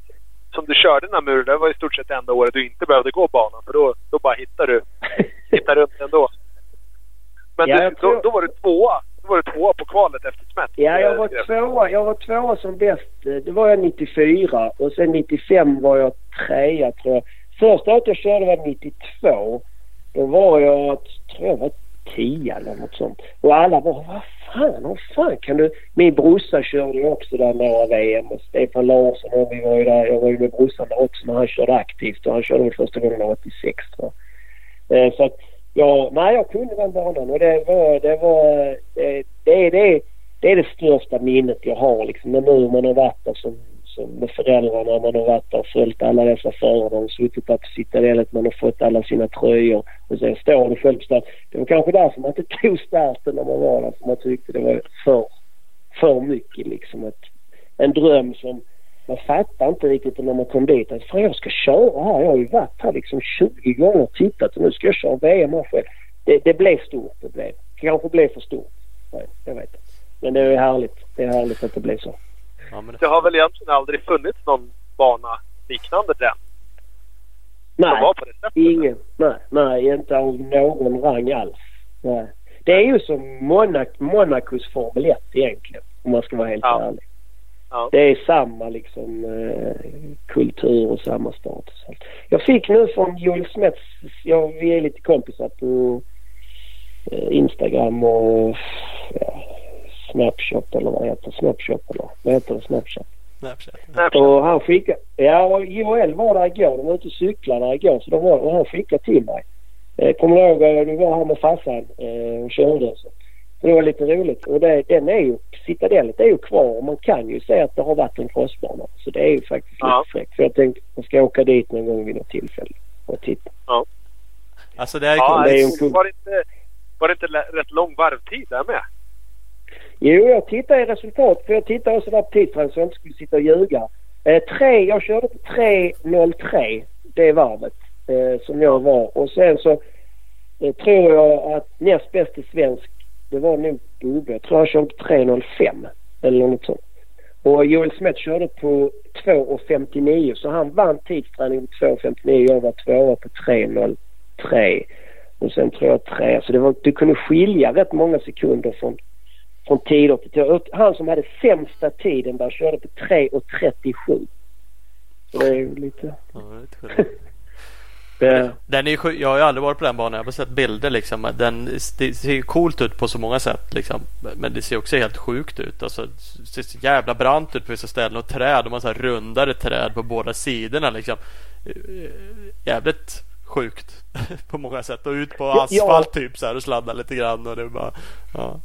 som du körde Namur, det var i stort sett det enda året du inte behövde gå banan. För då, då bara hittade du hittar runt ändå. Men Ja, du, då, då var du tvåa. Då var du tvåa på kvalet efter smätt. Ja, jag var tvåa. Jag var tvåa som bäst. Det var jag 94 och sen 95 var jag trea tror jag. Första året jag körde var 92. Då var jag, tror jag var 10 eller något sånt. Och alla var vad fan, vad fan kan du... Min brorsa körde ju också där några VM och Stefan Larsson och vi var ju där. Jag var ju med brorsan där också när han körde aktivt och han körde väl första gången 86 tror jag. Eh, Så att Ja, nej jag kunde den banan och det var, det var, det, det, är det, det är det största minnet jag har liksom. Men nu man har varit där som, som med föräldrarna. Man har varit där och följt alla dessa förare och suttit där på citadellet. Man har fått alla sina tröjor. Och sen står du själv på. Det var kanske därför man inte tog starten när man var där. För man tyckte det var för, för mycket liksom. Ett, en dröm som man fattar inte riktigt när man kom dit att jag ska köra här. Jag har ju varit här liksom 20 gånger och tittat och nu ska jag köra VM här själv. Det, det blev stort. Det blev. kanske blev för stort. Nej, jag vet inte. Men det är härligt. Det är härligt att det blir så. Ja. Det har väl egentligen aldrig funnits någon bana liknande den? Nej, ingen. Nej, nej, inte av någon rang alls. Nej. Det är ju som Monac, Monacos Formel 1 egentligen. Om man ska vara helt ja. ärlig. Ja. Det är samma liksom eh, kultur och samma status. Jag fick nu från Joel Smets, ja, vi är lite kompisar på eh, Instagram och ja, Snapchat eller vad heter Snapchat eller vad heter det? Snapchat. Snapchat. Och han skickade, ja Joel var där igår. De var ute och cyklade igår så de var, och han skickade till mig. Eh, kommer du ihåg, eh, du var här med farsan eh, och körde. Så. Så det var lite roligt. Och det, den är ju, Citadellet är ju kvar och man kan ju se att det har varit en crossbana. Så det är ju faktiskt ja. lite fräckt. Så jag tänkte jag ska åka dit någon gång vid något tillfälle och titta. Ja. Alltså det är ja, Det är en var, det inte, var det inte rätt lång varvtid där med? Jo, jag tittar i resultat. För jag tittar också där på tidstrend så jag inte skulle sitta och ljuga. Eh, tre, jag körde på 3.03 det varvet eh, som jag var. Och sen så eh, tror jag att näst bäst i svensk det var nog Bubbe. Jag tror han körde på 3.05 eller något sånt. Och Joel Smith körde på 2.59 så han vann tidsträningen på 2.59. Jag var tvåa på 3.03. Och sen tror jag tre. Så det, var, det kunde skilja rätt många sekunder från från tider till tider. Han som hade sämsta tiden där körde på 3.37. Så det är ju lite... Ja, Den är jag har ju aldrig varit på den banan. Jag har bara sett bilder liksom. Den, det ser coolt ut på så många sätt liksom. Men det ser också helt sjukt ut. Alltså, det ser så jävla brant ut på vissa ställen. Och träd. De har så rundare träd på båda sidorna liksom. Jävligt sjukt på många sätt. Och ut på asfalt ja. typ så här och sladda lite grann. Och det bara, ja.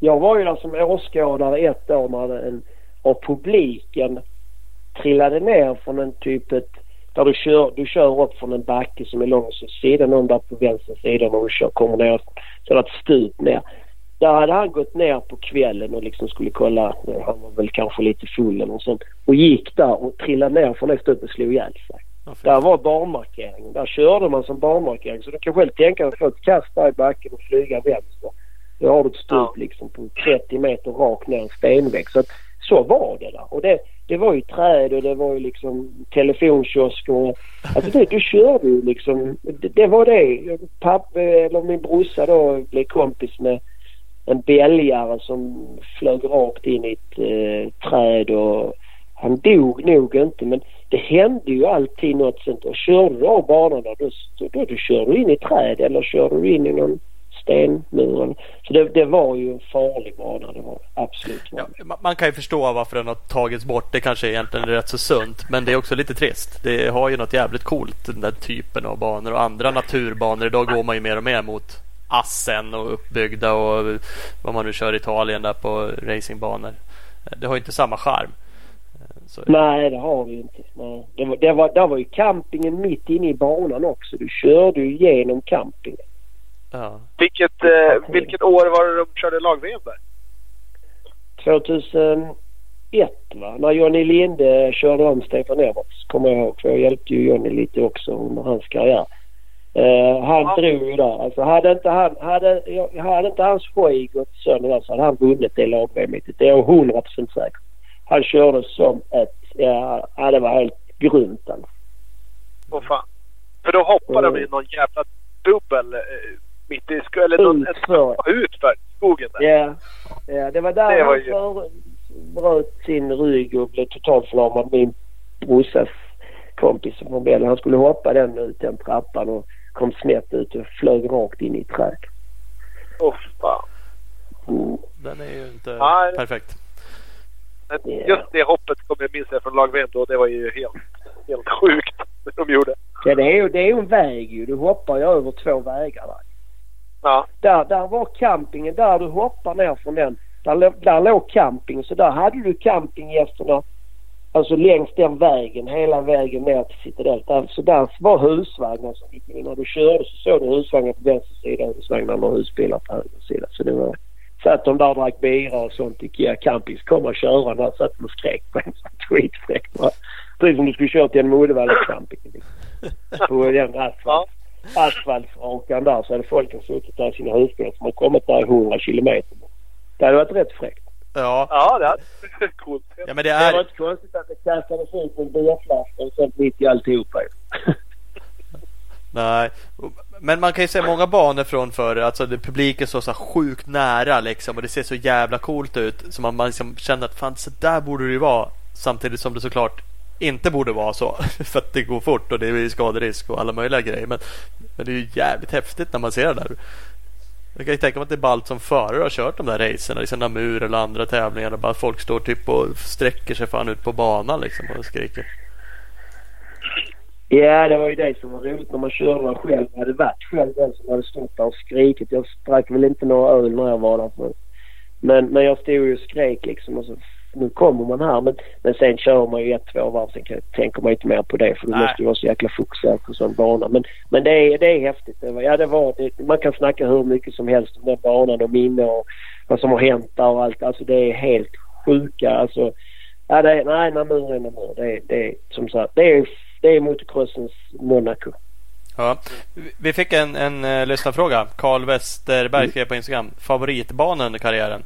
Jag var ju där som åskådare ett år när en av publiken trillade ner från en typ ett, där du kör, du kör upp från en backe som är lång så sidan om där på vänster sida när du kör, kommer ner så det ett stup ner. Där hade han gått ner på kvällen och liksom skulle kolla, han var väl kanske lite full eller sånt och gick där och trillade ner från det stupet och slog ihjäl sig. Ja, där var barnmarkeringen. Där körde man som barnmarkering. Så du kan själv tänka dig att få ett kast där i backen och flyga vänster. Då har du ett stup ja. liksom på 30 meter rakt ner en stenvägg. Så, att, så var det där. Och det, det var ju träd och det var ju liksom telefonkiosker. Alltså det, du körde ju liksom. Det, det var det. Pappa eller min brorsa då blev kompis med en bälgare som flög rakt in i ett eh, träd och han dog nog inte men det hände ju alltid något sånt. Och körde du av banan då, då, då, då kör du in i träd eller kör du in i någon stenmuren. Så det, det, var ju en farlig bana. Det var absolut ja, Man kan ju förstå varför den har tagits bort. Det kanske egentligen är rätt så sunt. Men det är också lite trist. Det har ju något jävligt coolt den där typen av banor och andra naturbanor. Idag går man ju mer och mer mot assen och uppbyggda och vad man nu kör i Italien där på racingbanor. Det har ju inte samma charm. Så. Nej, det har vi inte. Nej. Det var, det var, där var ju campingen mitt inne i banan också. Du körde ju genom campingen. Ja. Vilket, eh, vilket år var det de körde lag-VM där? 2001 va? När Johnny Linde körde om Stefan Everts kommer jag ihåg. För jag hjälpte ju Johnny lite också under hans karriär. Uh, han ja. drog ju där. Alltså hade inte, han, hade, hade inte hans skoj gått sönder där så hade han vunnit det lag-VM. Det är jag hundra procent säker. Han körde som ett... Ja, det var helt grymt alltså. Åh fan. För då hoppade mm. de i någon jävla dubbel eh, mitt i skogen. Eller någon, ut för skogen där. Ja. ja, det var där det han för, bröt sin rygg och blev totalförlamad. Min brorsas kompis från Belgien. Han skulle hoppa den ut den trappan och kom snett ut och flög rakt in i ett träd. Åh oh, fan. Mm. Den är ju inte Nej. perfekt. Men just det hoppet kommer jag minns från lag då. Det var ju helt, helt sjukt det de gjorde. Ja det är ju det är en väg ju. Du hoppar ju över två vägar där. Ja. Där, där var campingen. Där du hoppar ner från den. Där, där låg camping. Så där hade du campinggästerna Alltså längs den vägen, hela vägen ner till Citadel. Där, där var husvagnar som gick in. När du körde så såg du husvagnar på vänster sida och husvagnar och husbilar på höger sida. Så det var... Satt de där och drack bira och sånt. Ikea Campings kom och köra där. Satt de och skrek på en. Skitfräckt. Precis som du skulle kört genom Uddevalla camping. På den asfalt, asfaltsrakan där så hade folken suttit där i sina husbilar som har kommit där i 100 kilometer. Det hade varit rätt fräckt. Ja. Ja, det är coolt. ja, men det Det var är... inte konstigt att det kastades ut en bierflaska och sånt mitt i alltihopa. Nej. Men man kan ju se många banor från förr. Alltså det, publiken står så sjukt nära liksom. Och det ser så jävla coolt ut. Så man, man liksom känner att fan så där borde det ju vara. Samtidigt som det såklart inte borde vara så. För att det går fort och det är skaderisk och alla möjliga grejer. Men, men det är ju jävligt häftigt när man ser det där. Jag kan ju tänka mig att det är ballt som förare har kört de där racerna. Liksom Namur eller andra tävlingar. Där bara folk står typ och sträcker sig fan ut på banan liksom och skriker. Ja, det var ju det som var roligt när man körde själv. Jag hade varit själv den som hade stått där och skrikit. Jag drack väl inte några öl när jag var där. För. Men, men jag stod ju och skrek liksom. Och så, nu kommer man här. Men, men sen kör man ju ett, två varv. Sen kan- tänker man inte mer på det. För du måste ju vara så jäkla fokuserad på sån bana. Men, men det, är, det är häftigt. Det var, ja, det var, det, man kan snacka hur mycket som helst om den banan och minne och vad som har hänt där och allt. Alltså det är helt sjuka. Alltså, ja, det är, nej, Namur är Namur. Det, är- det som sagt, det är, det är motocrossens Monaco. Ja. Vi- fick en, en uh, lyssnarfråga. Karl Westerberg skrev på Instagram. Favoritbana under karriären?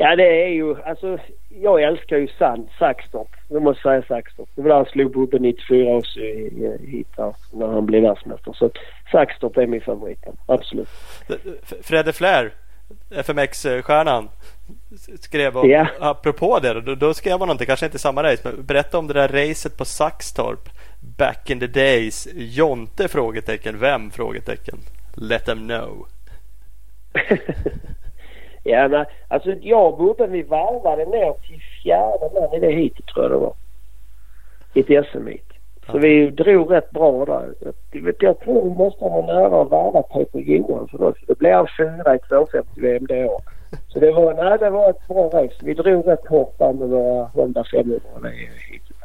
Ja det är ju alltså jag älskar ju Sand, Saxtorp. Jag måste säga Saxtorp. Det var där han slog Bubbe 94 också i, i, hit där, när han blev världsmästare. Så Saxtorp är min favorit. Absolut. Fredde Flair, FMX-stjärnan, skrev om, Ja. apropå det, då, då skrev han någonting, kanske inte samma race, men berätta om det där racet på Saxtorp. Back in the days. Jonte? Frågetecken. Vem? Frågetecken. Let them know. ja men alltså jag och Bubbe vi varvade ner till fjärde man i det hitet tror jag det var. I ett SM-hit. Så Ja. vi drog rätt bra där. Jag, jag tror vi måste ha nära att varva Peter Johansson också. Det blev fyra i 250 VM det år. Så det var, nej, det var ett bra race. Vi drog rätt hårt där med våra Honda 500 det hitet.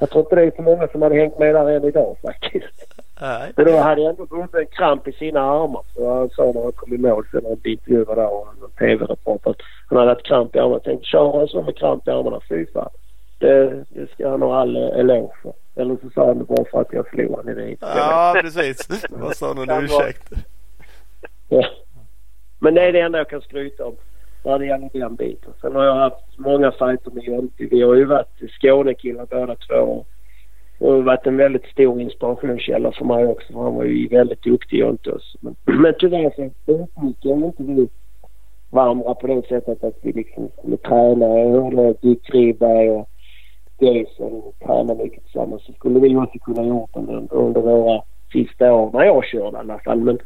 Jag tror inte det är så många som hade hängt med där än idag faktiskt. Nej. Men då hade ändå Bubbe en kramp i sina armar. Så han sa när han kom i mål sen när han intervjuade där och tv-reporter att han hade haft kramp i armarna. Jag tänkte köra en sån med kramp i armarna. Fy fan. Det, det ska han ha all eloge för. Eller så sa han det bara för att jag slog han i det. Ja, precis. Var så någon ursäkt. Ja. Men det är det enda jag kan skryta om när det gäller den biten. Sen har jag haft många fighter med Jonte. Vi har ju varit Skånekillar båda två. Och varit en väldigt stor inspirationskälla för mig också. För han var ju väldigt duktig Jonte också. Men, men tyvärr så utnyttjade inte vi varandra på det sättet att vi liksom skulle träna. Jag hörde Dick Ribberg och Jason träna mycket tillsammans. Så skulle vi också kunna gjort det under våra sista år när jag körde i alla fall. Men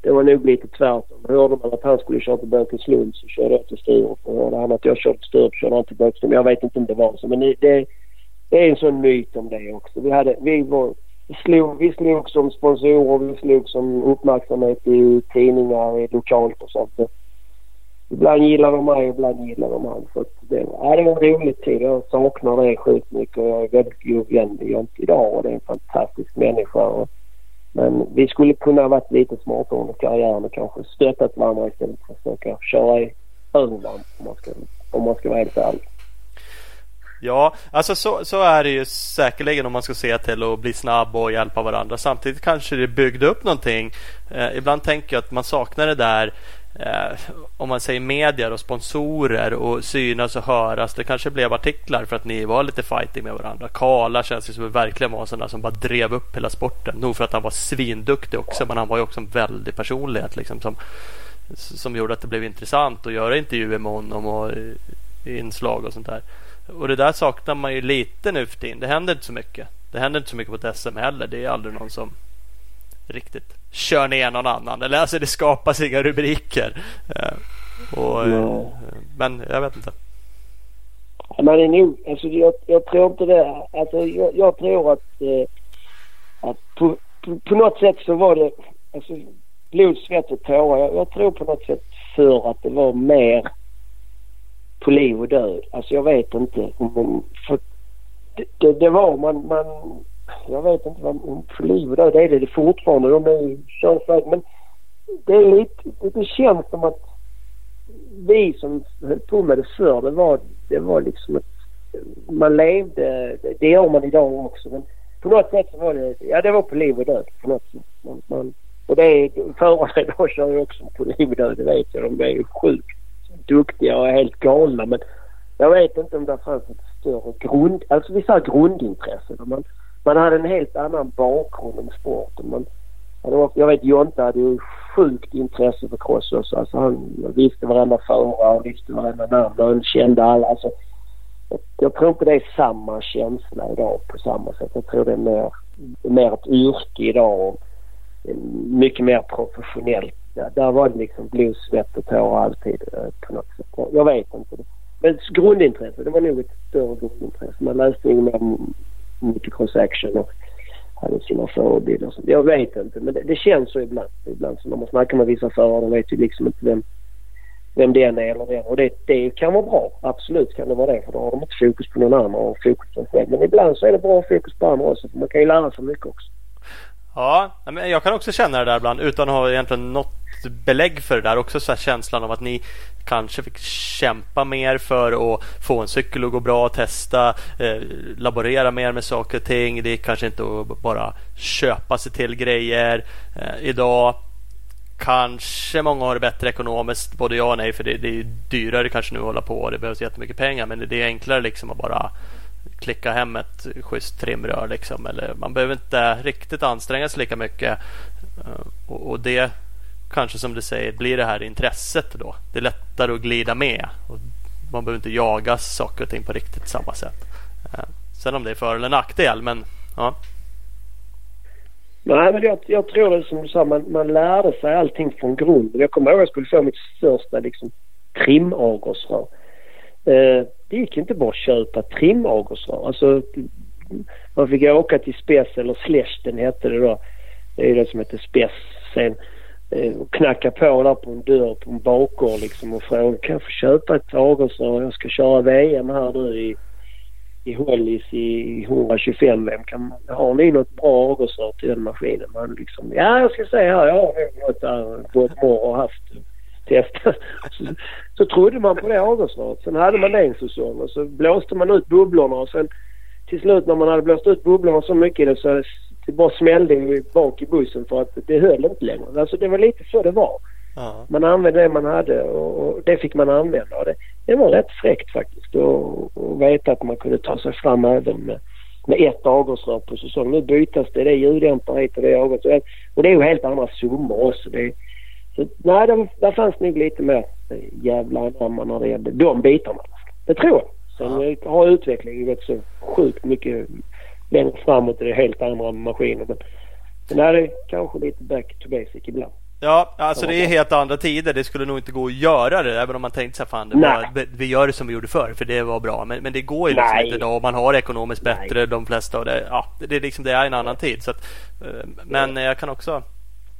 det var nog lite tvärtom. Hörde man att han skulle köra till Bökeslund så körde jag till Sturup. Och hörde han att jag körde till Sturup körde han till Bökeslund. Jag vet inte om det var så men det, det, är en sån myt om det också. Vi, hade, vi, var, vi, slog, vi slog som sponsorer, vi slog som uppmärksamhet i tidningar i lokalt och sånt. Ibland gillar de mig, ibland gillar de han. Så det, ja, det var en rolig tid. Jag saknar det sjukt mycket och jag är väldigt god vän med Jonte idag och det är en fantastisk människa. Och, men vi skulle kunna ha varit lite smartare under karriären och kanske stöttat varandra istället för att försöka köra i ögonen, om man ska, om man ska vara helt ärlig. Ja, alltså så, så är det ju säkerligen om man ska se till att bli snabb och hjälpa varandra. Samtidigt kanske det byggde upp någonting. Eh, ibland tänker jag att man saknar det där eh, om man säger medier och sponsorer och synas och höras. Det kanske blev artiklar för att ni var lite fighting med varandra. Karla känns ju som verkligen var en sån som bara drev upp hela sporten. Nog för att han var svinduktig också, men han var ju också en väldig personlighet liksom som, som gjorde att det blev intressant att göra intervjuer med honom och eh, inslag och sånt där. Och det där saknar man ju lite nu för tiden. Det händer inte så mycket. Det händer inte så mycket på ett SM heller. Det är aldrig någon som riktigt kör ner någon annan. Eller alltså det skapas inga rubriker. Eh, och, eh, Ja. Men jag vet inte. Ja, Man är nog, alltså jag, jag tror inte det. Alltså jag, jag tror att, eh, att på, på, på något sätt så var det alltså, blod, svett och tårar. Jag, jag tror på något sätt för att det var mer på liv och död. Alltså jag vet inte om... För det, det, det var man, man... Jag vet inte vad på liv och död är det, det fortfarande. De är könsväg. Men det är lite... Det, det känns som att vi som höll på med det förr, det var, det var liksom att man levde, det gör man idag också men på något sätt så var det, ja det var på liv och död på något sätt. Man, man, och det är, förarna idag kör ju också på liv och död, det vet jag. De är ju sjukt duktiga och helt galna men jag vet inte om det fanns ett större grund, alltså vi sa grundintresse. Man, man hade en helt annan bakgrund om sporten. Man, jag vet Jonte hade ju sjukt intresse för cross också. Alltså han visste varenda förare, och visste varenda namn och han kände alla. Alltså, jag tror inte det är samma känsla idag på samma sätt. Jag tror det är mer, mer ett yrke idag och mycket mer professionellt. Ja, där var det liksom blod, svett och tårar alltid eh, på något sätt. Jag vet inte. Men grundintresse, det var nog ett större grundintresse. Man läste ju mer mycket cross action och hade sina förebilder. Jag vet inte men det, det, känns så ibland. Ibland så när man snackar med vissa förare de vet ju liksom inte vem, vem den är eller den. Och det, det kan vara bra. Absolut kan det vara det. För då har de inte fokus på någon annan och fokus på sig själv. Men ibland så är det bra fokus på andra också. För man kan ju lära sig mycket också. Ja, men jag kan också känna det där ibland utan att ha egentligen något belägg för det där. Också så känslan av att ni kanske fick kämpa mer för att få en cykel att gå bra, testa, eh, laborera mer med saker och ting. Det är kanske inte att bara köpa sig till grejer. Eh, idag Kanske många har det bättre ekonomiskt, både ja och nej, för det, det är dyrare kanske nu att hålla på och det behövs jättemycket pengar. Men det är enklare liksom att bara klicka hem ett schysst trimrör. Liksom. Eller man behöver inte riktigt anstränga sig lika mycket. Eh, och, och det kanske som du säger blir det här intresset då. Det är lättare att glida med. Och man behöver inte jaga saker och ting på riktigt samma sätt. Eh, sen om det är för eller nackdel, men ja. Nej, men jag, jag tror det som du sa, man, man lärde sig allting från grunden. Jag kommer ihåg att jag skulle få mitt största liksom, trimavgasrör. Eh, det gick inte bara att köpa trimagersrör. Alltså, man fick åka till Spess eller Slästen hette det då. Det är det som heter Spess sen. Eh, och knacka på där på en dörr på en bakgård liksom och fråga kan jag få köpa ett avgasrör? Jag ska köra VM här nu i, i Hollis i 125 VM. Kan, har ni något bra avgasrör till den maskinen? Man liksom, ja jag ska säga här, jag har något där på ett år och haft testat. Så, så trodde man på det avgasröret. Sen hade man det en säsong och så blåste man ut bubblorna och sen till slut när man hade blåst ut bubblorna så mycket det så det bara smällde bak i bussen för att det höll inte längre. Alltså det var lite så det var. Ja. Man använde det man hade och, och det fick man använda. Och det, det var rätt fräckt faktiskt att veta att man kunde ta sig fram även med, med ett avgasrör på säsong. Nu bytas det. Det är ljuddämpare hit och det är avgasrör. Och det är ju helt andra summor också. Det, så, nej, där, där fanns nog lite mer jävla anamma när det gällde de bitarna. Det tror jag. Sen ja. har utvecklingen gått så sjukt mycket längre framåt är det helt andra maskiner. Men, men är det kanske lite back to basic ibland. Ja, alltså det är helt andra tider. Det skulle nog inte gå att göra det även om man tänkte sig fan var, vi gör det som vi gjorde förr för det var bra. Men, men det går ju liksom inte idag. Man har ekonomiskt bättre Nej. de flesta och det, ja, det, är liksom, det är en annan tid. Så att, eh, men jag kan också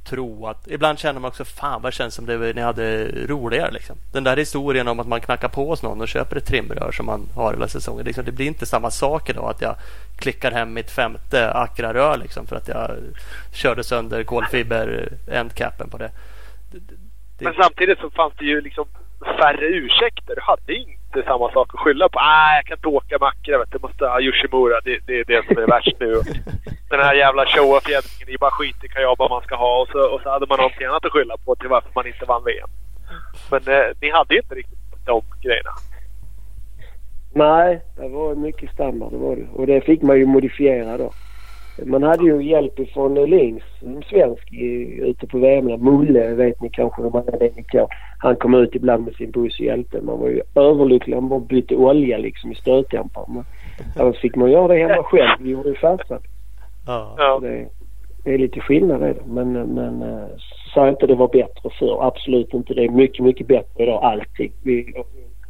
tro att ibland känner man också fan vad det känns som det ni hade roligare. Liksom. Den där historien om att man knackar på hos någon och köper ett trimrör som man har hela säsongen. Liksom, det blir inte samma sak idag att jag klickar hem mitt femte akrarör liksom, för att jag körde sönder kolfiber endcapen på det. det, det. Men samtidigt så fanns det ju liksom färre ursäkter. Du hade inte samma sak att skylla på. Nej, jag kan inte åka med Acra. Vet du. Jag måste ha Yoshimura. Det, det är det som är värst nu. Den här jävla show-off-jävningen. Det är bara skit i kajaba man ska ha. Och så, och så hade man någonting annat att skylla på till varför man inte vann VM. Men eh, ni hade ju inte riktigt de grejerna. Nej, det var mycket standard. Det var det. Och det fick man ju modifiera då. Man hade ju hjälp ifrån Lings, en svensk ute på VM. Mulle vet ni kanske hur man är det Han kom ut ibland med sin buss och hjälpte. Man var ju överlycklig. Han bara bytte olja liksom i stötdämparen. Annars fick man göra det hemma själv. Vi gjorde ju fastsatt. Ja. Det, det, är lite skillnad i det. Men, men äh, sa inte det var bättre förr. Absolut inte. Det är mycket, mycket bättre idag. Alltid. Vi,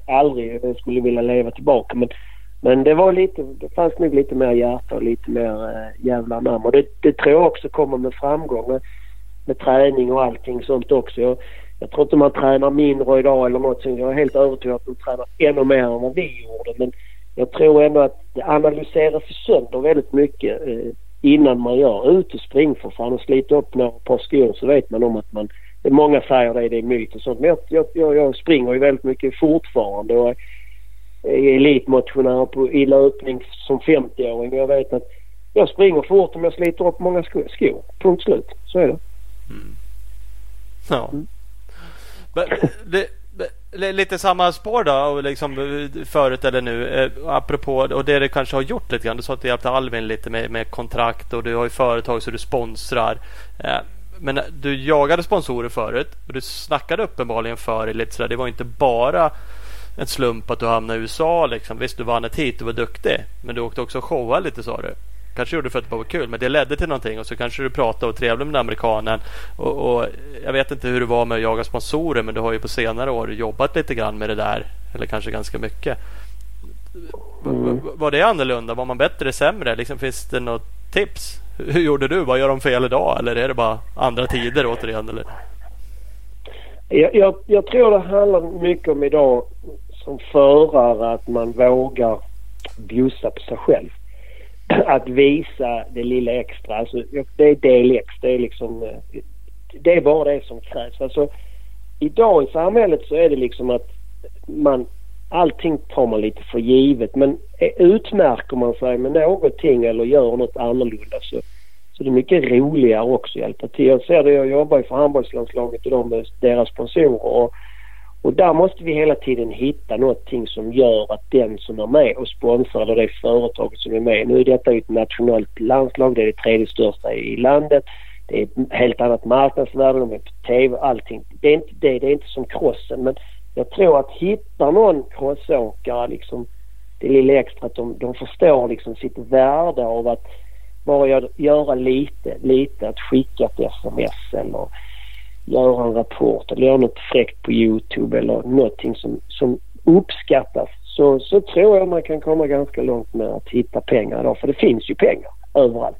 aldrig skulle vilja leva tillbaka. Men, men det var lite, det fanns nog lite mer hjärta och lite mer eh, jävla namn. Och det, det tror jag också kommer med framgång med, med träning och allting sånt också. Jag, jag tror inte man tränar mindre idag eller något sånt. Jag är helt övertygad att de tränar ännu mer än vad vi gjorde. Men jag tror ändå att det analyseras sönder väldigt mycket eh, innan man gör. Ut och spring för fan och slit upp några par skor så vet man om att man... Många säger det, det är myt och sånt. Men jag, jag, jag springer ju väldigt mycket fortfarande och Eh, elitmotionär på, i löpning som 50-åring. Jag vet att jag springer fort om jag sliter upp många skor. Punkt slut. Så är det. Mm. Ja. Mm. Det, det, lite samma spår då, liksom förut eller nu. Eh, apropå och det du kanske har gjort lite grann. Du sa att du hjälpte Alvin lite med, med kontrakt och du har ju företag så du sponsrar. Eh, men du jagade sponsorer förut och du snackade uppenbarligen för det lite sådär. Det var inte bara en slump att du hamnade i USA. Liksom. Visst, du vann ett hit, du var duktig. Men du åkte också och showade lite sa du. Kanske gjorde det för att det var kul, men det ledde till någonting och så kanske du pratade och trevlig med den amerikanen. Och, och, jag vet inte hur det var med att jaga sponsorer, men du har ju på senare år jobbat lite grann med det där. Eller kanske ganska mycket. Mm. Var det annorlunda? Var man bättre, sämre? Liksom, finns det något tips? Hur gjorde du? Vad gör de fel idag? Eller är det bara andra tider återigen? Eller? Jag, jag, jag tror det handlar mycket om idag som förare att man vågar bjussa på sig själv. Att visa det lilla extra. Alltså, det är del X. Det är liksom... Eh, det är bara det som krävs. Alltså, idag i samhället så är det liksom att man... Allting tar man lite för givet men eh, utmärker man sig med någonting eller gör något annorlunda så, så det är mycket roligare också att hjälpa till. Jag ser det, jag jobbar ju för handbollslandslaget och de med deras sponsorer och och där måste vi hela tiden hitta någonting som gör att den som är med och sponsrar eller det företaget som är med. Nu är detta ju ett nationellt landslag. Det är det tredje största i landet. Det är ett helt annat marknadsvärde. De är på TV. Allting. Det är inte det. Det är inte som crossen. Men jag tror att hitta någon crossåkare liksom det lilla extra att de, de förstår liksom sitt värde av att bara göra lite, lite. Att skicka ett sms eller göra en rapport eller göra något fräckt på Youtube eller någonting som, som uppskattas så, så tror jag man kan komma ganska långt med att hitta pengar idag. För det finns ju pengar överallt.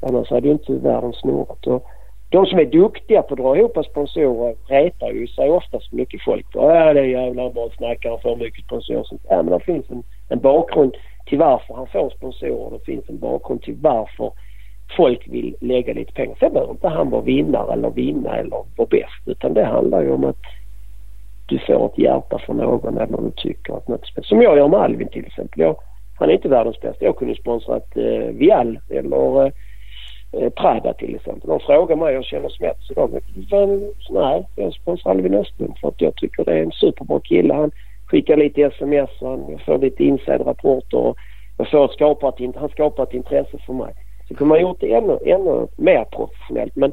Annars hade ju inte världen snurrat. Och de som är duktiga på att dra ihop sponsorer retar ju sig oftast mycket folk på. Ja, det är jävla bra snackare för mycket sponsorer. Ja, men det finns en, en bakgrund till varför han får sponsorer. Det finns en bakgrund till varför folk vill lägga lite pengar. Sen behöver inte han vara vinnare eller vinna eller vara bäst utan det handlar ju om att du får ett hjärta för någon eller du tycker att något speciellt. Som jag gör med Alvin till exempel. Jag, han är inte världens bästa. Jag kunde sponsrat eh, Vial eller eh, eh, Prada till exempel. De frågar mig och jag känner smätt så de nej, jag sponsrar Alvin Östlund för att jag tycker det är en superbra kille. Han skickar lite sms, han, jag får lite insiderrapporter och jag får skapa ett, han skapar ett intresse för mig. Så kunde man gjort det ännu, ännu mer professionellt. Men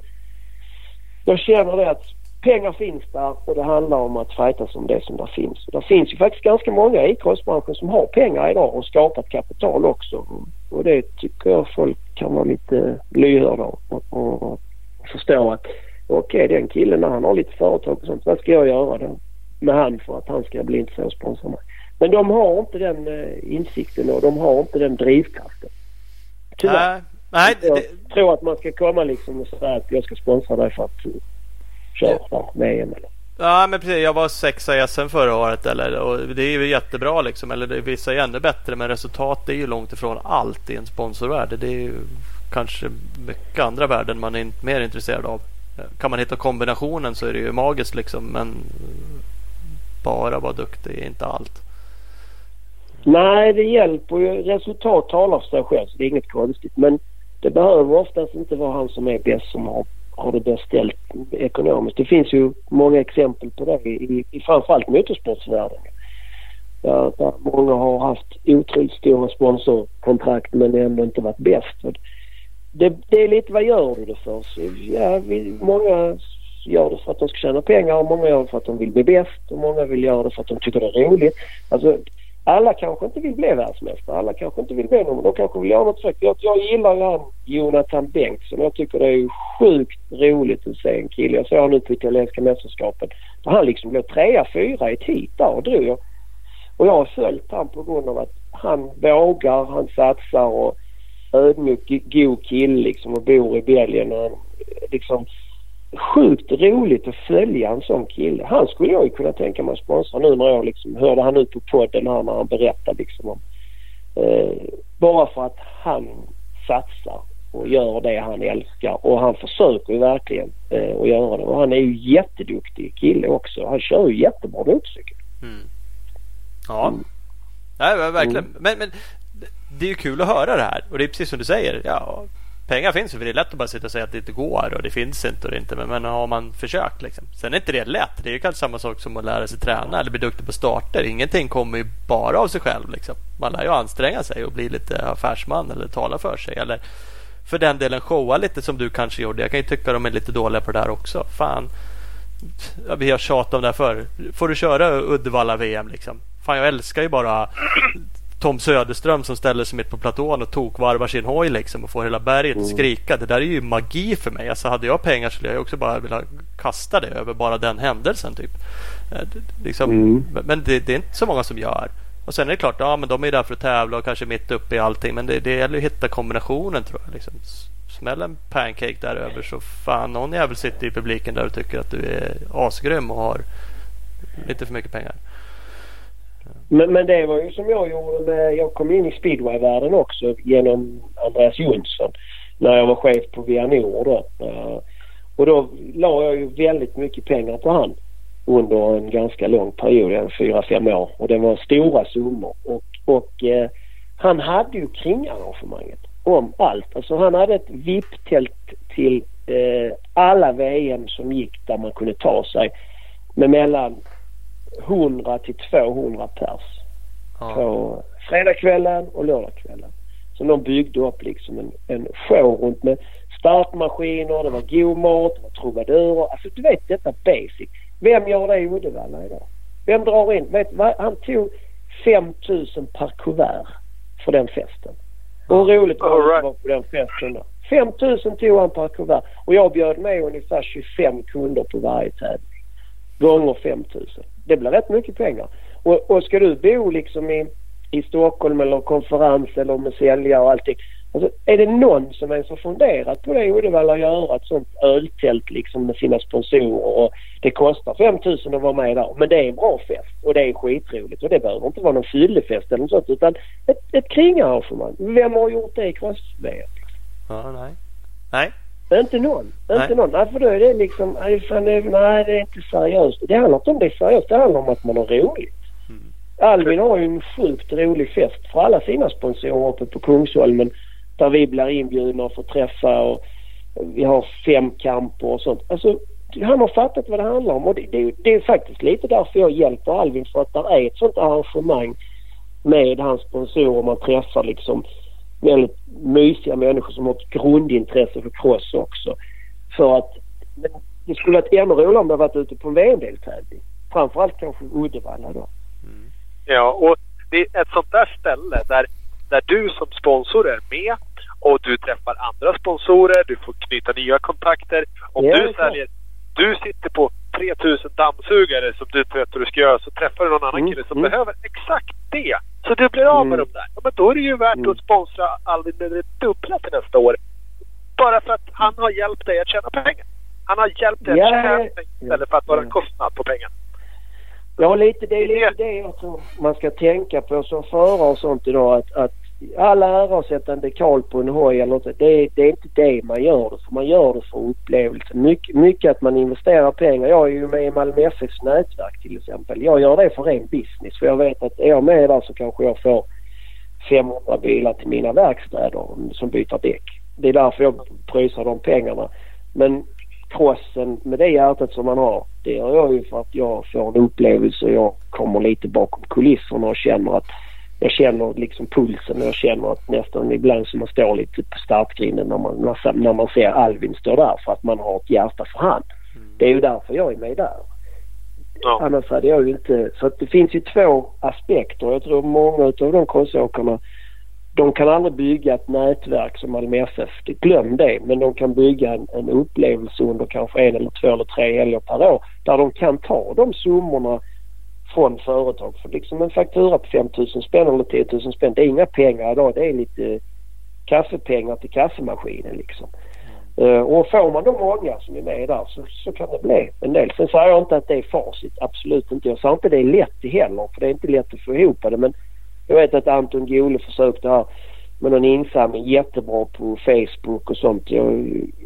jag känner det att pengar finns där och det handlar om att fightas om det som där finns. Och det finns ju faktiskt ganska många i crossbranschen som har pengar idag och skapat kapital också. Och det tycker jag folk kan vara lite lyhörda och, och, och förstå att okej okay, den killen han har lite företag och sånt. Vad ska jag göra då med han för att han ska bli intresserad och sponsra mig? Men de har inte den uh, insikten och de har inte den drivkraften. Tyvärr. Nej, jag det... tror att man ska komma liksom och säga att jag ska sponsra dig för att köra med EM eller. Ja men precis, jag var sexa i SM förra året eller, och det är ju jättebra liksom. Eller det, vissa är ännu bättre men resultat är ju långt ifrån allt i en sponsorvärld. Det är ju kanske mycket andra värden man är mer intresserad av. Kan man hitta kombinationen så är det ju magiskt liksom men bara vara duktig är inte allt. Nej det hjälper ju. Resultat talar för sig själv så det är inget konstigt. Men det behöver oftast inte vara han som är bäst som har, har det bäst ställt ekonomiskt. Det finns ju många exempel på det i, i framförallt motorsportsvärlden. Där, där många har haft otroligt stora sponsorkontrakt men ändå inte varit bäst. Det, det, är lite vad gör du det för? Så, ja, vi, många gör det för att de ska tjäna pengar och många gör det för att de vill bli bäst och många vill göra det för att de tycker det är roligt. Alltså, alla kanske inte vill bli världsmästare. Alla kanske inte vill bli någon. De kanske vill göra något fräckt. Jag, jag gillar ju han Jonathan Bengtsson. Jag tycker det är sjukt roligt att se en kille. Jag såg honom nu på italienska mästerskapen. Där han liksom blev trea, fyra i ett heat där och drog. Och jag har följt han på grund av att han vågar, han satsar och ödmjuk, god kille liksom och bor i Belgien. Och eh, liksom, sjukt roligt att följa en sån kille. Han skulle jag ju kunna tänka mig att sponsra nu när jag liksom hörde han ut på podden här när han berättade liksom om eh, bara för att han satsar och gör det han älskar och han försöker ju verkligen eh, att göra det och han är ju jätteduktig kille också. Han kör ju jättebra motorcykel. Mm. Ja, mm. Nej, verkligen. Mm. Men, men det är ju kul att höra det här och det är precis som du säger. Ja, pengar finns ju för det är lätt att bara sitta och säga att det inte går och det finns inte och det inte. Men, men har man försökt liksom. Sen är inte det lätt. Det är ju kanske samma sak som att lära sig träna eller bli duktig på starter. Ingenting kommer ju bara av sig själv. Liksom. Man lär ju anstränga sig och bli lite affärsman eller tala för sig. Eller för den delen showa lite som du kanske gjorde. Jag kan ju tycka de är lite dåliga på det där också. Fan. Ja, vi har tjatat om det här förr. Får du köra Uddevalla-VM liksom? Fan jag älskar ju bara Tom Söderström som ställer sig mitt på platån och tokvarvar sin hoj liksom och får hela berget mm. skrika. Det där är ju magi för mig. Alltså hade jag pengar skulle jag också bara vilja kasta det över bara den händelsen. typ. Eh, liksom, mm. Men det, det, är inte så många som gör. Och sen är det klart, ja men de är där för att tävla och kanske mitt uppe i allting. Men det, det gäller att hitta kombinationen tror jag. Liksom. Smäll en pancake där över så fan någon jävel sitter i publiken där och tycker att du är asgrym och har lite för mycket pengar. Men, men det var ju som jag gjorde med, jag kom in i speedwayvärlden också genom Andreas Jonsson när jag var chef på Vianor då. Eh, och då la jag ju väldigt mycket pengar på han under en ganska lång period, en fyra, fem år. Och det var stora summor. Och, och eh, han hade ju kringarrangemanget om allt. Alltså han hade ett VIP-tält till eh, alla VM som gick där man kunde ta sig med mellan 100 till 200 pers ja. på fredagskvällen och lördagskvällen. Så de byggde upp liksom en, en show runt med startmaskiner, det var god mat, det var trubadurer. Alltså du vet detta basic. Vem gör det i Uddevalla idag? Vem drar in? Vet, vad, han tog 5000 per kuvert för den festen. Och hur roligt var det right. var på den festen då? 5000 tog han per kuvert och jag bjöd med ungefär 25 kunder på varje tävling. Gånger 5000 det blir rätt mycket pengar. Och, och ska du bo liksom i, i Stockholm eller konferens eller med säljare och allting. Alltså, är det någon som ens har funderat på det i Uddevalla att göra ett sånt öltält liksom med sina sponsorer och det kostar 5000 att vara med där. Men det är en bra fest och det är skitroligt och det behöver inte vara någon fyllefest eller något sånt utan ett, ett kringarrangemang. Vem har gjort det i cross-VM? Ja, nej. Nej, inte någon. Nej. Inte någon. Nej, för då är det liksom, nej, fan, det, nej det är inte seriöst. Det handlar inte om det är seriöst. Det handlar om att man har roligt. Mm. Albin har ju en sjukt rolig fest för alla sina sponsorer uppe på Kungsholmen. Där vi blir inbjudna och får träffa och vi har fem kamper och sånt. Alltså han har fattat vad det handlar om och det, det, det är faktiskt lite därför jag hjälper Alvin för att det är ett sånt arrangemang med hans sponsorer. Man träffar liksom väldigt mysiga människor som har ett grundintresse för cross också. För att det skulle varit ännu roligare om det varit ute på en VM-deltävling. Framförallt kanske Uddevalla då. Mm. Ja, och det är ett sånt där ställe där, där du som sponsor är med och du träffar andra sponsorer, du får knyta nya kontakter. Om ja, du säljer, du sitter på 3000 dammsugare som du inte vet hur du ska göra så träffar du någon annan mm. kille som mm. behöver exakt det. Så du blir av med mm. dem där. Ja, men då är det ju värt mm. att sponsra Alvin med det dubbla till nästa år. Bara för att han har hjälpt dig att tjäna pengar. Han har hjälpt dig att tjäna pengar istället för att vara en kostnad på pengar. Ja, lite, det är lite det jag tror man ska tänka på som förare och sånt idag. Att, att all ära att sätta en dekal på en hoj eller något. Det, det är inte det man gör det för. Man gör det för upplevelsen. Mycket, mycket att man investerar pengar. Jag är ju med i Malmö FFs nätverk till exempel. Jag gör det för ren business. För jag vet att är jag med där så kanske jag får 500 bilar till mina verkstäder som byter däck. Det är därför jag pröjsar de pengarna. Men crossen med det hjärtat som man har, det gör jag ju för att jag får en upplevelse. Jag kommer lite bakom kulisserna och känner att jag känner liksom pulsen och jag känner att nästan ibland som man står lite på startgrinden när man, när man ser Alvin stå där för att man har ett hjärta för han. Mm. Det är ju därför jag är med där. Ja. Annars hade jag ju inte... Så att det finns ju två aspekter. Jag tror många av de crossåkarna de kan aldrig bygga ett nätverk som Malmö FF. Glöm det. Men de kan bygga en, en upplevelse under kanske en eller två eller tre helger per år där de kan ta de summorna från företag. För liksom en faktura på 5 000 spänn eller 10 000 spänn det är inga pengar idag. Det är lite kaffepengar till kaffemaskinen liksom. Eh, och får man då många som är med där så, så kan det bli en del. Sen säger jag inte att det är facit. Absolut inte. Jag säger inte det är lätt heller. För det är inte lätt att få ihop det. Men jag vet att Anton Gole försökte här med någon insamling jättebra på Facebook och sånt.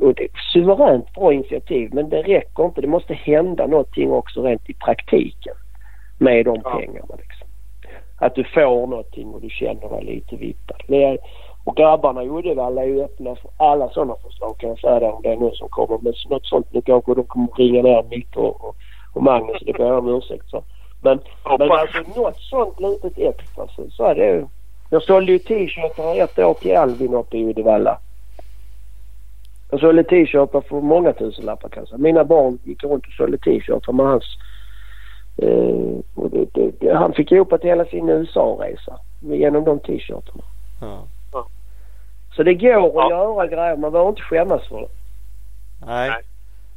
Och det är ett suveränt bra initiativ men det räcker inte. Det måste hända någonting också rent i praktiken med de ja. pengarna. Liksom. Att du får någonting och du känner dig lite vippad. Och grabbarna i Uddevalla är ju öppna för alla sådana förslag kan jag säga där, om det är någon som kommer med något sånt. Nu kanske de kommer ringa ner Micke och, och, och Magnus det ber jag om ursäkt för. Men, men alltså något sånt litet extra så, så är det Jag sålde ju t-shirtar ett år till Alvin uppe i Uddevalla. Jag sålde t-shirtar för många tusenlappar kanske. Mina barn gick runt och sålde t-shirtar med hans... Eh, det, det, han fick ihop till hela sin USA-resa genom de t-shirtarna. Ja. Så det går att ja. göra grejer. Man behöver inte skämmas för det. Nej.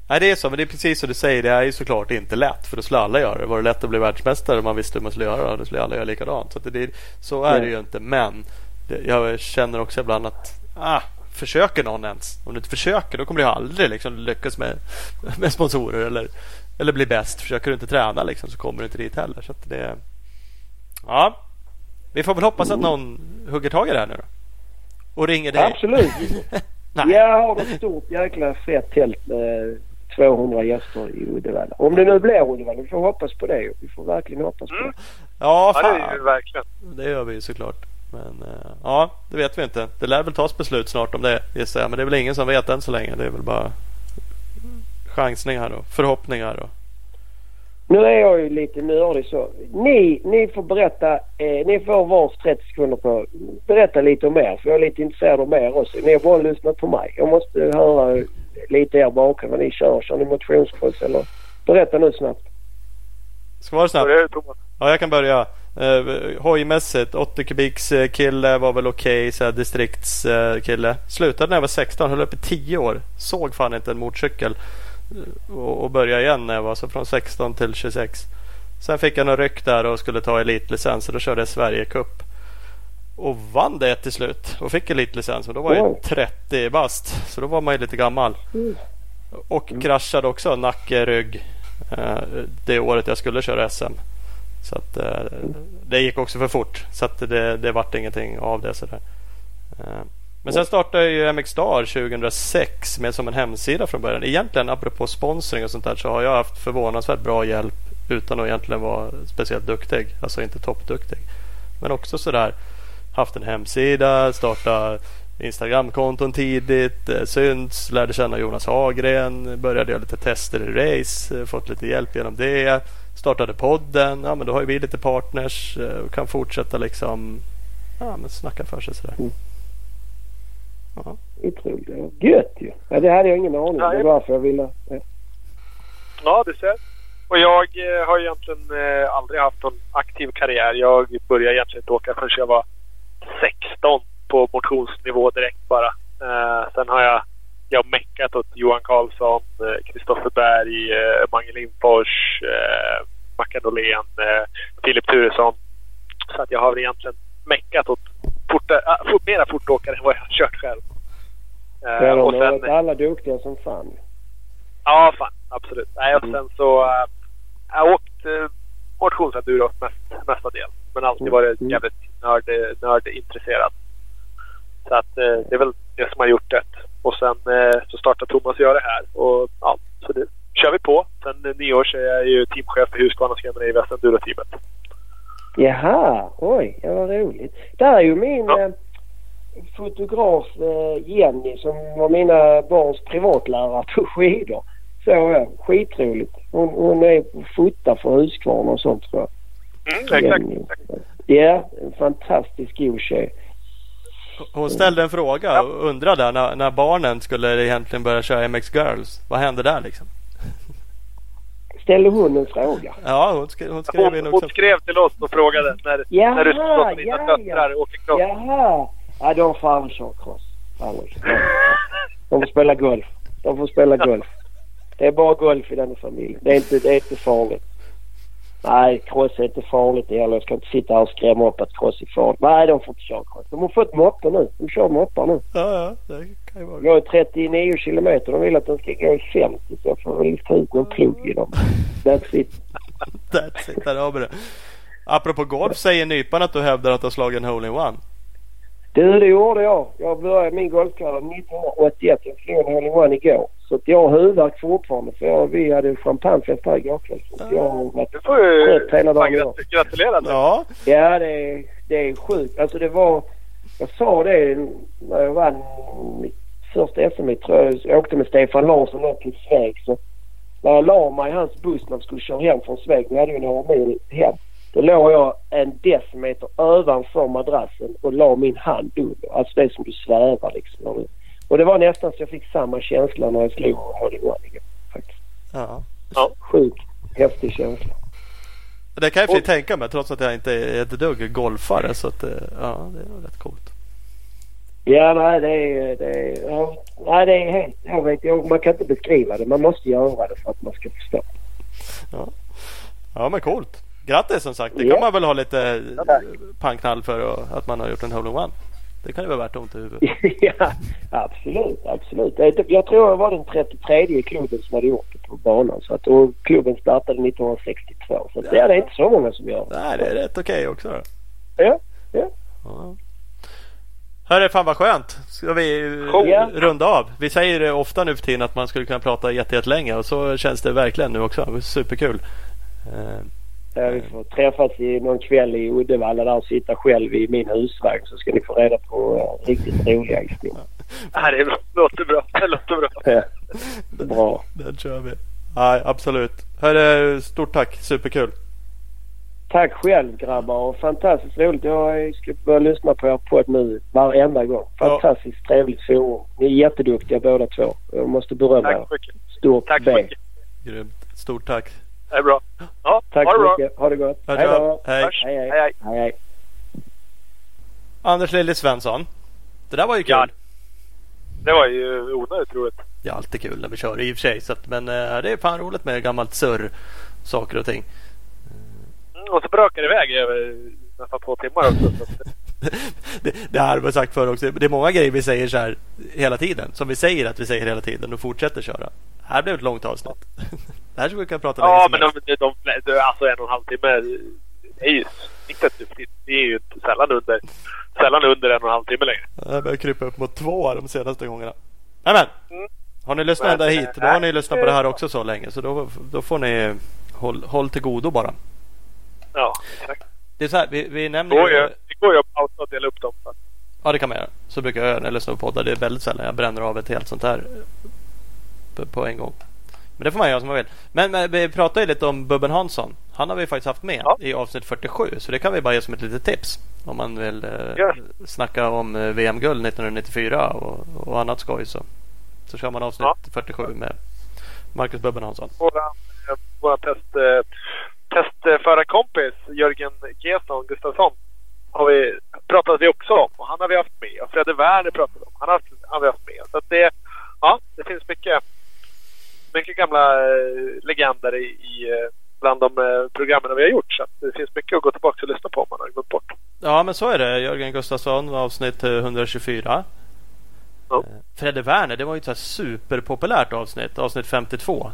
Nej. det är så. Men det är precis som du säger. Det är ju såklart inte lätt. För då skulle alla göra det. Var det lätt att bli världsmästare om man visste hur man skulle göra det. Då skulle alla göra likadant. Så, det, så är Nej. det ju inte. Men det, jag känner också ibland att ah, försöker någon ens? Om du inte försöker då kommer du aldrig liksom lyckas med, med sponsorer eller, eller bli bäst. Försöker du inte träna liksom, så kommer du inte dit heller. Så det, ja, vi får väl hoppas att någon hugger tag i det här nu då och ringer dig? Absolut. Jag har ett stort jäkla fett tält med 200 gäster i Uddevalla. Om det nu blir Uddevalla. Vi får hoppas på det. Vi får verkligen hoppas på det. Mm. Ja, fan. Ja, det är ju verkligen. Det gör vi ju såklart. Men uh, ja, det vet vi inte. Det lär väl tas beslut snart om det gissar jag. Men det är väl ingen som vet än så länge. Det är väl bara chansningar och förhoppningar. Och nu är jag ju lite nördig så. Ni, ni får berätta, eh, ni får vars 30 sekunder på berätta lite om er. För jag är lite intresserad av er också. Ni har bara lyssnat på mig. Jag måste höra lite er bakom vad ni kör. Kör ni motionscross eller? Berätta nu snabbt. Ska vara snabbt? Ja, jag kan börja. Uh, hojmässigt, 80 kubiks uh, kille var väl okej, okay, distriktskille. Uh, Slutade när jag var 16, höll upp i 10 år. Såg fan inte en motorcykel och, och börja igen när jag var så från 16 till 26. Sen fick jag några ryck där och skulle ta elitlicens och då körde jag Sverigecup. Och vann det till slut och fick elitlicens och då var jag 30 bast. Så då var man ju lite gammal. Mm. Och kraschade också nacke, rygg eh, det året jag skulle köra SM. Så att, eh, det gick också för fort. Så att det, det vart ingenting av det. Sådär. Men sen startade ju MX Star 2006 med som en hemsida från början. Egentligen apropå sponsring och sånt där så har jag haft förvånansvärt bra hjälp utan att egentligen vara speciellt duktig. Alltså inte toppduktig. Men också sådär haft en hemsida, starta Instagramkonton tidigt, eh, synts, lärde känna Jonas Hagren, började göra lite tester i race, eh, fått lite hjälp genom det. Startade podden, ja men då har vi lite partners eh, och kan fortsätta liksom ja, men snacka för sig sådär. Mm. Ja. Otroligt. Gött ju. Ja, det hade jag ingen aning om. Det var därför jag ville... Ja, ja du ser. Och jag eh, har egentligen eh, aldrig haft någon aktiv karriär. Jag började egentligen inte åka förrän jag var 16 på motionsnivå direkt bara. Eh, sen har jag, jag meckat åt Johan Karlsson, Kristoffer Berg, Mange Lindfors, eh, Mackan Dolén, Filip Turesson. Så att jag har egentligen meckat åt fort, äh, mera fortåkare än vad jag har kört själv. Uh, ja, de och sen, varit alla duktiga som fan. Ja, fan. Absolut. Nej, och mm. sen så... Uh, jag har åkt uh, motionsenduro mest, mestadels. Men alltid mm. varit mm. jävligt nörd, nördintresserad. Så att uh, det är väl det som har gjort det. Och sen så startade Thomas och jag det här. Och ja, så det kör vi på. Sen uh, nio år så är jag ju teamchef för Husqvarna Scandinavia Enduro-teamet. Jaha, oj, ja, vad roligt. Där är ju min ja. eh, fotograf eh, Jenny som var mina barns privatlärare på skidor. Så ja, skitroligt. Hon, hon är fotar för Husqvarna och sånt tror jag. Mm, exakt. Ja, en fantastisk god tjej. Hon ställde en fråga och undrade när, när barnen skulle egentligen börja köra MX Girls. Vad hände där liksom? Ställde hon en fråga? Ja, hon skrev, hon skrev hon, in också. Hon skrev till oss och frågade när, Jaha, när du låter dina ja, döttrar ja. åka cross. Jaha. Ja, de får aldrig köra cross. De får spela golf. De får spela golf. Det är bara golf i denna familj. Det är inte, det är inte farligt. Nej, cross är inte farligt heller. Jag ska inte sitta här och skrämma upp att cross är farligt. Nej, de får inte köra cross. De har fått moppar nu. De kör moppar nu. Ja, ja, det kan ju vara. går i 39 kilometer. De vill att den ska gå i 50 så jag får väl ta ut någon plugg i dem. That's it. That's it, där har vi det. Apropå golf säger Nypan att du hävdar att du har slagit en hole-in-one. Du, det gjorde jag. Jag började min golfkarriär 1981. Jag slog en hole-in-one igår. Så att jag har huvudvärk fortfarande för jag, vi hade champagnefest här igår kväll. Så att jag har varit Du får ju trött hela dagen gratulera dig. Ja, Ja, det är, det är sjukt. Alltså det var... Jag sa det när jag vann mitt första SM tror jag. Jag åkte med Stefan Larsson upp till Sveg. Så när jag la mig i hans buss när vi skulle köra hem från Sveg. Vi hade ju några mil hem. Då låg jag en decimeter ovanför madrassen och la min hand under. Alltså det är som du svävar liksom. Och det var nästan så jag fick samma känsla när jag slog hål i one. Faktiskt. ja. Sjukt häftig känsla. Det kan jag och tänka mig trots att jag inte är ett dugg golfare. Så att, eh, ja, det är rätt coolt. Ja, nej det är... Det är ja, nej, det är helt... Jag vet, jag, man kan inte beskriva det. Man måste göra det för att man ska förstå. Ja, men coolt. Grattis som sagt. Det kan man väl ha lite pangknall för och- att man har gjort en hole-in-one. Det kan ju vara värt ont i huvudet. ja, absolut. Absolut. Jag tror jag var den 33 i klubben som hade gjort det på banan. Så att, och klubben startade 1962. Så ja, det är inte så många som gör det. Nej, det är rätt okej också. Då. Ja, ja. Ja. Hörru, fan vad skönt. Ska vi eh, Ja. runda av? Vi säger det ofta nu för tiden att man skulle kunna prata jätte- jättelänge och så känns det verkligen nu också. Superkul. Eh, Ja, vi får träffas i någon kväll i Uddevalla där och sitta själv i min husvagn så ska ni få reda på uh, riktigt roliga historier. Nej, det låter bra. Det låter bra. Ja, Bra. Den kör vi. Nej, absolut. Hörru, stort tack. Superkul. Tack själv grabbar och fantastiskt roligt. Jag ska börja lyssna på er podd nu varenda gång. Fantastiskt trevligt forum. Ni är jätteduktiga båda två. Jag måste berömma er. Tack så mycket. Stort Tack B. mycket. Grymt. Stort tack. Det är bra. Ja, Tack ha det så bra. mycket. Ha det gott. Hej då. Hej, hej. Hej, hej. hej, hej. Anders Lille Svensson. Det där var ju kul. Ja. Det var ju onödigt roligt. Det är alltid kul när vi kör i och för sig. Så att, men eh, det är fan roligt med gammalt surr. Saker och ting. Mm, och så brakar det iväg över nästan två timmar också. Det, har vi sagt förr också. Det är många grejer vi säger så här hela tiden. Som vi säger att vi säger hela tiden och fortsätter köra. Här blev ett långt avsnitt. det här skulle vi kunna prata länge ja, men de, de, de, de, alltså en och en halv timme det är ju snittet. Det är ju sällan under, sällan under en och en halv timme längre. Jag börjar krypa upp mot två de senaste gångarna. Nämen! Mm. Har ni lyssnat ända hit? Då har ni lyssnat på det här också så länge. Så då, då får ni håll, håll till godo bara. Ja, exakt. Det är så här, vi, vi nämner ju... det går ju att pausa och dela upp dem. Ja det kan man göra. Så brukar jag göra när jag lyssnar på poddar. Det är väldigt sällan jag bränner av ett helt sånt här på, på en gång. Men det får man göra som man vill. Men, men vi pratade ju lite om Bubben Hansson. Han har vi faktiskt haft med Ja. i avsnitt 47. Så det kan vi bara ge som ett litet tips. Om man vill eh, Ja. snacka om eh, VM-guld 1994 och, och annat skoj. Så, så kör man avsnitt Ja. 47 med Marcus Bubben Hansson. Våran, eh, våran test, eh, testförarkompis Jörgen Gesson Gustafsson har vi pratat vi också om. Och han har vi haft med. Och Fredde Werner pratade om. Han har, har vi haft med. Så att det, ja, det finns mycket, mycket gamla eh, legender i, i eh, bland de eh, programmen vi har gjort. Så att det finns mycket att gå tillbaka och lyssna på om man har gått bort. Ja men så är det. Jörgen Gustafsson avsnitt eh, 124. Ja. Eh, Fredde Werner, det var ju ett så superpopulärt avsnitt. Avsnitt 52.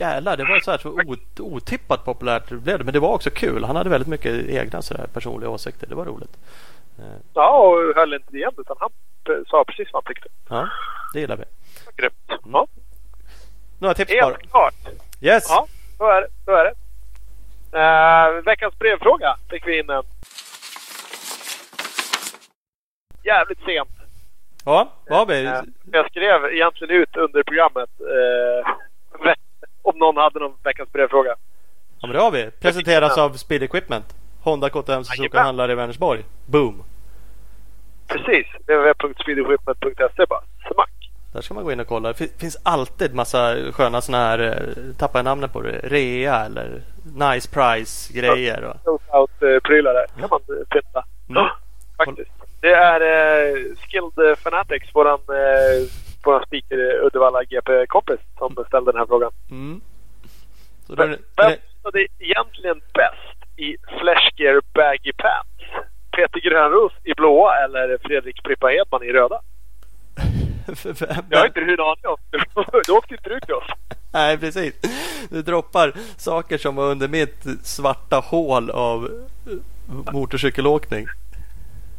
Jävlar, det var så här så ot- otippat populärt blev det. Men det var också kul. Han hade väldigt mycket egna så där personliga åsikter. Det var roligt. Ja, och höll inte igen utan han sa precis vad han tyckte. Ja, det gillar vi. Grymt. Ja, Några tips bara. helt klart. Yes! Ja, så är det. Så är det. Uh, veckans brevfråga fick vi in en. Jävligt sent. Ja, vad har vi? Eh, jag skrev egentligen ut under programmet eh, om någon hade någon veckans brevfråga. Ja, men det har vi. Presenteras av Speed Equipment. Honda KTM Suzuka handlar i Vänersborg. Boom! Precis. www.speedequipment.se bara. Smack. Där ska man gå in och kolla. Det fin- finns alltid massa sköna såna här, eh, tappar jag namnet på det, rea eller nice price grejer. Och, Shootout-prylar där. kan man eh, pynta. Mm. Ja, faktiskt. Det är eh, Skilled Fanatics, våran, eh, våran speaker Uddevalla GP-kompis som ställde den här frågan. mm. Så då är det, Vem- passade egentligen bäst i Flashgear Baggy Pants? Peter Grönros i blåa eller Fredrik Prippa Hedman i röda? Jag har inte hur aning om. Du åkte inte ut till oss. Nej, precis. Du droppar saker som var under mitt svarta hål av motorcykelåkning.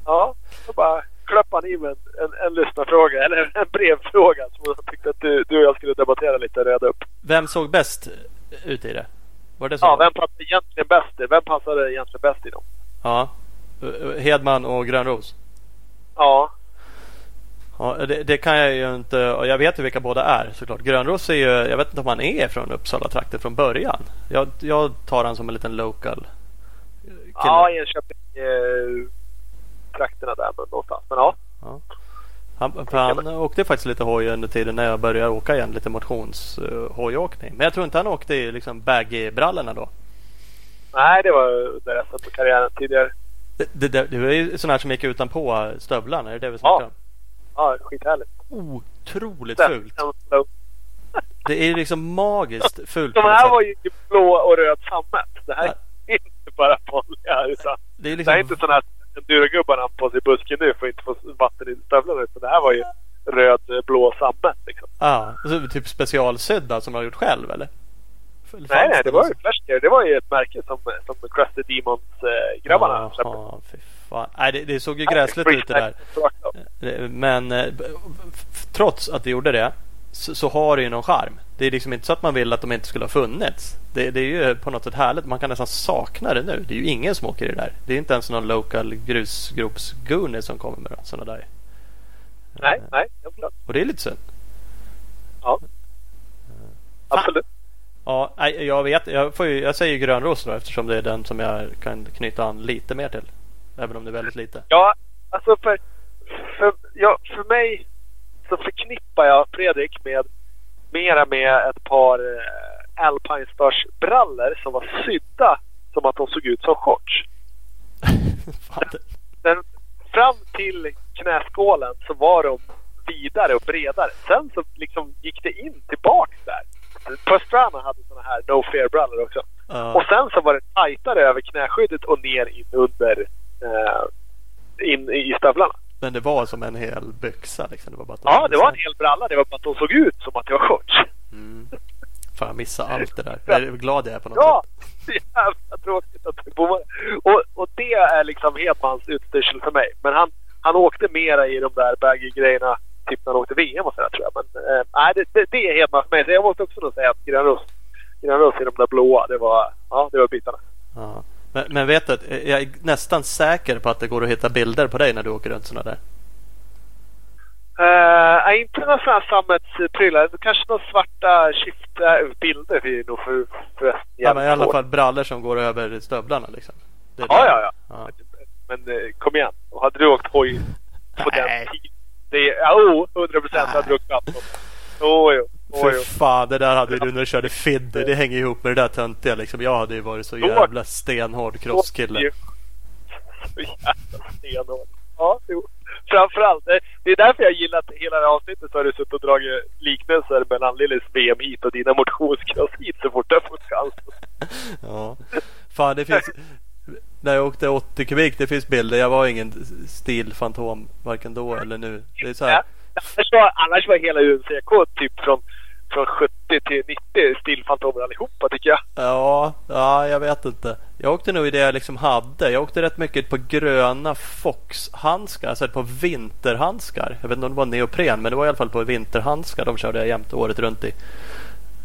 Ja, då bara klappade han i med en, en, en lyssnarfråga, eller en brevfråga som jag tyckte att du, du och jag skulle debattera lite reda upp. Vem såg bäst ut i det? Var det så? Ja, vem passade egentligen bäst i? Vem passade egentligen bäst i dem? Ja. Hedman och Grönros? Ja. Ja, det, det, kan jag ju inte. Och jag vet ju vilka båda är såklart. Grönros är ju, jag vet inte om han är från Uppsala trakten från början. Jag, jag tar han som en liten local. Kille. Ja, Enköping. Eh, trakterna där någonstans. Men ja. ja. Han, han åkte faktiskt lite hoj under tiden när jag började åka igen. Lite motionshojåkning. Uh, Men jag tror inte han åkte i liksom baggy-brallorna då. Nej, det var under resten på karriären tidigare. Det, det, det, det var ju sådana här som gick utanpå stövlarna. Är det det vi snackar ja. om? Ja, skithärligt. Otroligt fult. Det är liksom magiskt fult. De här var ju blå och röd sammet. Det här är inte bara vanliga. Det, är liksom... det är inte sådana här endurogubbarna på sig i busken nu för att inte få vatten i stövlarna. Utan det här var ju röd, blå sammet liksom. Ja, alltså, typ specialsydda som man har gjort själv eller? nej, nej, det var ju Flashgear. Det var ju ett märke som, som Crusted Demons-grabbarna äh, släppte. fy fan. Nej, det, det såg ju gräsligt ut det där. Eh, men eh, trots att det gjorde det så, så, har det ju någon charm. Det är liksom inte så att man vill att de inte skulle ha funnits. Det, det, är ju på något sätt härligt. Man kan nästan sakna det nu. Det är ju ingen som åker i det där. Det är inte ens någon local grusgropsgunner som kommer med sådana där. Nej, nej. Och det är lite synd. Ja. Absolut. Ja, jag vet. Jag, får ju, jag säger grönros då eftersom det är den som jag kan knyta an lite mer till. Även om det är väldigt lite. Ja, alltså för, för, ja, för mig så förknippar jag Fredrik med mera med ett par eh, Alpine Stars brallor som var sydda som att de såg ut som shorts. den, den, fram till knäskålen så var de vidare och bredare. Sen så liksom gick det in tillbaks där. Pastrana hade såna här No Fear-brallor också. Uh. Och sen så var det tajtare över knäskyddet och ner in under eh, in i stövlarna. Men det var som en hel byxa liksom? Det var bara ja, det var en hel bralla. Det var bara att de såg ut som att det var shorts. Mm. Fan, jag missade allt det där. Jag är glad jag är på något ja, sätt. Ja, jävla tråkigt att du bommade. Och, och det är liksom helt hans utstyrsel för mig. Men han, han åkte mera i de där baggy-grejerna typ när han åkte VM och sådär tror jag. Men eh, nej, det, det, det är helt för mig. Så jag måste också nog säga att Grönros, Grönros i de där blåa, det var, ja, det var bitarna. Ja. Men, men vet du, jag är nästan säker på att det går att hitta bilder på dig när du åker runt sådana där. Uh, inte några sådana sammetsprylar. Kanske några svarta bilder är nog för, förresten Ja men i alla fall brallor som går över stövlarna liksom. Ja, ja, ja, ja. Men, uh, kom igen. Hade du åkt hoj på den tiden? Det jo, oh, 100 procent hade du åkt fram. Jo, jo. För fan, det där hade du när du körde Fidder. Det hänger ihop med det där töntiga liksom. Jag hade ju varit så jävla stenhård crosskille. Så jävla stenhård. Ja, jo. Framförallt. Det är därför jag gillat hela det här avsnittet så har du suttit och dragit liknelser mellan Lillis VM hit och dina motionscross hit så fort du har fått chansen. Ja. Fan, det finns... När jag åkte 80 kubik, det finns bilder. Jag var ingen stilfantom varken då eller nu. Det är så här. Ja. Annars var, annars var hela UNCK typ från, från 70 till 90 stilfantomer allihopa tycker jag. Ja, ja, jag vet inte. Jag åkte nog i det jag liksom hade. Jag åkte rätt mycket på gröna Fox-handskar, alltså på vinterhandskar. Jag vet inte om det var neopren, men det var i alla fall på vinterhandskar. De körde jag jämt året runt i.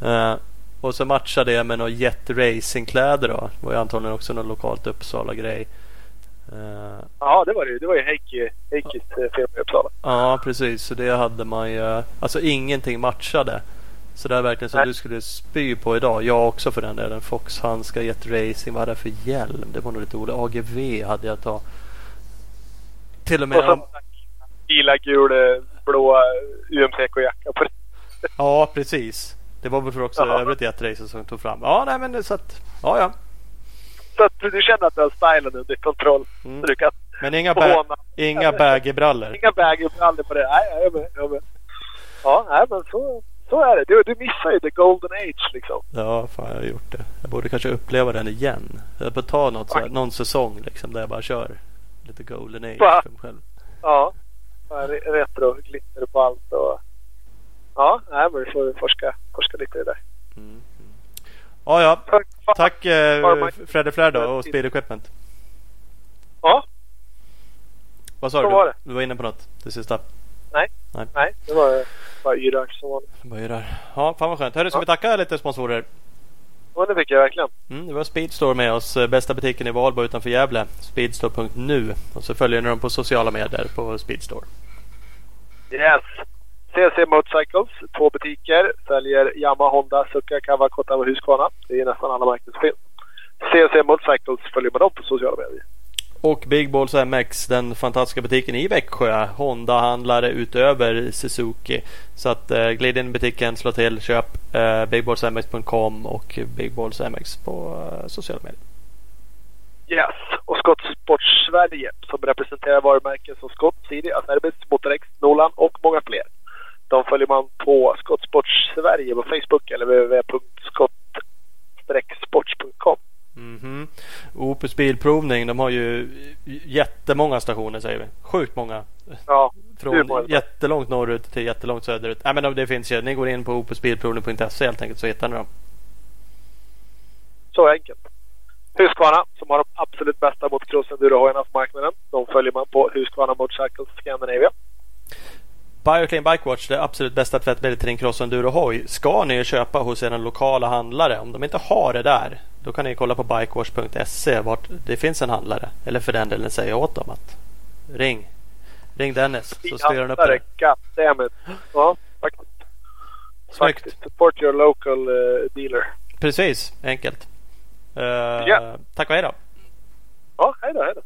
Uh, och så matchade jag med några Jet Racing-kläder då. Det var ju antagligen också någon lokalt Uppsala-grej. Uh, ja, det var det Det var ju Heikki, Heikkis uh, firma i Uppsala. Ja, precis. Så det hade man ju. Alltså ingenting matchade. Så det är verkligen som Nej. du skulle spy på idag. Jag också för den delen. Fox-handskar, Jet Racing. Vad hade jag för hjälm? Det var nog lite olika. AGV hade jag tagit. Till och med... Och så lila, gul, blå UMCK-jacka på. Ja, precis. Det var väl också ja. övrigt Jet Racing som tog fram. Ja, nej men så att... Ja, ja. Så att du känner att du har stilen under kontroll. Mm. Så du kan Men inga, ba inga baggy-brallor? Inga baggy-brallor på det. Nej, jag är med. Jag är med. Ja, nej, men så, Så är det. Du, du missar ju the golden age liksom. Ja, fan jag har gjort det. Jag borde kanske uppleva den igen. Jag borde ta något, så här, någon säsong liksom där jag bara kör lite golden age Va? för mig själv. Ja. Ja, re- Retro, glitter på allt och... Ja, nej, men vi får forska, forska lite i det där. Mm. mm. Ja, ja. Tack. Tack eh. Fredde Flärd då och Speed Equipment. Ja, Vad sa Så du? var det. Du var inne på något? Det sista? nej. Nej. Nej, det var bara yrar som vanligt. Bara yrar. Ja, fan vad skönt. Hörru, ska Ja. vi tacka lite sponsorer? Ja, det tycker jag verkligen. Mm, det var Speedstore med oss. eh, Bästa butiken i Valbo utanför Gävle. Speedstore.nu. Och så följer ni dem på sociala medier på Speedstore. Yes. CC Motorcycles, två butiker. Säljer Yamaha, Honda, Suzuka, Kawakota och Husqvarna. Det är nästan alla märken som finns. CC Motorcycles följer med dem på sociala medier. Och Big Balls MX, den fantastiska butiken i Växjö. Honda-handlare utöver Suzuki. Så att eh, glid in i butiken, slå till, köp eh, bigballsmx.com och Big Balls MX på eh, sociala medier. Yes. Och Skottsport Sverige som representerar varumärken som Scott, Siri, Acerbis, Motorex, Nolan och många fler. De följer man på Skottsport Sverige på Facebook eller www.scott-sports.com. Mhm. Opus Bilprovning, de har ju jättemånga stationer säger vi. Sjukt många. Ja? Från jättelångt norrut till jättelångt söderut. Nej men det finns ju. Ni går in på opusbilprovning.se helt enkelt så hittar ni dem. Så enkelt. Husqvarna som har de absolut bästa motocross-endurohojarna på marknaden. De följer man på Husqvarna Motorcycles Scandinavia. Bioclean Bikewatch, det absolut bästa tvättmedlet till din cross enduro hoj ska ni köpa hos er lokala handlare. Om de inte har det där, då kan ni kolla på bikewash.se vart det finns en handlare. Eller för den delen säga åt dem att ring. Ring Dennis så styr han upp det. Goddammit. Ja, faktiskt. Snyggt. faktiskt. Support your local eh, dealer. Precis, enkelt. Uh, Ja. Tack och hej då. Ja, hej då, hej då.